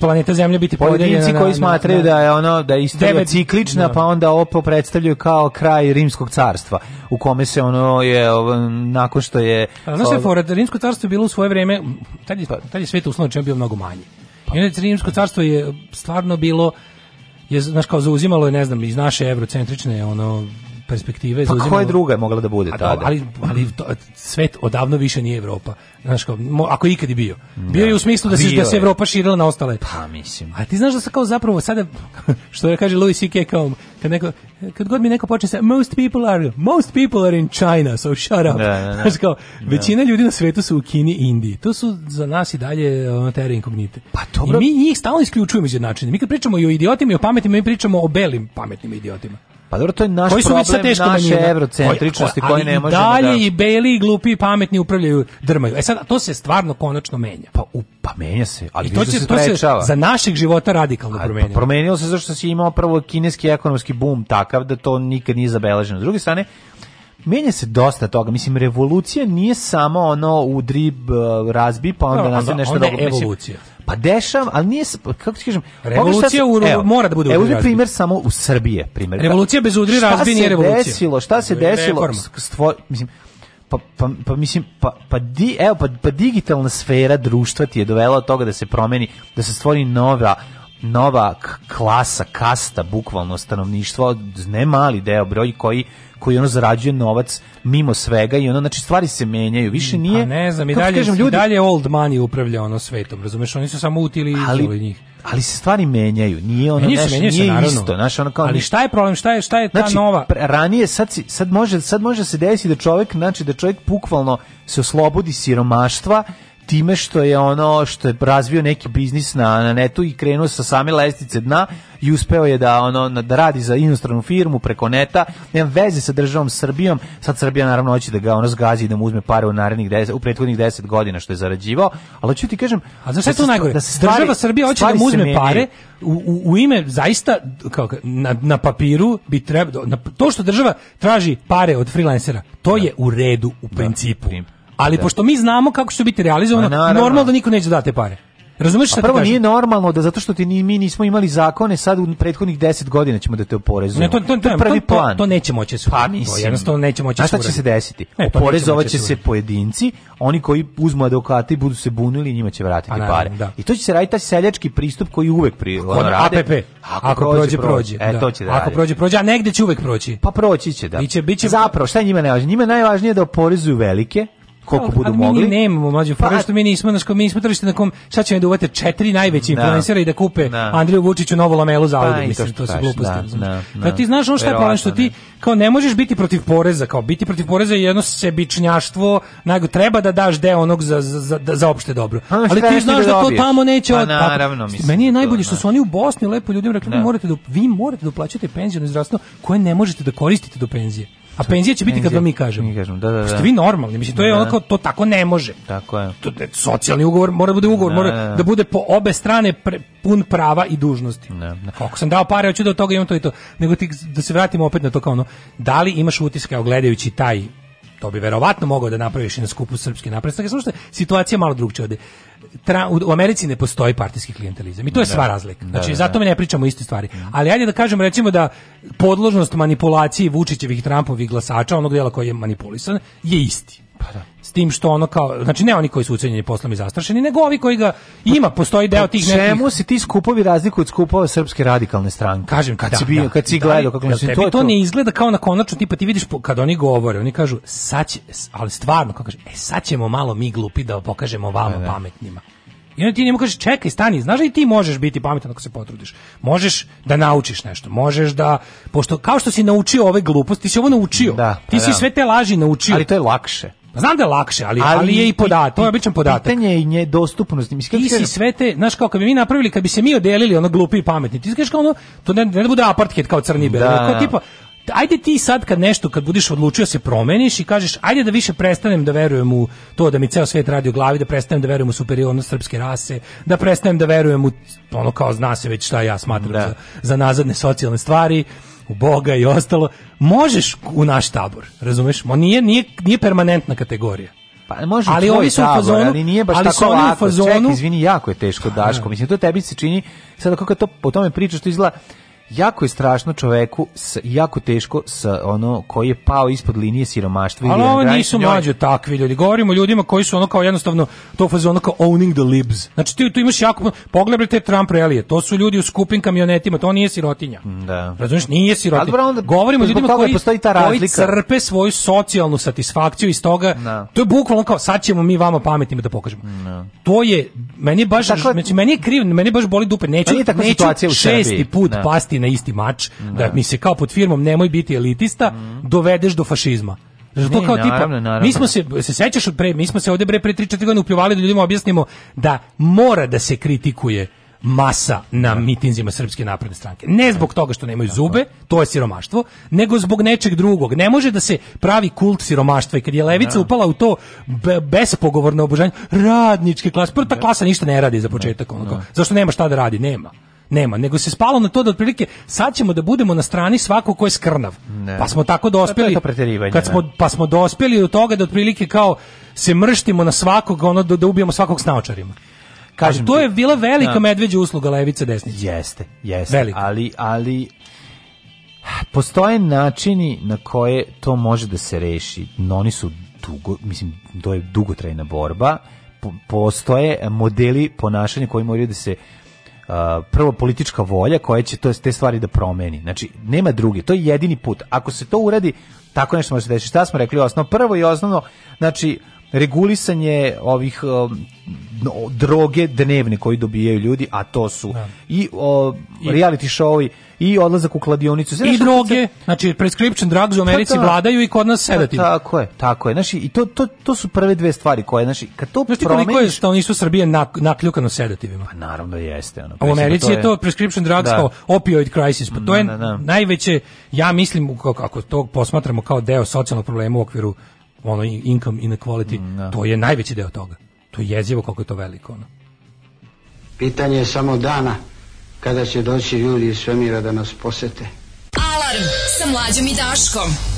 planeta zemlja biti pojedinci koji smatraju na, da je ono da je istorija ciklična pa onda opo predstavljaju kao kraj rimskog carstva u kome se ono je nakon što je znaš se, fora rimsko carstvo je bilo u svoje vreme, tad je, tad je svet uslovno čem bio mnogo manje. I onda Rimsko carstvo je stvarno bilo je znaš kao zauzimalo je ne znam iz naše eurocentrične ono perspektive pa koja druga je mogla da bude tada? ali, ali to, svet odavno više nije Evropa. Znaš, kao, mo, ako je ikad i bio. Bio da. je u smislu da se, da se Evropa širila na ostale. Pa, mislim. A ti znaš da se kao zapravo sada, što je da kaže Louis C.K. kao, kad, neko, kad god mi neko počne sa most people are, most people are in China, so shut up. Da, da, da. znaš, kao, većina ljudi na svetu su u Kini i Indiji. To su za nas i dalje ono, terra inkognite. Pa, dobro. I mi njih stalno isključujemo iz jednačine. Mi kad pričamo i o idiotima i o pametnima, mi pričamo o belim pametnim idiotima. Pa dobro, to je naš koji su problem, teško naše evrocentričnosti koje, ne možemo da... dalje i beli i glupi i pametni upravljaju drmaju. E sad, to se stvarno konačno menja. Pa, u, pa menja se, ali I to, da se to se za našeg života radikalno A, pa promenilo. Pa promenilo se zašto si imao prvo kineski ekonomski boom takav da to nikad nije zabeleženo. S druge strane, Menja se dosta toga. Mislim, revolucija nije samo ono udri, eh, razbi, pa onda, onda, onda nešto onda dobro. Mislim, Pa dešam, ali nije, kako ti kažem... Revolucija u, evo, mora da bude Evo primjer samo u Srbije. Primjer. Revolucija bez udri razbi nije revolucija. Šta se desilo, šta se desilo, stvo, mislim, pa, pa, pa, mislim, pa, pa, di, evo, pa, pa digitalna sfera društva ti je dovela od toga da se promeni, da se stvori nova nova klasa, kasta, bukvalno stanovništvo, ne mali deo broj koji koji ono zarađuje novac mimo svega i ono znači stvari se menjaju više mm, nije pa ne znam i dalje kažem, ljudi... i dalje old money upravlja ono svetom razumeš oni su samo utili ali, njih ali se stvari menjaju nije ono menjaju se, nešto, nije se, isto znaš ono kao ali šta je problem šta je šta je ta znači, nova ranije sad si, sad može sad može se desiti da čovjek znači da čovjek bukvalno se oslobodi siromaštva time što je ono što je razvio neki biznis na, na netu i krenuo sa same lestice dna i uspeo je da ono da radi za inostranu firmu preko neta, nema veze sa državom Srbijom. Sad Srbija naravno hoće da ga ono zgazi i da mu uzme pare u narednih 10 u prethodnih 10 godina što je zarađivao, ali hoću ti kažem, a zašto je da to najgore? Da se stvari, država Srbija hoće da mu uzme pare u, u, ime zaista kao na, na papiru bi treba to što država traži pare od freelancera, to da. je u redu u da, principu. Da, Ali da. pošto mi znamo kako će biti realizovano, pa normalno da niko neće da dati pare. Razumeš šta pa prvo nije normalno da zato što ti ni mi nismo imali zakone sad u prethodnih 10 godina ćemo da te oporezujemo. Ne, to, to, to, je prvi to, plan. To, to neće će da se. Pa mislim. To jednostavno neće moći da se. šta će se desiti? E, pa Oporezovaće se pojedinci, oni koji uzmu advokate i budu se bunili, njima će vratiti A, pare. Da. I to će se raditi taj seljački pristup koji uvek pri ono, rade. APP. Ako, ako prođe, prođe. prođe. E, da. to će da Ako prođe, prođe, a negde će uvek proći. Pa proći će, da. Biće, biće... Zapravo, šta njima najvažnije? Njima najvažnije da oporezuju velike, koliko budu ali mogli. Mi nemamo mlađu pa, što mi nismo na mi nismo tržište na kom šta ćemo da uvate četiri najveće da. influencera i da kupe na. Da. Andriju Vučiću novu lamelu za pa Audi, pa, mislim to, to se gluposti. Da, da, pa da, ti znaš ono šta je problem što ti kao ne možeš biti protiv poreza, kao biti protiv poreza je jedno sebičnjaštvo, nego treba da daš deo onog za, za, za opšte dobro. Ano, pa ali ti znaš da, da to tamo neće od naravno, mislim, Meni je najbolje što su oni u Bosni lepo ljudima rekli morate da vi morate da uplaćate penziju na zdravstvo koje ne možete da koristite do penzije. A penzija će biti kad vam mi kažemo. Mi kažemo, da, da, da. Ste vi normalni, mislim, to je da. onako, to tako ne može. Tako je. To, je da, socijalni ugovor mora da bude ugovor, da, mora da, da bude po obe strane pre, pun prava i dužnosti. Da, da. Kako sam dao pare, hoću da od toga imam to i to. Nego ti, da se vratimo opet na to kao ono, da li imaš utisak, ogledajući taj to bi verovatno mogao da napraviš i na skupu srpske napredstva, samo što situacija malo drugčija ovde tra, u, u Americi ne postoji partijski klientelizam i to je da. sva razlika. Znači, da, da zato da. mi ne pričamo iste stvari. Ali ajde da kažem, recimo da podložnost manipulaciji Vučićevih i Trumpovih glasača, onog dela koji je manipulisan, je isti. Pa da. S tim što ono kao, znači ne oni koji su ucenjeni poslom i zastrašeni, nego ovi koji ga ima, pa postoji deo tih nekih. Čemu se ti skupovi razlikuju od skupova srpske radikalne stranke? Kažem, kad da, si bio, da, kad si da gledao kako mislim, to, to ne izgleda kao na konačno, tipa ti vidiš kad oni govore, oni kažu sad će, ali stvarno kako kaže, e sad ćemo malo mi glupi da pokažemo vama da, ne, pametnima. I onda ti njemu kažeš, čekaj, stani, znaš da i ti možeš biti pametan ako se potrudiš. Možeš da naučiš nešto, možeš da, pošto kao što si naučio ove gluposti, ti si ovo naučio, da, pa ti si da. sve te laži naučio. Ali to je lakše. Pa znam da je lakše, ali, ali, ali je i podatak, to je običan podatak. Pitanje je i nje dostupnost. ti si sve te, znaš kao, kad bi mi napravili, kad bi se mi odelili ono glupi i pametni, ti znaš kao ono, to ne, ne bude apartheid kao crni bel, da. kao da. tipa, ajde ti sad kad nešto, kad budiš odlučio se promeniš i kažeš, ajde da više prestanem da verujem u to da mi ceo svet radi u glavi, da prestanem da verujem u superiornost srpske rase, da prestanem da verujem u ono kao zna se već šta ja smatram da. za, za nazadne socijalne stvari, u Boga i ostalo, možeš u naš tabor, razumeš? On nije, nije, nije permanentna kategorija. Pa može ali ovi su tabor, u fazonu, ali nije baš ali tako lako. Fazonu... Ček, izvini, jako je teško pa, Daško. Da. Mislim to tebi se čini sada kako to po tome pričaš, to izgleda jako je strašno čoveku s, jako teško s ono koji je pao ispod linije siromaštva ali ovo nisu mlađe takvi ljudi govorimo o ljudima koji su ono kao jednostavno to faze ono kao owning the libs znači ti tu imaš jako pogledajte Trump relije to su ljudi u skupim kamionetima to nije sirotinja mm, da razumeš nije sirotinja ali, pa onda, govorimo o ljudima koji postoji ta razlika koji crpe svoju socijalnu satisfakciju iz toga no. Da. to je bukvalno kao sad ćemo mi vama pametnim da pokažemo no. Da. to je meni baš dakle, meni je kriv meni baš boli dupe neću, neću šesti put no. Da. pasti baciti na isti mač, da. da mi se kao pod firmom nemoj biti elitista, mm. dovedeš do fašizma. Zato to kao naravno, tipa, naravno. mi smo se, se sećaš od pre, mi smo se ovde bre pre 3-4 godine upljuvali da ljudima objasnimo da mora da se kritikuje masa na da. mitinzima Srpske napredne stranke. Ne zbog da. toga što nemaju zube, to je siromaštvo, nego zbog nečeg drugog. Ne može da se pravi kult siromaštva i kad je levica upala u to bespogovorno obožanje radničke klase, prva ta klasa ništa ne radi za početak. Ono, kao, zašto nema šta da radi? Nema nema, nego se spalo na to da otprilike sad ćemo da budemo na strani svako ko je skrnav. Ne. Pa smo tako dospeli. Kad smo, pa smo dospeli do toga da otprilike kao se mrštimo na svakog, ono da, da ubijamo svakog s naočarima. Kažem, ali to je bila velika da. medveđa usluga levice desnice. Jeste, jeste. Velika. Ali, ali postoje načini na koje to može da se reši. No, oni su dugo, mislim, to je dugotrajna borba. Postoje modeli ponašanja koji moraju da se prvo politička volja koja će to te stvari da promeni. Znači nema drugi, to je jedini put. Ako se to uradi, tako nešto može se desiti. Šta smo rekli osnovno? Prvo i osnovno, znači regulisanje ovih um, droge dnevne koji dobijaju ljudi, a to su da. i o, reality showi i odlazak u kladionicu. Znaš, I droge, znači prescription drugs u pa Americi ta, da. vladaju i kod nas sedativ. Ta, pa tako je, tako je. Znači, i to, to, to su prve dve stvari koje, znači, kad to znači, promeniš... koliko je stanovništvo Srbije nak, nakljukano sedativima? Pa naravno da jeste. Ono, u Americi to je... je to prescription drugs da. kao opioid crisis, pa to je da, da, da. najveće, ja mislim, kako to posmatramo kao deo socijalnog problema u okviru ono income inequality, mm, da. to je najveći deo toga. To je jezivo koliko je to veliko. Ono. Pitanje je samo dana kada će doći ljudi iz svemira da nas posete. Alarm sa mlađom i Daškom.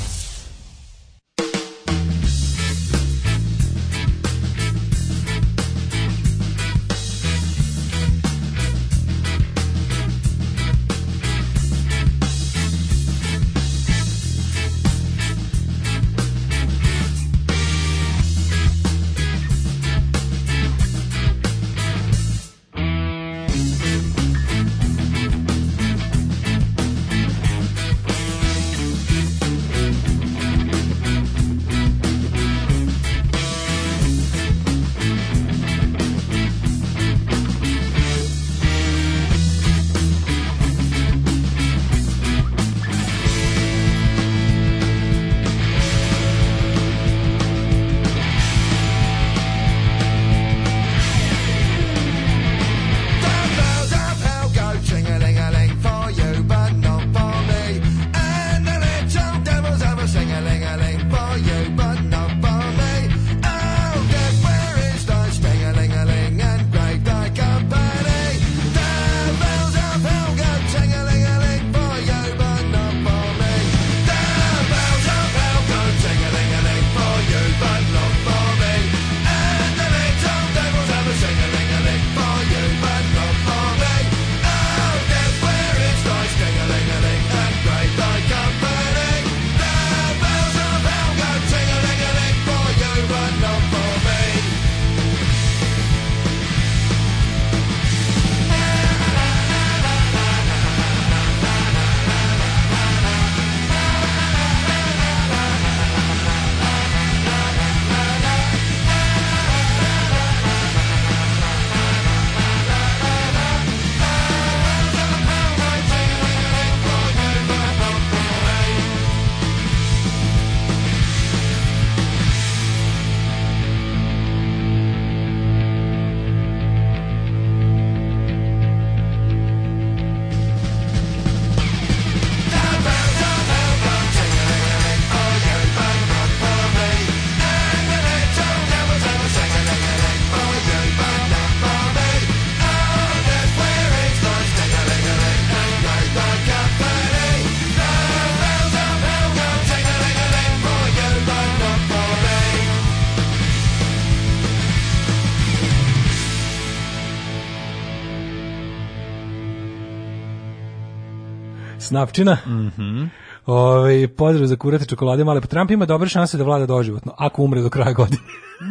Snapčina. Mhm. Mm Ove, ovaj, pozdrav za kurate čokolade male. Pa Trump ima dobre šanse da vlada doživotno, ako umre do kraja godine. [LAUGHS]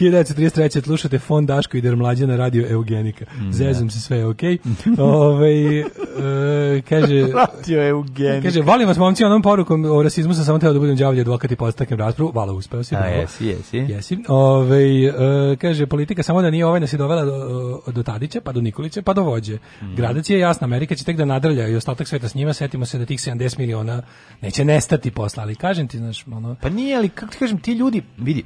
1933. slušate Fon Daško i Dermlađa na radio Eugenika. Mm, Zezam da. se, sve je okej. Okay. Ove, ovaj, e, kaže... [LAUGHS] radio Eugenika. Kaže, volim vas momci onom porukom o rasizmu, sam samo teo da budem đavolji advokat i podstaknem raspravu. Vala, uspeo si. A, bravo. jesi, jesi. jesi. Ove, ovaj, e, kaže, politika samo da nije ovaj nas da je dovela do, do Tadića, pa do Nikolića, pa do vođe. Mm. Gradac je jasna, Amerika će tek da nadrlja i ostatak sveta s njima, setimo se da tih 70 miliona neće nestati posla, ali kažem ti, znaš, ono... Pa nije, ali kako ti kažem, ti ljudi, vidi,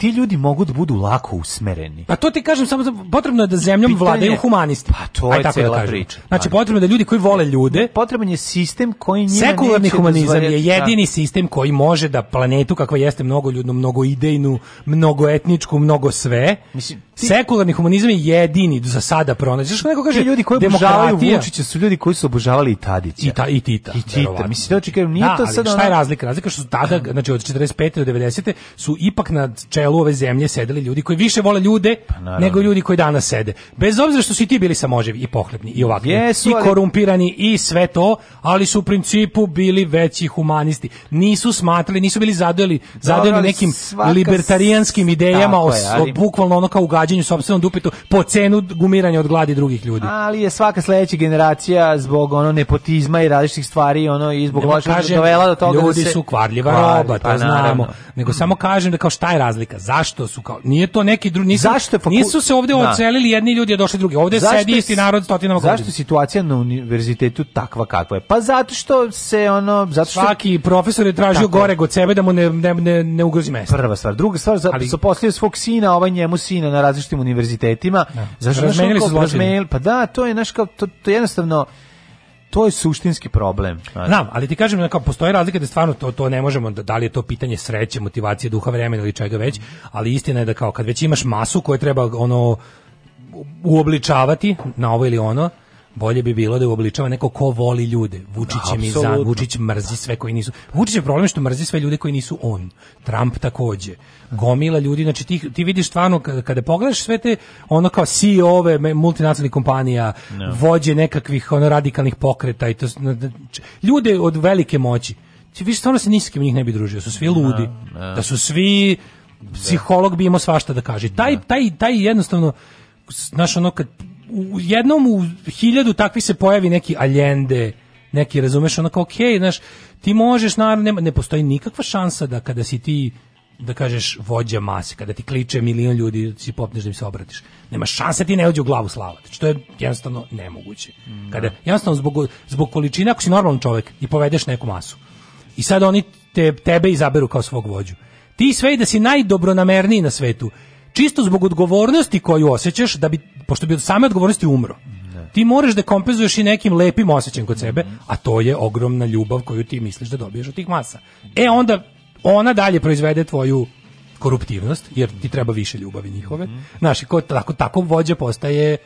ti ljudi mogu da budu lako usmereni. Pa to ti kažem samo potrebno je da zemljom Pitanje, vladaju humanisti. Pa to je tako cela da priča. Znači pa- potrebno je da ljudi koji vole ljude, potreban je sistem koji nije Sekularni humanizam je jedini da. sistem koji može da planetu kakva jeste mnogo ljudnu, mnogo idejnu, mnogo etničku, mnogo sve. Mislim, ti, sekularni humanizam je jedini za sada pronađeš. Što neko kaže, ljudi koji obožavaju Vučića su ljudi koji su obožavali i Tadića. I, ta, i Tita. I Tita. Mislim, da, nije da, to sad ona... razlika? Razlika što su tada, [CLEARS THROAT] znači od 45. do 90. su ipak na čelu čelu ove zemlje sedeli ljudi koji više vole ljude pa, nego ljudi koji danas sede. Bez obzira što su i ti bili samoževi i pohlepni i ovakvi Jesu, i korumpirani i sve to, ali su u principu bili veći humanisti. Nisu smatrali, nisu bili zadojeli, zadojeni nekim svaka... libertarijanskim idejama o, o, bukvalno ono kao ugađanju sopstvenom dupitu po cenu gumiranja od gladi drugih ljudi. Ali je svaka sledeća generacija zbog ono nepotizma i različitih stvari ono i zbog lošeg dovela do toga da ljudi da se... su kvarljiva kvarljiv, roba, to pa, znamo. Nego samo kažem da kao šta je razlika? Zašto su kao nije to neki drugi nisu, zašto faku... nisu se ovdje da. ocelili jedni ljudi, a došli drugi. Ovdje zašto sedi isti narod stotinama godina. Zašto je situacija na univerzitetu takva kakva je? Pa zato što se ono zato što svaki profesor je tražio Tako. gore god sebe da mu ne ne ne, ne ugrozi mesto. Prva stvar, druga stvar za Ali... zaposlio svog sina, ovaj njemu sina na različitim univerzitetima. Ja. Da. Zašto razmenili su zločine? Pa da, to je naš kao to, to jednostavno To je suštinski problem. Znam, ali ti kažem kao postoje razlika da stvarno to to ne možemo da, da li je to pitanje sreće, motivacije, duha, vremena ili čega već, ali istina je da kao kad već imaš masu koju treba ono uobličavati na ovo ili ono, bolje bi bilo da uobličava neko ko voli ljude. Vučić je mi za, Vučić mrzi sve koji nisu. Vučić je problem što mrzi sve ljude koji nisu on. Trump takođe. Gomila ljudi, znači ti, ti vidiš stvarno kada pogledaš sve te ono kao CEO ove multinacionalnih kompanija, no. vođe nekakvih ono radikalnih pokreta i to ljude od velike moći. Ti vidiš stvarno se niskim njih ne bi družio, su svi ludi. No, no. Da su svi psiholog bi imao svašta da kaže. Taj taj taj jednostavno znaš ono kad u jednom u hiljadu takvi se pojavi neki Allende, neki razumeš ono kao okej, okay, znaš, ti možeš naravno nema, ne postoji nikakva šansa da kada si ti da kažeš vođa mase, kada ti kliče milion ljudi, da si popneš da im se obratiš. Nema šanse da ti ne uđe u glavu slavati, što je jednostavno nemoguće. Mm, kada, da. jednostavno, zbog, zbog količine, ako si normalan čovjek i povedeš neku masu, i sad oni te, tebe izaberu kao svog vođu. Ti sve i da si najdobronamerniji na svetu, čisto zbog odgovornosti koju osjećaš, da bi, pošto bi od same odgovornosti umro. Ne. Ti moraš da kompenzuješ i nekim lepim osjećajem kod sebe, a to je ogromna ljubav koju ti misliš da dobiješ od tih masa. E onda ona dalje proizvede tvoju koruptivnost, jer ti treba više ljubavi njihove. Mm Znaš, ko tako, tako vođa postaje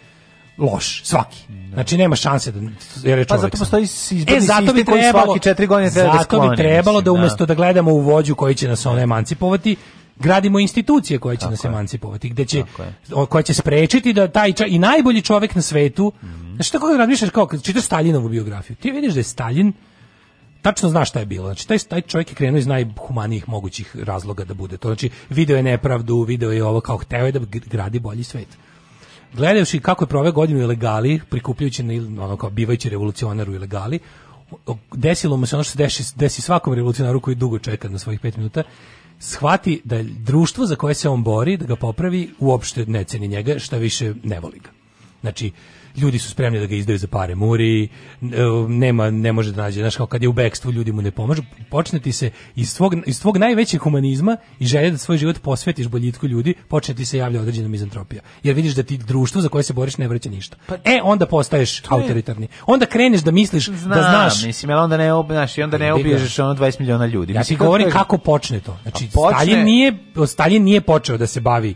loš, svaki. Da. Znači nema šanse da jer je pa čovjek. Pa zato postoji e, zato bi trebalo, svaki četiri godine treba da zato da skloni, bi trebalo mislim, da, da. umesto da. da gledamo u vođu koji će nas on emancipovati, gradimo institucije koje će Tako nas emancipovati, gde će koja će sprečiti da taj ča, i najbolji čovek na svetu. Mm -hmm. Znači tako razmišljaš kao kad čitaš Staljinovu biografiju, ti vidiš da je Staljin tačno znaš šta je bilo. Znači, taj, taj čovjek je krenuo iz najhumanijih mogućih razloga da bude to. Znači, video je nepravdu, video je ovo kao hteo je da gradi bolji svet. Gledajući kako je prove godinu ilegali, prikupljajući na, ono kao bivajući revolucionar u ilegali, desilo mu se ono što se desi, desi svakom revolucionaru koji dugo čeka na svojih pet minuta, shvati da društvo za koje se on bori, da ga popravi, uopšte ne ceni njega, šta više ne voli ga. Znači, ljudi su spremni da ga izdaju za pare muri, e, nema, ne može da nađe, znaš, kao kad je u bekstvu ljudi mu ne pomažu, počneti se iz svog, iz svog najvećeg humanizma i želje da svoj život posvetiš boljitku ljudi, počneti se javlja određena mizantropija. Jer vidiš da ti društvo za koje se boriš ne vraća ništa. Pa, e, onda postaješ autoritarni. Onda kreneš da misliš da Znam, da znaš. mislim, jel onda ne, znaš, i onda ne obiježeš ono 20 miliona ljudi. Ja ti govorim kako počne to. Znači, počne... Stalin nije, Stalin nije počeo da se bavi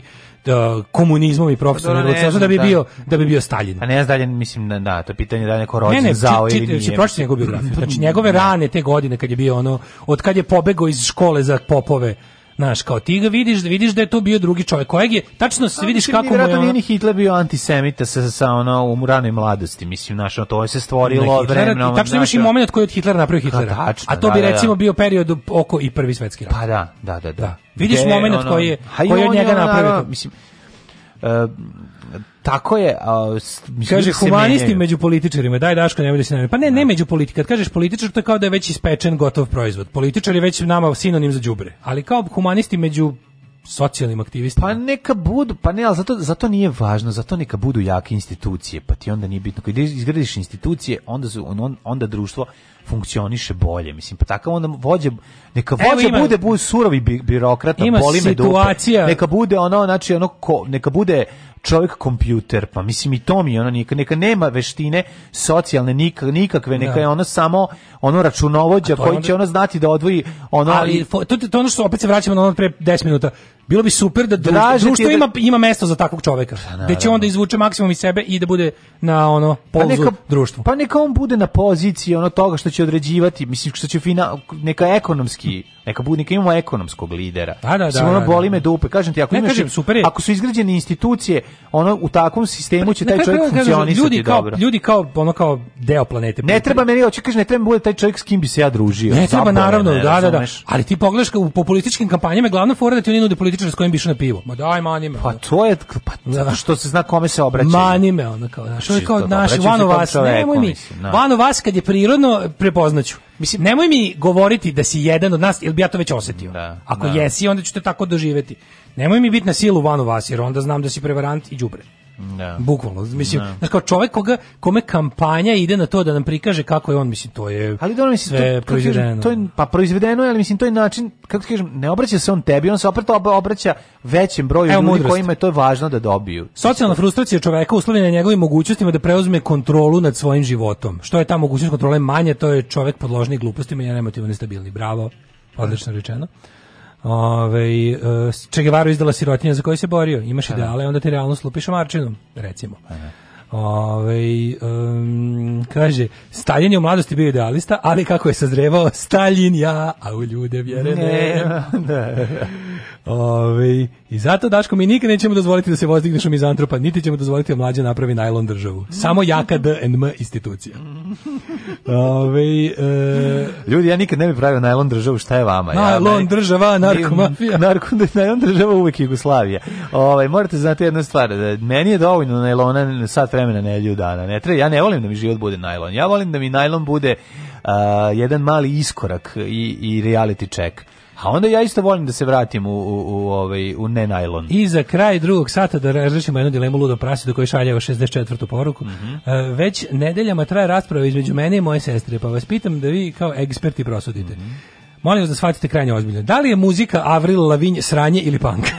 uh, komunizmom i profesionalnim pa, da bi da bio da bi bio Staljin. A pa ne znam da mislim da da, to je pitanje da je neko rođen ne, ne, zao či, ili nije. Ne, pročitao njegovu biografiju. Znači njegove rane te godine kad je bio ono od kad je pobegao iz škole za popove Znaš, kao ti ga vidiš, vidiš da je to bio drugi čovjek, kojeg je, tačno se vidiš kako mu je... Ono... Nije ni Hitler bio antisemita sa, sa ono, u ranoj mladosti, mislim, znaš, to je se stvorilo vremenom. Tačno imaš i moment koji od Hitlera napravio Hitlera. A, tačno, A to bi da, da, da. recimo da, bio period oko i prvi svetski rat. Pa da, da, da. da. da. Vidiš moment ono, koji je, koji je od njega napravio. Mislim, Uh, tako je, a, kaže humanisti menjaju. među političarima, daj Daško, ne bude da se Pa ne, ne među politika, kad kažeš političar to je kao da je već ispečen gotov proizvod. Političar je već nama sinonim za đubre. Ali kao humanisti među socijalnim aktivistima. Pa neka budu, pa ne, ali zato, zato nije važno, zato neka budu jake institucije, pa ti onda nije bitno. Kad izgradiš institucije, onda, su, on, onda društvo funkcioniše bolje. Mislim, pa takav onda vođe, neka vođe Evo, bude, bude surovi bi, birokrata, ima boli situacija. dupe. Neka bude ono, znači, ono, ko, neka bude čovjek kompjuter, pa mislim i to mi ono neka, neka nema veštine socijalne nik, nikakve, neka da. je ono samo ono računovođa koji onda... će ono znati da odvoji ono ali to, to, to ono što opet se vraćamo na ono pre 10 minuta Bilo bi super da Draže društvo da... ima ima mesto za takvog čoveka. Da, da će onda izvuče maksimum iz sebe i da bude na ono polu pa društvu. Pa neka on bude na poziciji ono toga što će određivati, mislim što će fina, neka ekonomski Neka bude neka imamo ekonomskog lidera. Da, da, da. Mislim, ono da, boli da, me da. dupe. Kažem ti, ako ne, imaš kažem, super je. ako su izgrađene institucije, ono u takvom sistemu će ne, taj čovjek funkcionisati ljudi kao, dobro. Ljudi kao ono kao deo planete. Ne treba meni, hoće kaže ne treba bude taj čovjek s kim bi se ja družio. Ne treba naravno, da, da, da. Ali ti pogledaš u populističkim kampanjama glavna fora da ti oni nude političare s kojim biš na pivo. Ma daj manime. Pa to je pa da. što se zna kome se obraća. Manime ona ono kao, znaš, kao naš, van vas, nemoj mi. Van vas kad je prirodno prepoznaću. Mislim, nemoj mi govoriti da si jedan od nas, ili bi ja to već osetio. Da, Ako da. jesi, onda ću te tako doživeti. Nemoj mi biti na silu van u vas, jer onda znam da si prevarant i đubre. Da. Bukvalno, mislim, da. Znači, kao čovjek koga kome kampanja ide na to da nam prikaže kako je on, mislim, to je. Ali da mislim sve to, proizvedeno. to je pa proizvedeno, ali mislim to je način, kako ti kažem, ne obraća se on tebi, on se opet obraća većem broju Evo, ljudi mudrost. kojima je to važno da dobiju. Socijalna frustracija čovjeka uslovljena njegovim mogućnostima da preuzme kontrolu nad svojim životom. Što je ta mogućnost kontrole manje, to je čovjek podložniji glupostima i emotivno nestabilni. Bravo. Odlično rečeno. Ove, e, Che Guevara izdala sirotinja za koju se borio. Imaš da, da. ideale, onda te realnost lupiš omarčinom, recimo. Da, Ove, um, kaže, Stalin je u mladosti bio idealista, ali kako je sazrevao, Stalin ja, a u ljude vjere ne. ne. [LAUGHS] Ove, I zato, Daško, mi nikad nećemo dozvoliti da se vozdigneš u mizantropa, niti ćemo dozvoliti da mlađa napravi najlon državu. Samo jaka DNM institucija. Ove, e... Ljudi, ja nikad ne bih pravio najlon državu, šta je vama? Najlon ja, ne... država, narkomafija. Narko, [LAUGHS] najlon država uvek Jugoslavija. Ove, morate znati jednu stvar, da meni je dovoljno najlona sat vremena nedelju dana. Ne treba, ja ne volim da mi život bude najlon. Ja volim da mi najlon bude a, jedan mali iskorak i, i reality check. A onda ja isto volim da se vratim u, u, u, ovaj, u ne najlon. I za kraj drugog sata da razrešimo jednu dilemu ludo do koji šalje 64. poruku. Mm -hmm. Već nedeljama traje rasprava između mene i moje sestre, pa vas pitam da vi kao eksperti prosudite. Mm -hmm. Molim vas da shvatite krajnje ozbiljno. Da li je muzika Avril Lavigne sranje ili punk? [LAUGHS]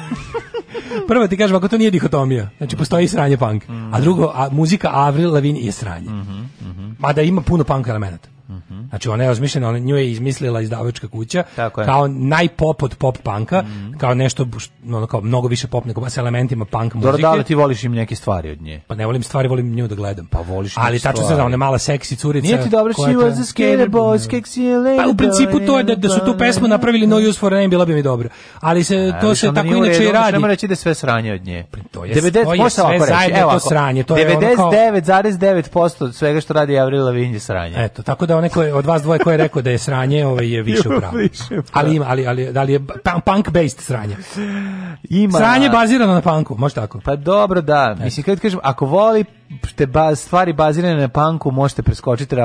Prvo ti kažem, ako to nije dihotomija, znači postoji sranje punk, mm -hmm. a mhm. drugo, a, muzika Avril Lavigne je sranje. Mm -hmm. Mada ima puno punk elemenata. -hmm. Znači ona je osmišljena, ona nju je izmislila izdavačka kuća kao najpop od pop panka, mm -hmm. kao nešto no, kao mnogo više pop nego sa elementima punk muzike. da li ti voliš im neke stvari od nje? Pa ne volim stvari, volim nju da gledam. Pa voliš Ali tačno se zna, ona je mala seksi curica. Nije ti dobro she was a skater boy, Pa u principu to je da, da su tu pesmu napravili No Use for Name, bila bi mi dobro. Ali se to se tako inače i radi. Ne reći da sve sranje od nje. Pa, to je, 90, to je sve zajedno to sranje. 99,9% svega što radi Avril Lavigne sranje. Eto, tako da one koje od vas dvoje koje je rekao da je sranje, ovaj je više upravo. Ali ima, ali ali da li je pa, punk based sranje. Ima sranje bazirano na punku, može tako. Pa dobro, da. Mislim kad kažem ako voli te baz, stvari bazirane na punku, možete preskočiti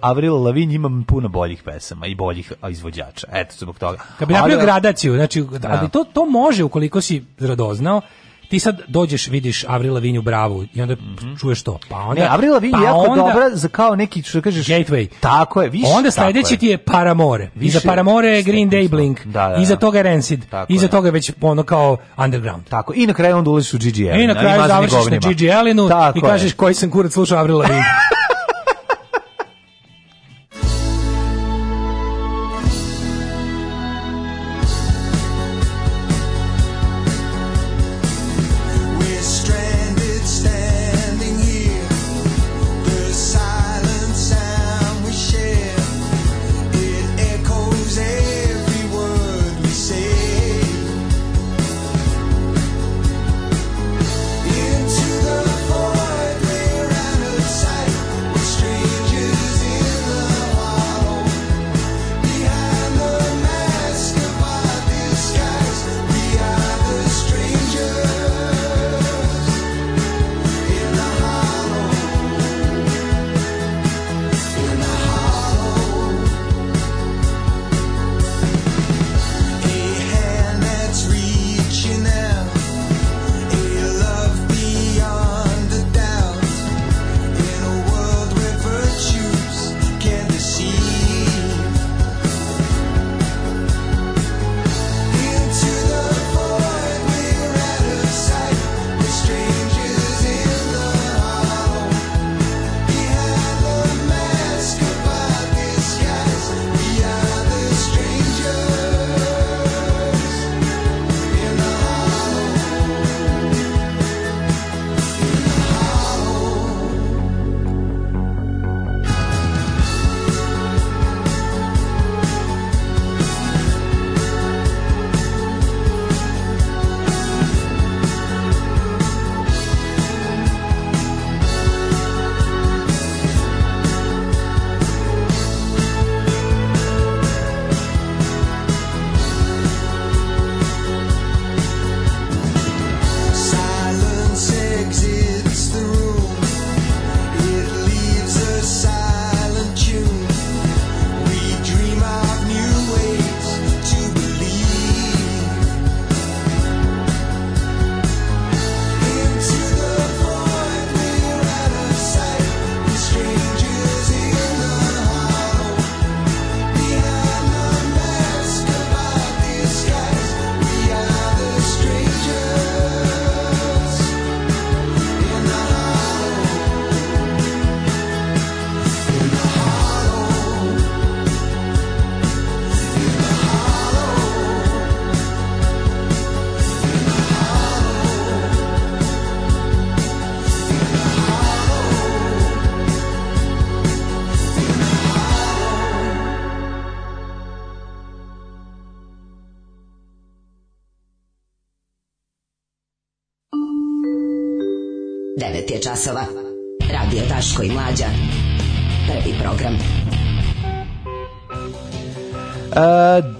Avril Lavigne, imam puno boljih pesama i boljih izvođača. Eto zbog toga. Kad bi napravio gradaciju, znači da, ali to to može ukoliko si radoznao ti sad dođeš, vidiš Avrila Vinju bravu i onda mm -hmm. čuješ to. Pa onda, ne, Avrila Vinju pa jako onda, dobra za kao neki, što kažeš, gateway. Tako je, više. Onda sledeći ti je Paramore. Više, Iza Paramore je Green Day Blink. Da, da, da. Iza toga je Rancid. Tako Iza toga je već ono kao underground. Tako, i na kraju onda ulaziš u GGL. I na da, kraju završiš na GGL-inu i kažeš koji sam kurac slušao Avrila Vinju. [LAUGHS] 9 je časova. Radio Taško i Mlađa. Prvi program.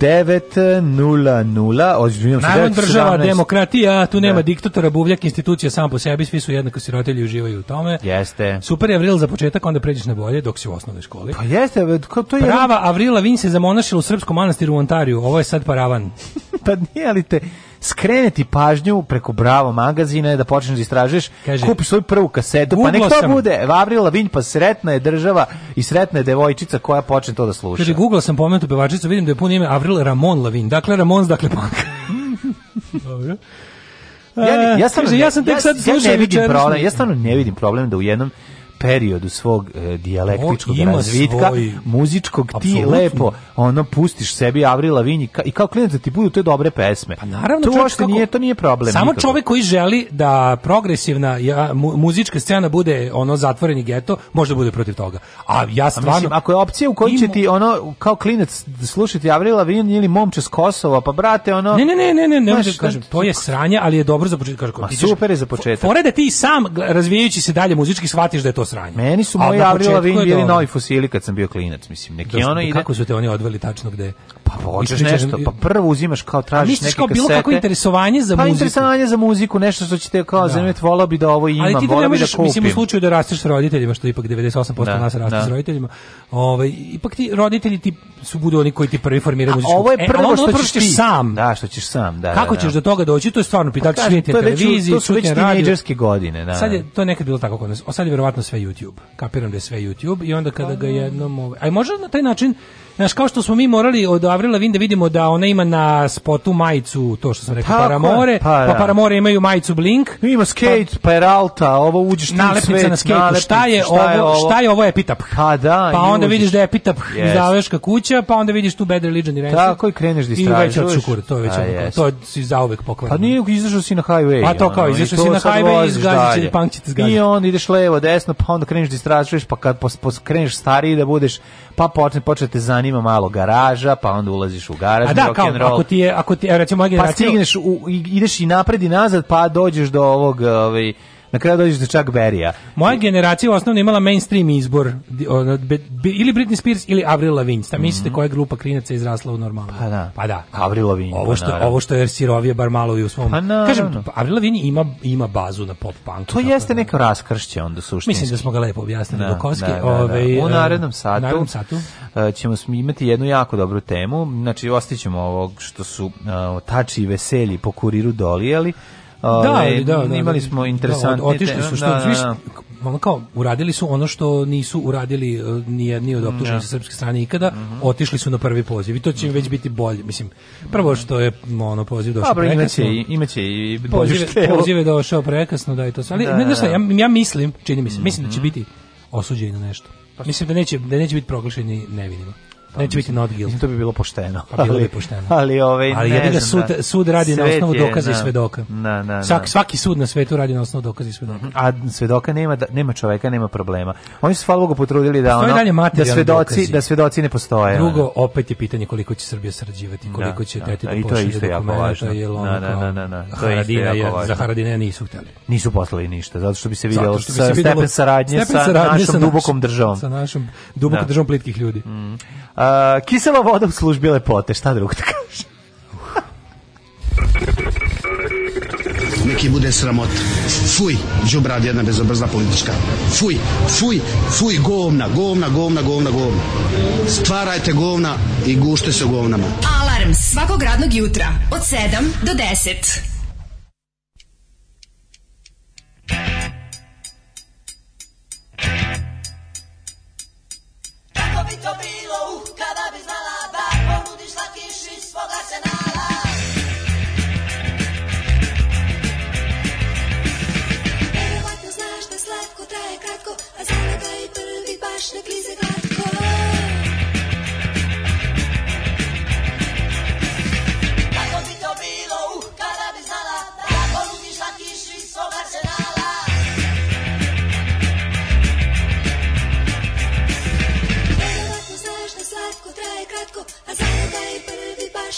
9.00 Ozbiljno se Narod država, demokratija, tu nema da. diktatora, buvljak, institucija sam po sebi, svi su jednako sirotelji i uživaju u tome. Jeste. Super je Avril za početak, onda pređeš na bolje dok si u osnovnoj školi. Pa jeste, kao to je... Prava Avrila Vin se zamonašila u srpskom manastiru u Ontariju, ovo je sad paravan. [LAUGHS] pa nije, ali te skreneti pažnju preko Bravo magazina da počneš da istražuješ, kupi kupiš svoju prvu kasetu, pa nek to bude Avril Lavigne, pa sretna je država i sretna je devojčica koja počne to da sluša. Kaže, googlao sam pomenutu pevačicu, vidim da je puno ime Avril Ramon Lavigne, dakle Ramons, dakle punk. [LAUGHS] Dobro. Ja, ja, stvarno, ja, ja sam tek sad slušao ja, ne vidim problem, ja stvarno ne vidim problem da u jednom periodu svog e, dijalektičkog razvitka, svoj... muzičkog, Absolutno. ti lepo ono pustiš sebi Avrila Vinji i kao klinac da ti budu te dobre pesme. Pa naravno, to uopšte kako... nije, to nije problem. Samo nikako. čovjek koji želi da progresivna ja, mu, muzička scena bude ono zatvoreni geto, može da bude protiv toga. A ja stvarno... A mislim, ako je opcija u kojoj će ti ono, kao klinac slušati Avrila Vinji ili momče s Kosova, pa brate, ono... Ne, ne, ne, ne, ne, ne, ne, ne, to je sranje, ali je dobro za početak. Ma super je za početak. Fore da ti sam, razvijajući se dalje muzički, shvatiš da je to sranje sranje. Meni su moji Avril Lavigne bili novi fosili kad sam bio klinac, mislim. Neki da, ono ide... Kako su te oni odveli tačno gde? Pa hoćeš nešto, pa prvo uzimaš kao tražiš neke kao bilo kasete. kako interesovanje za pa muziku. Pa interesovanje za muziku, nešto što će te kao da. zanimati, volao bi da ovo imam, volao bi da kupim. Ali ti ne možeš, mislim, u slučaju da rasteš sa roditeljima, što ipak 98% da, nas raste da. s roditeljima, ovaj, ipak ti roditelji ti su budu oni koji ti prvi formiraju muziku. A ovo je e, prvo e, što, što ćeš ti. sam. Da, što ćeš sam, da. Kako da, ćeš da. do toga doći, to je stvarno pitati pa, švijete televiziji, to su već tinejdžerske godine. Da. Sad je, da. to je nekad bilo tako kod nas, a sad je verovatno sve YouTube. Kapiram da je sve YouTube i onda kada ga pa, da. jednom... Aj, ovaj, možda na taj način Znaš, kao što smo mi morali od Avrila da Vinde vidimo da ona ima na spotu majicu, to što sam rekao, Tako, Paramore, pa, pa da. Paramore imaju majicu Blink. Ima skate, pa, Peralta, ovo uđeš ti u svet. na skate, šta, je šta je ovo, Šta je ovo Epitap? Ha, pa da, pa onda uđeš. vidiš da je Epitap yes. Zaveška kuća, pa onda vidiš tu Bad Religion i Ransom. Tako i kreneš da istražuješ. I već od šukura, to je već, a, to si zauvek pokvarno. Pa nije izašao si na highway. Pa to kao, izašao si na highway i zgaziće, punk će te zgaziti. I onda ideš levo, desno, pa onda kreneš da istražuješ, pa kad kreneš stariji da budeš pa počne počete zanima malo garaža, pa onda ulaziš u garaž, A da, rock and roll. ako ti je ako ti recimo moja Pa stigneš u, ideš i napred i nazad, pa dođeš do ovog, ovaj na kraju dođeš do Chuck Berrya. Moja generacija osnovno imala mainstream izbor ili Britney Spears ili Avril Lavigne. Šta mislite mm -hmm. koja grupa klinaca izrasla u normalno? Pa da. Pa da. Avril Lavigne. Ovo što pa ovo što je sirovije bar malo i u svom. Pa naravno. Kažem Avril Lavigne ima ima bazu na pop punk. To jeste da. neka raskršće onda suštinski. Mislim da smo ga lepo objasnili da, do koske. Da, ovaj, u e, narednom satu, U narednom satu. Uh, ćemo imati jednu jako dobru temu. Znači ostićemo ovog što su uh, tači i veselji po kuriru dolijali Da, Ove, da, da, da, imali smo da, interesantne da, otišli su što da, da, da. Ono kao uradili su ono što nisu uradili e, nijedni od optuženih sa srpske strane ikada, mm -hmm. otišli su na prvi poziv i to će im već biti bolje, mislim. Prvo što je ono poziv došao Dobro, pa, prekasno. Imaće, imaće i pozive, pozive došao prekasno, da i to sve. Ali da, ne, znaš, ja, ja mislim, čini mi se, mislim mm -hmm. da će mhm. biti osuđeni na nešto. Pa mislim da neće da neće biti proglašeni nevinima. Pa, Neće biti not guilty. To bi bilo pošteno. Pa bilo bi pošteno. Ali, ovaj, ali ne ga sud, da. sud radi na osnovu dokaza i da. svedoka. Na, da, na, na. Da, svaki, svaki sud na svetu radi na osnovu dokaza i svedoka. Mhm. A svedoka nema, nema čoveka, nema problema. Oni su hvala Boga potrudili da, ono, da, svedoci, da svedoci ne postoje. Drugo, opet je pitanje koliko će Srbija sarađivati, koliko će teti da pošalje dokumenta. I to je isto jako važno. Za Haradina nisu hteli. Nisu poslali ništa, zato što bi se vidjelo stepen saradnje sa našom dubokom državom. Sa našom dubokom državom plitkih ljudi. Mhm. Uh, kisela voda u službi lepote, šta drugo da kažem? Neki bude sramot. Fuj, džubrad jedna bezobrzna politička. Fuj, fuj, fuj, govna, govna, govna, govna, govna. Stvarajte govna i gušte se u govnama. Alarm svakog radnog jutra od 7 do 10. baš ne klize glatko Kako bi to kada bi znala Da ponudiš na kiši svog arsenala Verovatno znaš da slatko traje kratko A znala da je prvi baš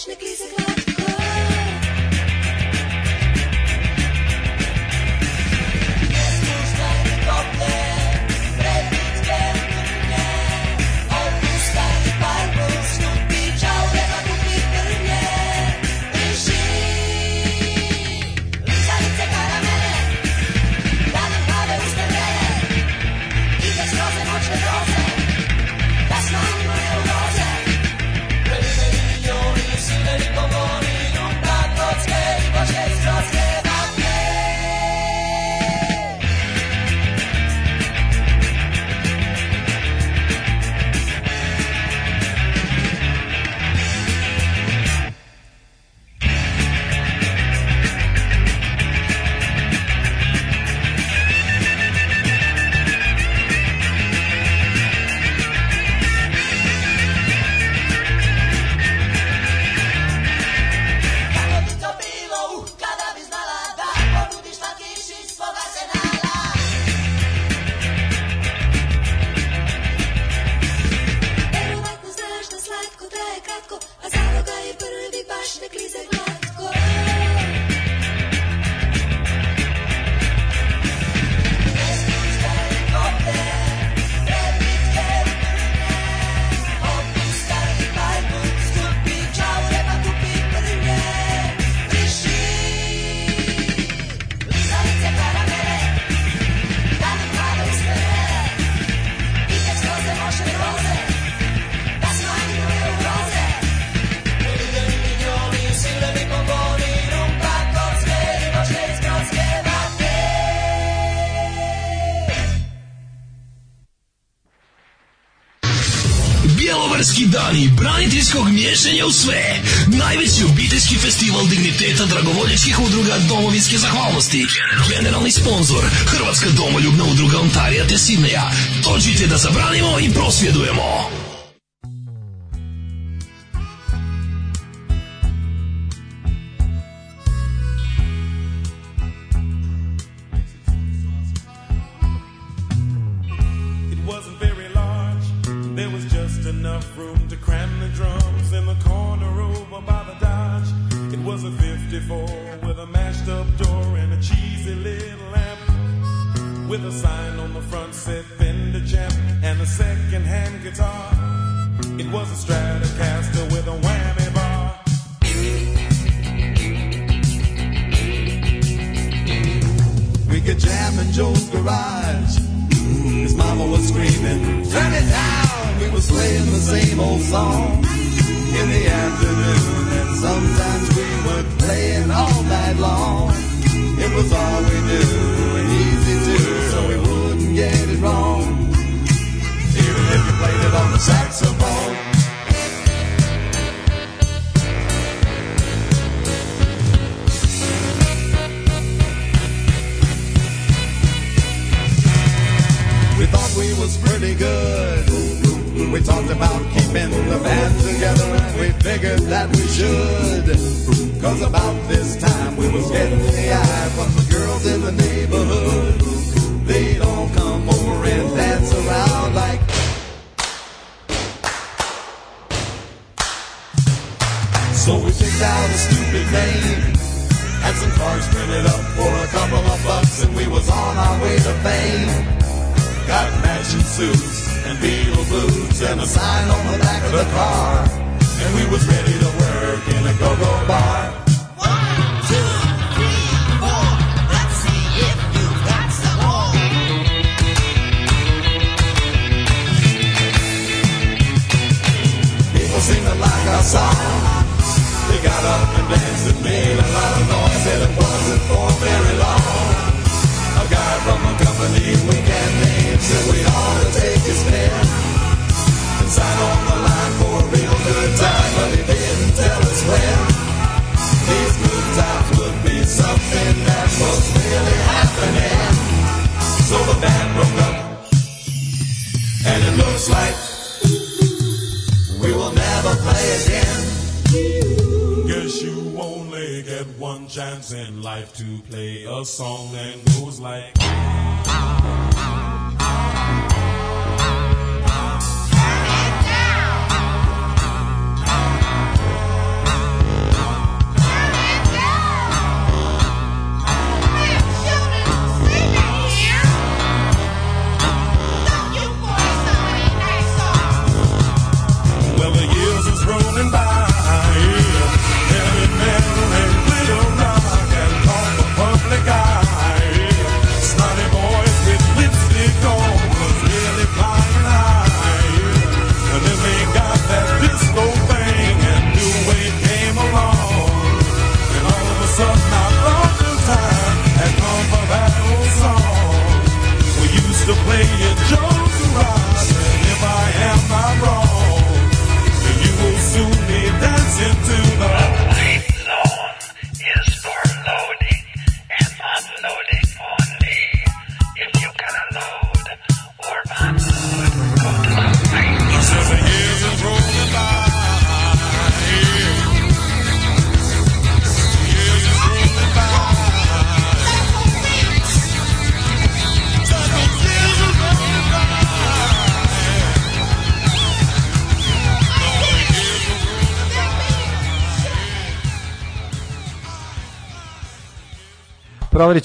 obiteljskog miješanja u sve. Najveći obiteljski festival digniteta dragovoljačkih udruga domovinske zahvalnosti. Generalni sponsor Hrvatska domoljubna udruga Ontarija te Sidneja. Dođite da zabranimo i prosvjedujemo.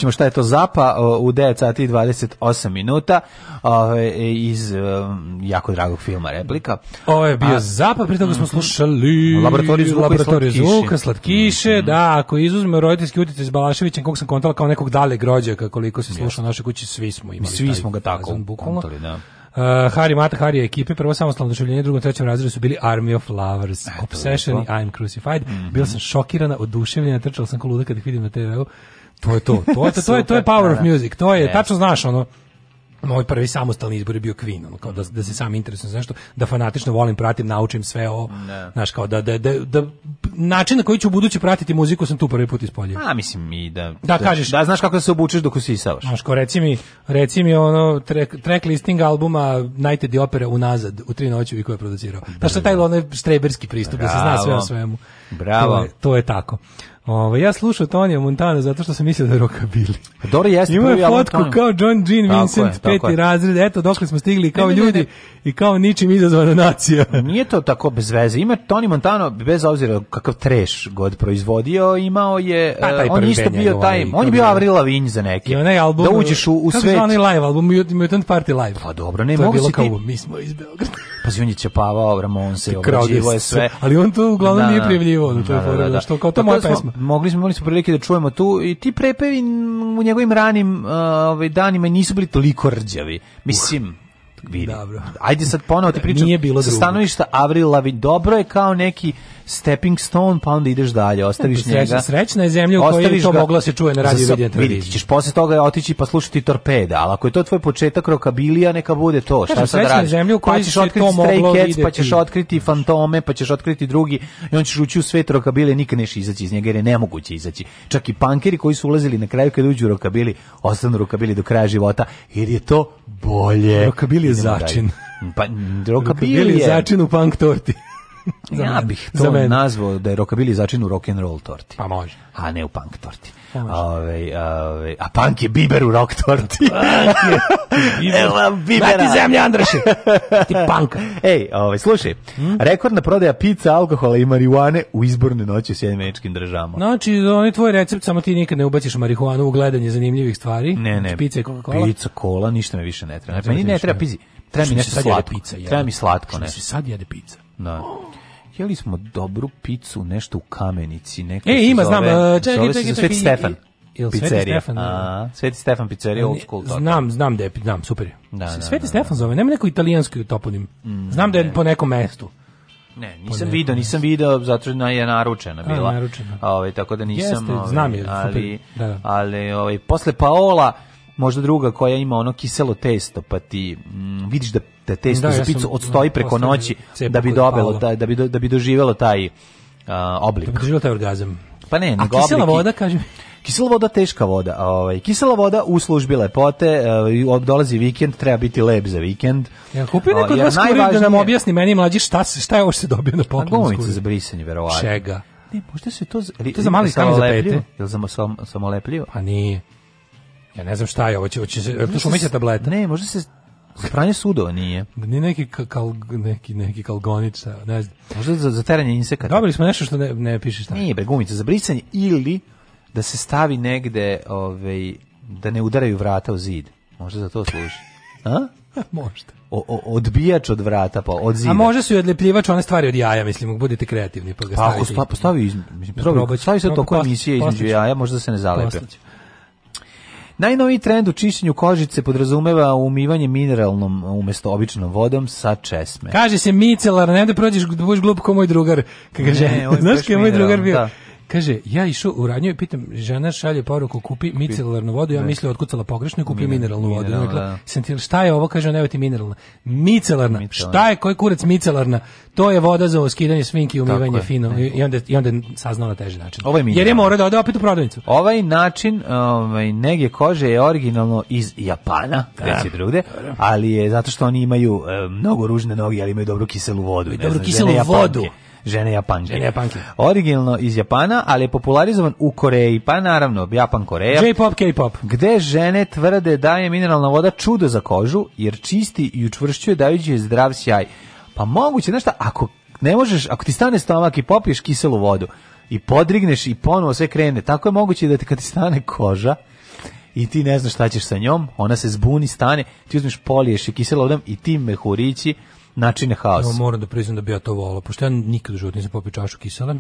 ćemo šta je to Zapa u 9 sati i 28 minuta iz e, jako dragog filma Replika. Ovo je bio A, Zapa, prije toga smo mhm. slušali Laboratoriju zvuka, laboratoriju zvuka slatkiše, mm. da, ako izuzme roditeljski utjecaj s Balaševićem, kog sam kontala kao nekog dale grođaka, koliko se sluša u našoj kući, svi smo imali. Svi smo ga tako razum, kontali, da. Uh, e, Harry Mata, Harry ekipe, prvo samostalno doživljenje, drugom, trećem razredu su bili Army of Lovers, Eto, Obsession i I'm Crucified. Mm -hmm. Bila mhm. sam šokirana, oduševljena, trčala sam ko luda kad ih vidim na TV-u. To je to. To je to, to je to je power of da, da. music. To je yes. tačno znaš ono moj prvi samostalni izbor je bio Queen, ono, kao da, da se sam interesujem za nešto, da fanatično volim, pratim, naučim sve o, da. znaš, kao da, da, da, da, način na koji ću budući pratiti muziku sam tu prvi put ispoljio. A, mislim i da... Da, kažeš... Da, znaš kako da se obučeš dok usisavaš. Znaš, ko, reci mi, reci mi ono, track, track listing albuma Night at the Opera unazad, u tri noći i ko je producirao. Da, šta taj ono streberski pristup, Bravo. da se zna sve o svemu. Bravo. To je, to je tako. Ovo, ovaj, ja slušao Tonija Montana zato što sam mislio da je rokabili. Pa dobro jeste. Ima je fotku album, kao John Gene tako Vincent, je, peti je. razred, eto dokle smo stigli kao ne, ljudi ne, i kao ničim izazvana nacija. Pa nije to tako bez veze. Ima Tony Montano, bez obzira kakav treš god proizvodio, imao je, pa, eh, on isto bio taj, on je bio Avril Lavigne za neke. I onaj album, da uđeš u, u kako svet. Kako live album, Mutant Party Live? Pa dobro, ne, to mogu je bilo ti... kao, mi smo iz Beograda. Pa on je čepavao Ramonse, obrađivo je sve. Ali on to uglavnom da, nije da. prijavljivo zanimljivo, da, to je da da, da, da, da. što kao to pa moja pesma. Mogli smo, imali smo prilike da čujemo tu i ti prepevi u njegovim ranim uh, ovaj, danima nisu bili toliko rđavi. Mislim, vidi. Dobro. Ajde sad ponovo ti pričam. Nije bilo sa stanovišta Avril Lavigne. Dobro je kao neki stepping stone, pa onda ideš dalje, ostaviš Srećna, njega. Srećna je zemlja u kojoj to ga, mogla da se čuje na radiju so, Vidjet ćeš posle toga otići pa slušati torpeda, ali ako je to tvoj početak rokabilija, neka bude to. Šta Kažem, sad radiš? Zemlju pa ćeš otkriti Stray Cats, pa videti. pa ćeš otkriti Fantome, pa ćeš otkriti drugi i on ćeš ući u svet rokabilije, nikad neš izaći iz njega jer je nemoguće izaći. Čak i pankeri koji su ulazili na kraju kada uđu rokabili, ostanu rokabili do kraja života jer je to bolje. Rokabili je začin. Pa, rokabili je začin u punk torti. [LAUGHS] ja bih to za nazvao da je rockabilly začin u rock and roll torti. Pa može. A ne u punk torti. Pa ove, ove, a punk je biber u rock torti. biber. [LAUGHS] E, bibera. ti zemlje, Andraši. Ti punk. [LAUGHS] Ej, ove, slušaj, hmm? rekordna prodaja pizza, alkohola i marihuane u izborne noći u Sjedinjeničkim državama. Znači, onaj tvoj recept, samo ti nikad ne ubaciš marihuanu u gledanje zanimljivih stvari. Ne, ne. Znači, Pica i Coca-Cola. Pica, kola, ništa mi više ne treba. Ne, meni pa znači, ne znači, treba pizi. Treba mi nešto slatko. Treba mi slatko, ne. Što se sad jede pizza? Da. Oh jeli smo dobru picu, nešto u kamenici, neka e, ima, zove, znam, e, čekaj, čekaj, čekaj, Stefan. Il Sveti Stefan. E? A, Sveti Stefan pizzerija old school. Tako. Znam, znam da je, znam, super. Da, da, Sveti da, da, da. Stefan zove, nema neko italijanski toponim. Mm, znam da je ne. po nekom mestu. Ne, nisam video, nisam video, zato je naručena bila. A, naručena. Ove, ovaj, tako da nisam... Jeste, ove, znam je, ovaj, ali, super. Da, da. Ali, ove, ovaj, posle Paola, možda druga koja ima ono kiselo testo, pa ti mm, vidiš da, da testo da, za picu odstoji mm, preko noći da bi dobilo da, da bi do, da bi doživelo taj uh, oblik. Da bi doživelo taj orgazam. Pa ne, nego oblik. kisela voda kažem. Kisela voda teška voda, ovaj kisela voda u službi lepote, ovaj, dolazi vikend, treba biti lep za vikend. Ja kupi neko od vas najvažnije... da nam objasni meni mlađi šta se šta je ovo što se dobio na poklon. Gumice za brisanje verovatno. Čega? Ne, možda se to... Li, to za mali kamen za pete. Ili za samolepljivo? Pa nije. Ja ne znam šta je ovo, će, će se, to šumeća tableta. Ne, može se Pranje sudova nije. Ni neki kal, neki neki kalgonica, ne znam. Možda za, za teranje insekata. Dobili smo nešto što ne, ne piše šta. Nije bre gumica za brisanje ili da se stavi negde, ovaj da ne udaraju vrata u zid. Možda za to služi. [LAUGHS] A? Možda. O, o, odbijač od vrata, pa od zida. A može su i odlepljivač one stvari od jaja, mislim, budite kreativni pa ga stavite. Pa ako sta, postavi, pa mislim, probi, stavi se to koja misija između jaja, možda se ne zalepe. Postaću. Najnoviji trend u čišćenju kožice podrazumeva umivanje mineralnom umesto običnom vodom sa česme. Kaže se micelar, ne da prođeš da budeš glup kao moj drugar. Kaže, ne, znaš kao je moj drugar bio? Da. Kaže, ja išao u radnju i pitam, žena šalje poruku, kupi micelarnu vodu, ja mislio otkucala pogrešno i kupi mineralnu vodu. Mineral, dakle, da. šta je ovo, kaže, ne ti mineralna. Micelarna, micelarna. šta je, koji kurac micelarna? To je voda za oskidanje svinki i umivanje fino. I, I, onda, I onda saznao na teži način. Ovo je mineral. Jer je morao da ode opet u prodavnicu. Ovaj način ovaj, nege kože je originalno iz Japana, gde da. drugde, ali je zato što oni imaju e, mnogo ružne noge, ali imaju dobru kiselu vodu. I dobru znam, kiselu vodu žene Japanke. Žene Japanke. Originalno iz Japana, ali je popularizovan u Koreji, pa naravno, Japan, Koreja. J-pop, K-pop. Gde žene tvrde da je mineralna voda čudo za kožu, jer čisti i učvršćuje dajući je zdrav sjaj. Pa moguće, znaš šta, ako ne možeš, ako ti stane stomak i popiješ kiselu vodu, i podrigneš i ponovo sve krene, tako je moguće da ti kad ti stane koža, i ti ne znaš šta ćeš sa njom, ona se zbuni, stane, ti uzmeš poliješ i kisela vodom i ti mehurići načine haos. No, moram da priznam da bi ja to volao, pošto ja nikad u životu nisam popio čašu kisele.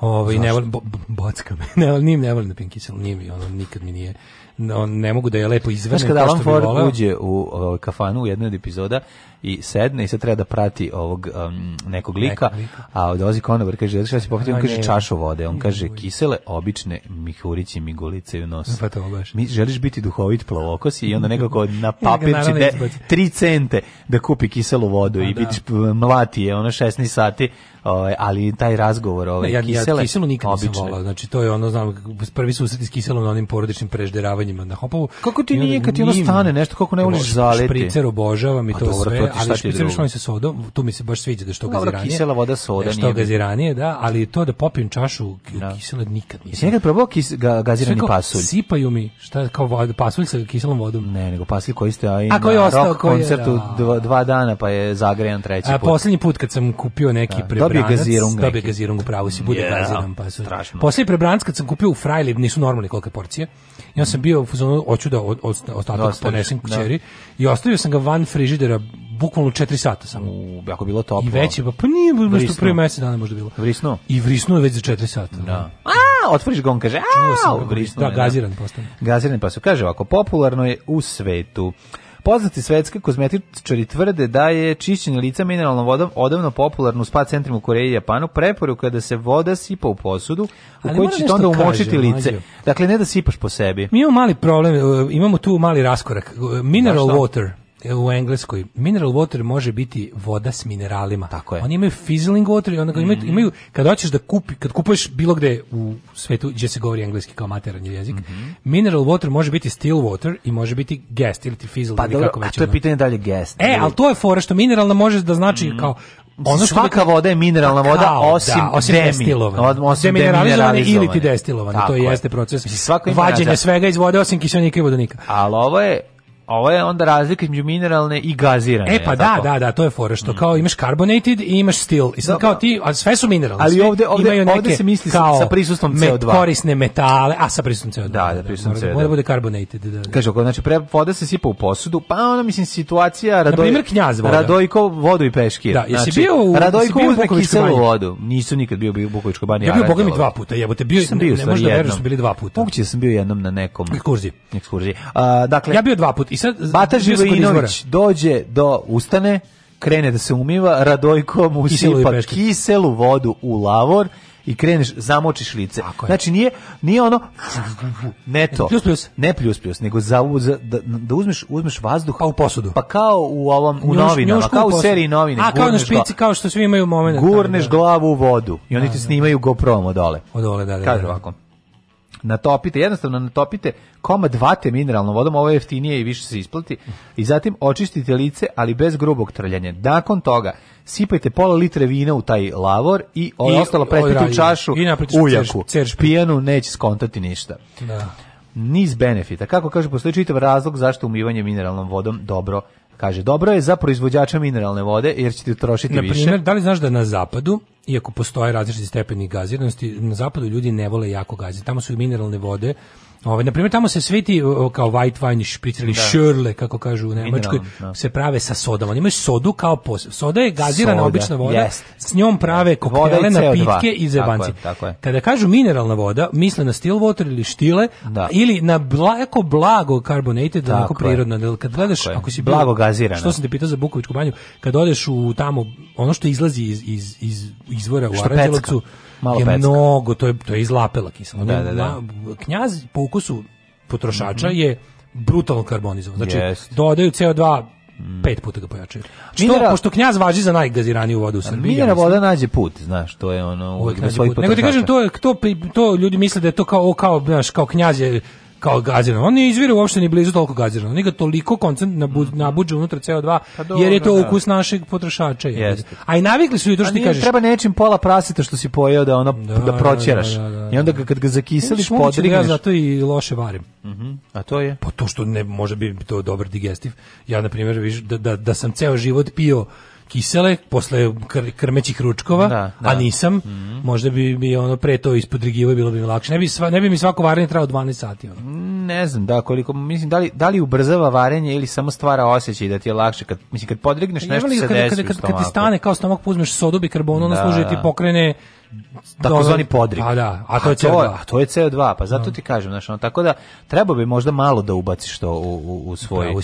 Ovaj ne volim bo, bocka me. [LAUGHS] Ne, nim ne volim da pijem kiselu, nije mi ono nikad mi nije no, ne mogu da je lepo izvane. Znaš kada Alan Ford uđe u o, kafanu u jednoj od epizoda i sedne i sad treba da prati ovog um, nekog lika, a dolazi konobar, kaže, šta se popiti, on kaže čašu vode, on kaže kisele, obične mihurići migulice u nos. Pa to baš. Mi, želiš biti duhovit plavokos i onda nekako [LAUGHS] na papirči de, tri cente da kupi kiselu vodu a, pa i da. vidiš mlati je, ono 16 sati, ovaj, ali taj razgovor ovaj, ja, kisele, ja kiselu nikad obične. nisam volao, znači to je ono, znam, prvi susret s kiselom na onim porodičnim prežderavanjem predavanjima na Hopovu. Kako ti nije kad ti ono stane nešto, kako ne voliš zaleti? Špricer obožavam i to dobro, sve, to ali špricer što mi se sodom, tu mi se baš sviđa da što dobro, gaziranije. kisela voda soda da Što nije gaziranije, da, ali to da popijem čašu da. kisela nikad nisam. Jesi nekad probao kis, ga, gazirani kao, pasulj? Sipaju mi, šta, kao vod, pasulj sa kiselom vodom? Ne, nego pasulj koji ste aj na rock koncertu da. dva, dva dana, pa je zagrejan treći put. A poslednji put kad sam kupio neki da. prebranac, dobio gazirung, pravo si, bude gaziran pasulj. Posljednji prebranac kad sam kupio u Frajlib, nisu normalne kolike porcije, i on sam bio bio u fazonu hoću da ostatak da, Ostaviš, ponesem da. kćeri i ostavio sam ga van frižidera bukvalno 4 sata samo. U, jako bilo toplo. I veće, je, pa, pa nije bilo što pre mesec dana možda bilo. Vrisno. I vrisno je već za 4 sata. Da. A, otvoriš ga, on kaže, a, vrisno. Da, da, gaziran postane. Gaziran postane. Pa kaže ovako, popularno je u svetu. Poznati svetski kozmetičari tvrde da je čišćenje lica mineralnom vodom odavno popularno u spa centrima u Koreji i Japanu, preporuka da se voda sipa u posudu u kojoj ćete onda da umočiti kažem, lice. Dakle, ne da sipaš po sebi. Mi imamo mali problem, e, imamo tu mali raskorak. Mineral water, E, u Engleskoj mineral water može biti voda s mineralima. Tako je. Oni imaju fizzling water i onda imaju, mm. imaju kad hoćeš da kupi, kad kupuješ bilo gde u svetu gdje se govori engleski kao materan jezik, mm -hmm. mineral water može biti still water i može biti gas ili ti fizzled pa, ili kako već. Pa to je pitanje dalje gas E, ali to je fora što mineralna može da znači mm. kao ono što svaka voda je mineralna pa voda osim da, osim demi, destilovane. Osim demineralizovane ili ti destilovane. to je. jeste proces. Svako vađenje svega iz vode osim kiselnika i vodonika. Al ovo je a ovo je onda razlika između mineralne i gazirane. E pa da, da, da, to je fora što mm. kao imaš carbonated i imaš stil. I sad kao ti, a sve su mineralne. Ali ovde, ovde, imaju neke ovde se misli kao sa prisustvom CO2. korisne metale, a sa prisustvom CO2. Da, da, da, da CO2. Mora da bude carbonated. Da, da. Kaže, znači, pre, voda se sipa u posudu, pa ona, mislim, situacija Radoj, Na knjaz voda. Radojko vodu i peškir. Da, jesi znači, bio u, Radojko jesi bio u kiselu vodu. Nisu nikad bio, bio u Bukovičkoj banji. Ja bio Boga mi dva puta, jebote, bio, sam bio ne, ne možda veriš su bili dva puta. Moguće da sam bio jednom na nekom ekskurziji. Ekskurziji. dakle, ja bio dva puta I sad Bata Živojinović dođe do ustane, krene da se umiva, Radojko mu sipa kiselu vodu u lavor i kreneš zamočiš lice. Znači nije nije ono ne to. Plus plus. Ne plus plus, nego za, za da, da uzmeš uzmeš vazduh pa u posudu. Pa kao u ovom u njuš, novinama, njuš kao u seriji novine. A kao na špici kao što svi imaju momenat. Gurneš da. glavu u vodu i oni da, ti da, da. snimaju GoProm dole. odole. dole, da, da. Kaže ovako natopite, jednostavno natopite komad vate mineralnom vodom, ovo je jeftinije i više se isplati, i zatim očistite lice, ali bez grubog trljanja. Nakon toga, sipajte pola litre vina u taj lavor i, I ostalo pretite u čašu i ujaku. Pijanu neće skontati ništa. Da. Niz benefita. Kako kaže, postoji čitav razlog zašto umivanje mineralnom vodom dobro Kaže, dobro je za proizvođača mineralne vode jer ćete trošiti Naprimer, više. Na primjer, da li znaš da na zapadu, iako postoje različiti stepeni gaziranosti, na zapadu ljudi ne vole jako gazi. Tamo su i mineralne vode Ovaj na primjer tamo se sveti kao white wine špric ili šurle da. kako kažu u Nemačkoj da. se prave sa sodom. Oni imaju sodu kao pos... soda je gazirana Soda, obična voda. Yes. S njom prave koktele, napitke i zebanci. Tako je, tako je. Kada kažu mineralna voda, misle na still water ili štile da. ili na blago blago carbonated, tako onako prirodno. Kad gledaš ako si blago bilo, gazirana. Što sam te pitao za Bukovičku banju, kad odeš u tamo ono što izlazi iz iz iz izvora u Aranđelovcu, Malo je pecka. mnogo, to je, to je izlapela kisela. Da, da, da. Knjaz po ukusu potrošača mm je brutalno karbonizovan. Znači, yes. dodaju CO2 Mm. pet puta ga pojačaju. Što, pošto knjaz važi za najgaziraniju vodu u Srbiji. Minera voda nađe put, znaš, to je ono... Uvijek nađe put. Nego ti kažem, to, to, to ljudi misle da je to kao, o, kao, znaš, kao knjaz je kao gazirano. On ne izvira uopšte ni blizu toliko gazirano. Oni ga toliko koncent na, na mhm. buđu unutra CO2, pa dobro, jer je to da. ukus da. našeg potrošača. Je. A i navikli su i to što ti kažeš. treba nečim pola praseta što si pojeo da ono da, da, da proćeraš. Da, da I onda ga, kad ga zakiseliš, podrigneš. Ja zato i loše varim. Uh mhm, -huh. A to je? Pa to što ne može biti to dobar digestiv. Ja, na primjer, da, da, da sam ceo život pio kisele posle kr krmećih ručkova, da, da. a nisam, mm -hmm. možda bi mi ono pre to ispod i bilo bi lakše. Ne bi, sva, ne bi mi svako varenje trajao 12 sati. Ono. Ne znam, da, koliko, mislim, da li, da li ubrzava varenje ili samo stvara osjećaj da ti je lakše, kad, mislim, kad podrigneš pa nešto se kad, desi kad, kad, kad, ti stane kao stomak, uzmeš sodu, bikarbonu, ono da, služi da ti da. pokrene takozvani podrig. A pa da, a to pa je CO2. A to je CO2, pa zato da. ti kažem, znači ono, tako da treba bi možda malo da ubaciš to u u u svoj u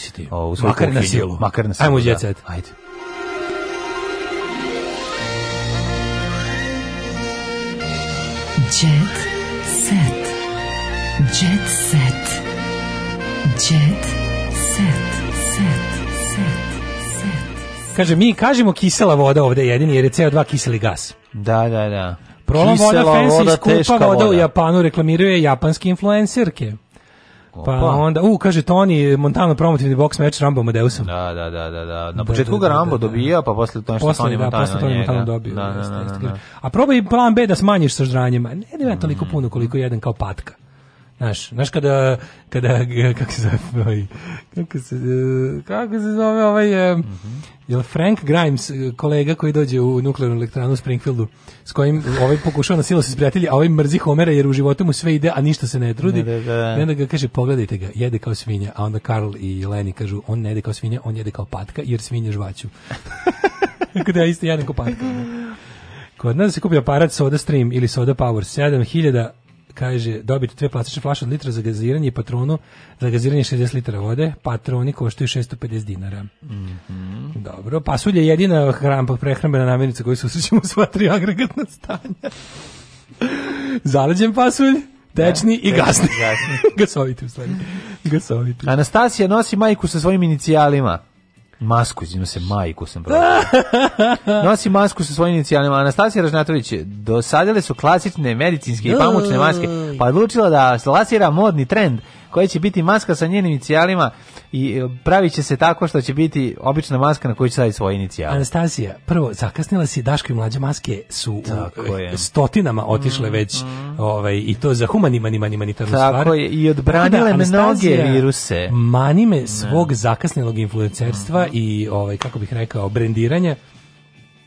svoj makar kuhinju, na silu. Makar na silu. Ajmo da. Ajde. Jet set. Jet set. Jet set. Set. Set. Kaže, mi kažemo kisela voda ovde jedini, jer je CO2 kiseli gas. Da, da, da. Prolom voda, fancy, voda, skupa voda, voda u Japanu reklamiraju japanske influencerke. Opa. Pa onda, u, kaže Toni, Montano promotivni boks meč s Rambo Madeusom. Da, da, da, da, da. Na da, početku da, ga da, Rambo dobija, pa posle to nešto Toni Montano posle Toni Montano dobio. Da, da, da, A probaj plan B da smanjiš sa ždranjima. Ne, ne, mm. toliko puno koliko jedan kao patka. Znaš, znaš kada, kada, kako se zove, kako se, kako se zove ovaj, mm -hmm. jel Frank Grimes, e, kolega koji dođe u nuklearnu elektranu u Springfieldu, s kojim ovaj pokušava na silu da se sprijatelji, a ovaj mrzi Homera jer u životu mu sve ide, a ništa se ne trudi. Ne, da, da. onda ga kaže, pogledajte ga, jede kao svinja, a onda Carl i Lenny kažu, on ne jede kao svinja, on jede kao patka jer svinje žvaću. [LAUGHS] Kada je isto jedan kao patka. Kod nas se kupi aparat Soda Stream ili Soda Power 7000 kaže, dobite dve plastične flaše od litra za gaziranje i patronu za gaziranje 60 litara vode. Patroni koštaju 650 dinara. Mm -hmm. Dobro, pasulje je jedina hrampa prehrambena namirnica koju susrećemo u sva tri agregatna stanja. Zaleđen pasulj, tečni ja, da, i gasni. gasni. [LAUGHS] Gasoviti u stvari. Gasoviti. Anastasija nosi majku sa svojim inicijalima. Masku, izvim se, majku sam pročitao. [LAUGHS] Nosi masku sa svojim inicijalima. Anastasija Ražnatović, dosadile su klasične medicinske i pamučne maske, pa odlučila da lasira modni trend koji će biti maska sa njenim inicijalima i e, pravi će se tako što će biti obična maska na kojoj će staviti svoje inicijale. Anastasija, prvo, zakasnila si, Daško i mlađe maske su tako u, e, je. stotinama otišle mm, već mm. Ovaj, i to za humaniman i humanitarnu stvar. Tako je, i odbranile da, mnoge viruse. Mani me svog zakasnelog influencerstva mm. i, ovaj, kako bih rekao, brendiranja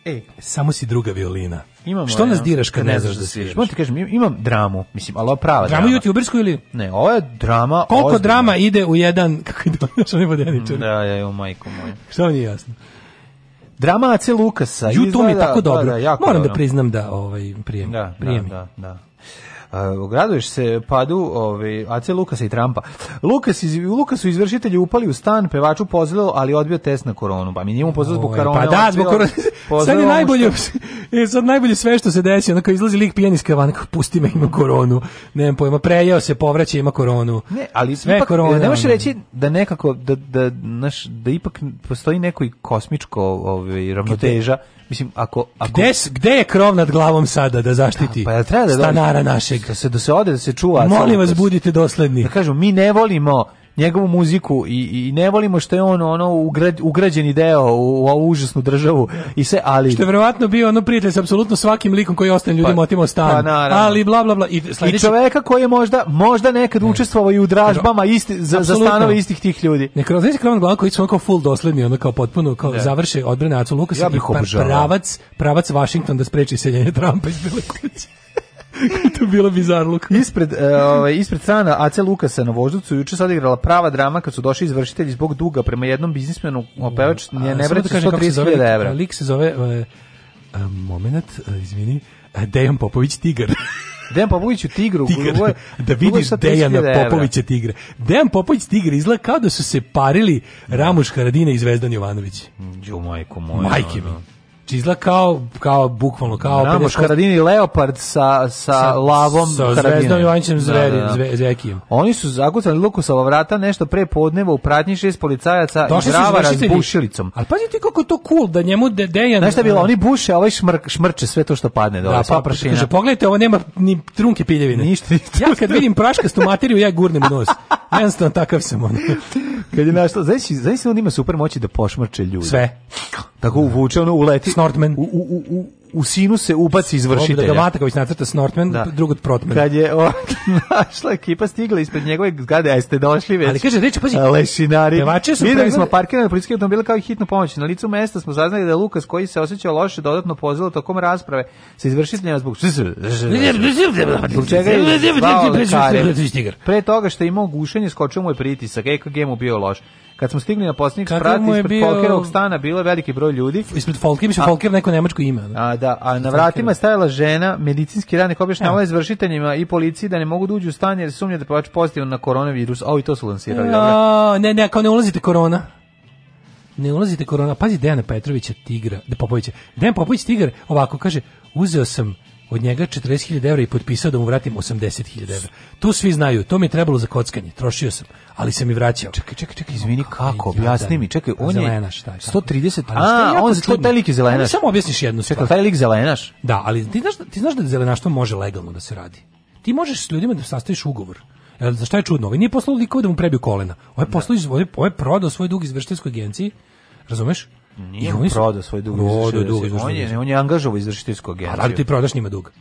E, samo si druga violina. Imamo, Što nas diraš kad, ne znaš da, da sviraš? Možete kažem, imam dramu, mislim, ali ovo prava drama. Dramu youtubersku ili? Ne, ovo je drama. Koliko ozbiljna. drama ide u jedan, [LAUGHS] kako je donaš, [LAUGHS] on je vodeničar. Da, ja, u majku moju. Što nije jasno? Drama Ace Lukasa. YouTube je tako da, dobro. Da, Moram da dobro. da priznam da ovaj, prijem. Da, da prijem. da, da. da. Uh, se padu ovaj, AC Lukasa i Trumpa. Lukas, iz, Lukas su izvršitelji upali u stan, pevaču pozvalo, ali odbio test na koronu. Pa mi njemu pozvalo zbog korone. Pa da, zbog korone. sad je najbolje, [LAUGHS] e, sad najbolje sve što se desi. Onako izlazi lik pijan iz kavana, pusti me, ima koronu. Nemam pojma, prejeo se, povraća, ima koronu. Ne, ali sve ipak, korona. Ne možeš reći da nekako, da, da, naš, da ipak postoji neko kosmičko ovaj, ravnoteža. Gde? Mislim, ako... ako... Gde, gde je krov nad glavom sada da zaštiti da, pa ja pa, treba da stanara dođe, našeg? Da se, da se ode, da se čuva. Molim vas, budite dosledni. Da kažem mi ne volimo njegovu muziku i, i ne volimo što je on ono ugrađ, ugrađeni deo u, u ovu užasnu državu i sve, ali... Što je verovatno bio ono prijatelj sa apsolutno svakim likom koji ostane ljudima pa, otimao stan, pa, ali bla bla bla. I, sljedeći... I čoveka koji je možda, možda nekad ne. učestvovao i u dražbama isti, za, za stanove istih tih ljudi. Nekro, znači Kroman Glavković on kao full dosledni, ono kao potpuno kao ne. završe odbrane Acu Lukasa ja i pravac, pravac Washington da spreči seljenje Trumpa iz Bele kuće to bilo bizarluk. Ispred, uh, ispred strana AC Lukasa na voždovcu juče sad igrala prava drama kad su došli izvršitelji zbog duga prema jednom biznismenu opevač nije ne vraća 130.000 evra. Lik se zove, uh, uh, moment, izvini, Dejan Popović Tigar. Dejan Popović u Tigru. Tigar. Glubo, da vidiš Dejana Popovića Tigre. Dejan Popović Tigre izgleda kao da su se parili Ramuš Karadina i Zvezdan Jovanović. Jo, majko moja. Majke mi. Čizla znači, kao, kao bukvalno, kao... Ramoš Haradini Leopard sa, sa, sa lavom Sa Zvezdom Jovanjićem da, Zveri, da, da. Zvekijem. Oni su zakucali luku sa lavrata nešto pre podneva u pratnji šest policajaca Došli i gravara s bušilicom. Ali pazi ti kako to cool, da njemu de, Dejan... Znaš šta bilo, oni buše, ovaj šmrk, šmrče sve to što padne. Da, ovaj, pa, prašina. Kaže, pogledajte, ovo nema ni trunke piljevine. Ništa, ništa. Ja kad vidim praškastu materiju, ja gurnem nos. Jednostavno takav sam on. kad je našla, znaš, znaš, da on ima super moći da pošmrče ljude. Sve tako uvuče, ono uleti. Snortman. U, u, u, u sinu se ubaci izvršitelja. Da ga Mataković nacrta Snortman, da. drugog Protman. Kad je o, [LAUGHS] našla ekipa stigla ispred njegove zgrade, a jeste došli već. Ali kaže, reći, pazi, lešinari. Videli smo parkirane policijske automobile kao i hitnu pomoć. Na licu mesta smo saznali da je Lukas koji se osjećao loše dodatno pozvao tokom rasprave sa izvršiteljima zbog zbog čega je zvao lekare. Pre toga što je imao gušenje, skočio mu je pritisak. EKG mu bio loš. Kad smo stigli na poslednji sprat, ispred bio... Folkerovog stana bilo je veliki broj ljudi. Ispred Folker, mislim Folker neko nemačko ime. Da? A, da, a na vratima je stajala žena, medicinski radnik objašnjavala izvršiteljima i policiji da ne mogu da uđu u stan jer sumnja da povač pozitivno na koronavirus. A, i to su lansirali. A, ne, ne, kao ne ulazite korona ne ulazite korona. Pazi Dejana Petrovića Tigra, da Popovića. Dejan Popović Tigar ovako kaže, uzeo sam od njega 40.000 evra i potpisao da mu vratim 80.000 evra. To svi znaju, to mi je trebalo za kockanje, trošio sam, ali sam i vraćao. Čekaj, čekaj, čekaj, izvini, kako, objasni mi, čekaj, on je... Zelenaš, taj. 130, a, on je to taj lik zelenaš. Samo objasniš jednu stvar. Čekaj, taj lik zelenaš? Da, ali ti znaš, da, ti znaš da zelenaštvo može legalno da se radi. Ti možeš s ljudima da sastaviš ugovor. Jel, za šta je čudno? Ovo ovaj nije poslao likova da mu prebiju kolena. Ovo ovaj je da. poslao, ovo ovaj je prodao svoj dug iz izvršiteljskoj agenciji, razumeš? Nije I on prodao svoj dug. Prodao dug, on je on je angažovao izvršiteljsku agenciju. Ali ti prodaš njima dug.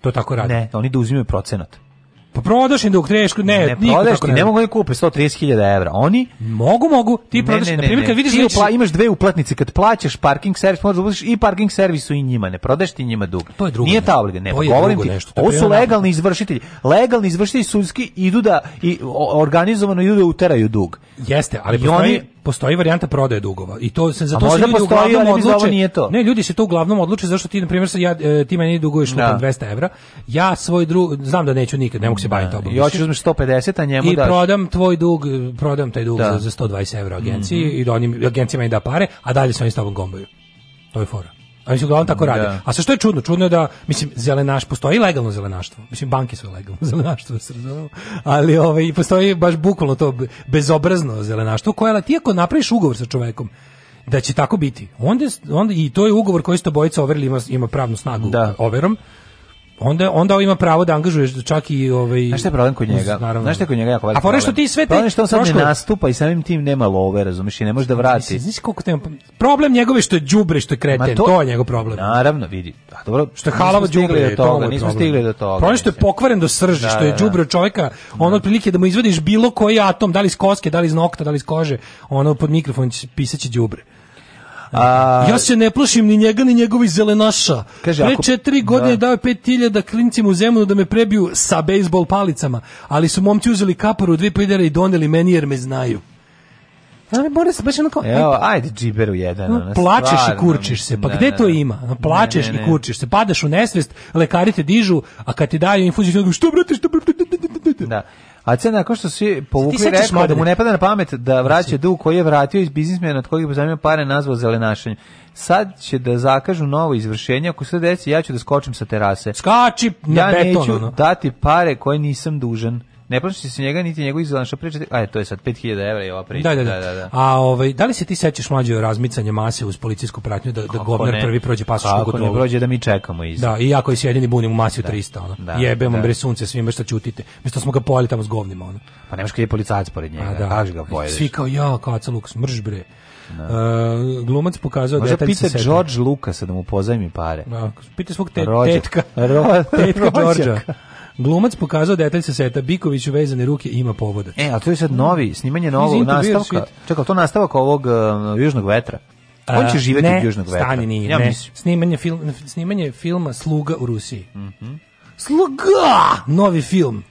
To tako radi. Ne, oni da uzimaju procenat. Pa prodaš im dug, trešku, ne, ne prodaš, ti ne, ne mogu oni kupe 130.000 evra. Oni mogu, mogu, ti prodaš, ne, ne, na primjer, kad vidiš ti upla, imaš dve uplatnice, kad plaćaš parking servis, možeš da uziš i parking servisu i njima, ne prodaš ti njima dug. To je drugo. Nije ta obliga, ne, to govorim ti, nešto, ovo su legalni izvršitelji. Legalni izvršitelji sudski idu da i organizovano idu da uteraju dug. Jeste, ali I oni postoji varijanta prodaje dugova i to se zato se ljudi uglavnom odluče. Nije to. Ne, ljudi se to uglavnom odluče zašto ti na primjer ja e, ti meni duguješ da. 200 €. Ja svoj drug znam da neću nikad, ne mogu se baviti da. tobom. Ja hoćeš uzmeš 150, a njemu I daš. I prodam tvoj dug, prodam taj dug da. za 120 € agenciji mm -hmm. i da onim agencijama i da pare, a dalje se oni s tobom gombaju. To je fora. Oni su uglavnom tako rade. Da. A sa što je čudno? Čudno je da, mislim, zelenaš, postoji legalno zelenaštvo. Mislim, banke su legalno [LAUGHS] zelenaštvo, da se razumemo. Ali ovaj, postoji baš bukvalno to bezobrazno zelenaštvo koje, ti ako napraviš ugovor sa čovekom, da će tako biti. Onda, onda i to je ugovor koji ste bojica overili ima, ima pravnu snagu da. overom onda onda ima pravo da angažuješ čak i ovaj Znaš šta je problem kod njega? Naravno. Znaš šta je kod njega jako veliki. A pored što ti sve te problem što on sad prošlo... ne nastupa i samim tim nema love, razumeš, i ne može da vrati. Znaš koliko tema problem njegove što je đubre, što je kreten, to... to... je njegov problem. Naravno, vidi. A dobro, što je halavo đubre, to toga, nismo stigli do toga. Problem što je pokvaren do srži, da, što je da, da. đubre čovjeka, on da. otprilike da mu izvadiš bilo koji atom, da li iz koske, da li iz nokta, da li iz kože, ono pod mikrofon će pisaće đubre. A, ja se ne plašim ni njega ni njegovi zelenaša. Kaže, Pre ako, četiri godine da. dao je pet tiljada klincima u zemlju da me prebiju sa bejsbol palicama, ali su momci uzeli kaparu dve piljere i doneli meni jer me znaju. Ali mora se baš onako... Evo, ajde džiberu jedan. Ono, plačeš stvarno, i kurčiš se, pa da, da. ne, gde to ima? Plačeš ne, ne, i kurčiš se, padaš u nesvest, lekari te dižu, a kad ti daju infuziju, što brate, što brate, da. A cena nakon što svi povukli rekao da mu ne pada na pamet da vraća dug koji je vratio iz biznismena od kojeg je pozajmio pare nazvao zelenašenje. Sad će da zakažu novo izvršenje, ako sve deci ja ću da skočim sa terase. Skači na beton. Ja neću ono. dati pare koje nisam dužan ne plaši se njega niti njegovu izgleda priče. pričate. Aj, to je sad 5000 € je ova priča. Da, da, da, da. da, da. A ovaj, da li se ti sećaš mlađe razmicanje mase uz policijsku pratnju da, da govnar prvi prođe pasoš kako Ne prođe da mi čekamo iz. Da, i ja koji se jedini bunim u masi da, 300, ono. Da, Jebem da. bre sunce svima šta ćutite. Mesto smo ga pojeli tamo s govnima, ono. Pa nemaš kad je policajac pored njega, da. kaži ga pojedeš. Svi kao ja, kaca Lukas, mrž bre. No. Da. Uh, e, glumac pokazao Može detalj pita George Lucasa da mu pozajmi pare. Da, pita svog te, tetka. Ro, [LAUGHS] tetka Georgea. Glumac pokazao detalj sa seta, u vezane ruke ima povoda. E, a to je sad novi, snimanje novog nastavka. Čekaj, to nastavak ovog uh, Južnog vetra. On će živeti ne, od Južnog vetra. Stani, nije, ja ne, snimanje, film, snimanje filma Sluga u Rusiji. Mm -hmm. Sluga! Novi film.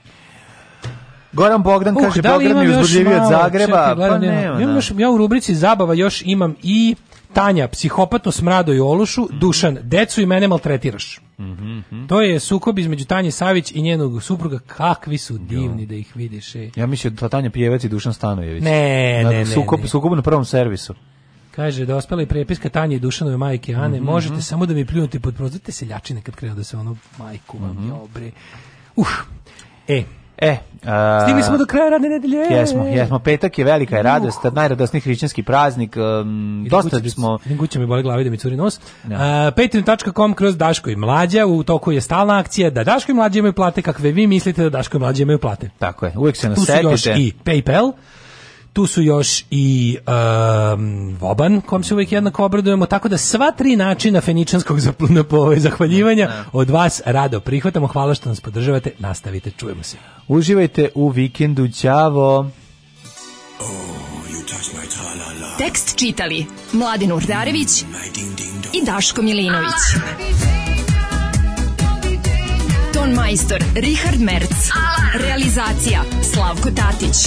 Goran Bogdan uh, kaže da Bogdan je uzbudljiviji od Zagreba. Čekaj, gledam, pa nema, imam da. još, ja u rubrici Zabava još imam i Tanja, psihopatno smrado i ološu, mm -hmm. Dušan, decu i mene maltretiraš. Mm -hmm. To je sukob između Tanje Savić i njenog supruga, kakvi su divni jo. da ih vidiš. E. Ja mislim da Tanja Pijevec i Dušan Stanojević. Ne, na, ne, ne, sukob, ne. Sukob na prvom servisu. Kaže, dospela da i prepiska Tanje i Dušanove majke Ane, mm -hmm. možete samo da mi pljunuti pod prozor, te seljačine kad krenu da se ono, majku vam mm -hmm. je obre. Uh, e, E, a, Stigli smo do kraja radne nedelje. E. Jesmo, jesmo. Petak je velika je radost, najradosniji hrišćanski praznik. Um, dosta kući, smo... Idem mi boli glavi da mi curi nos. No. Da. Uh, Patreon.com kroz Daško i Mlađa. U toku je stalna akcija da Daško i Mlađa imaju plate kakve vi mislite da Daško i Mlađa imaju plate. Tako je, uvijek se nasetite. Tu su još i Paypal tu su još i um, voban, kom se uvijek jednako obradujemo, tako da sva tri načina feničanskog ovaj, zahvaljivanja od vas rado prihvatamo. Hvala što nas podržavate, nastavite, čujemo se. Uživajte u vikendu, ćavo! Oh, Tekst čitali Mladin Urdarević i Daško Milinović. Ton majstor Richard Merc. Realizacija Slavko Tatić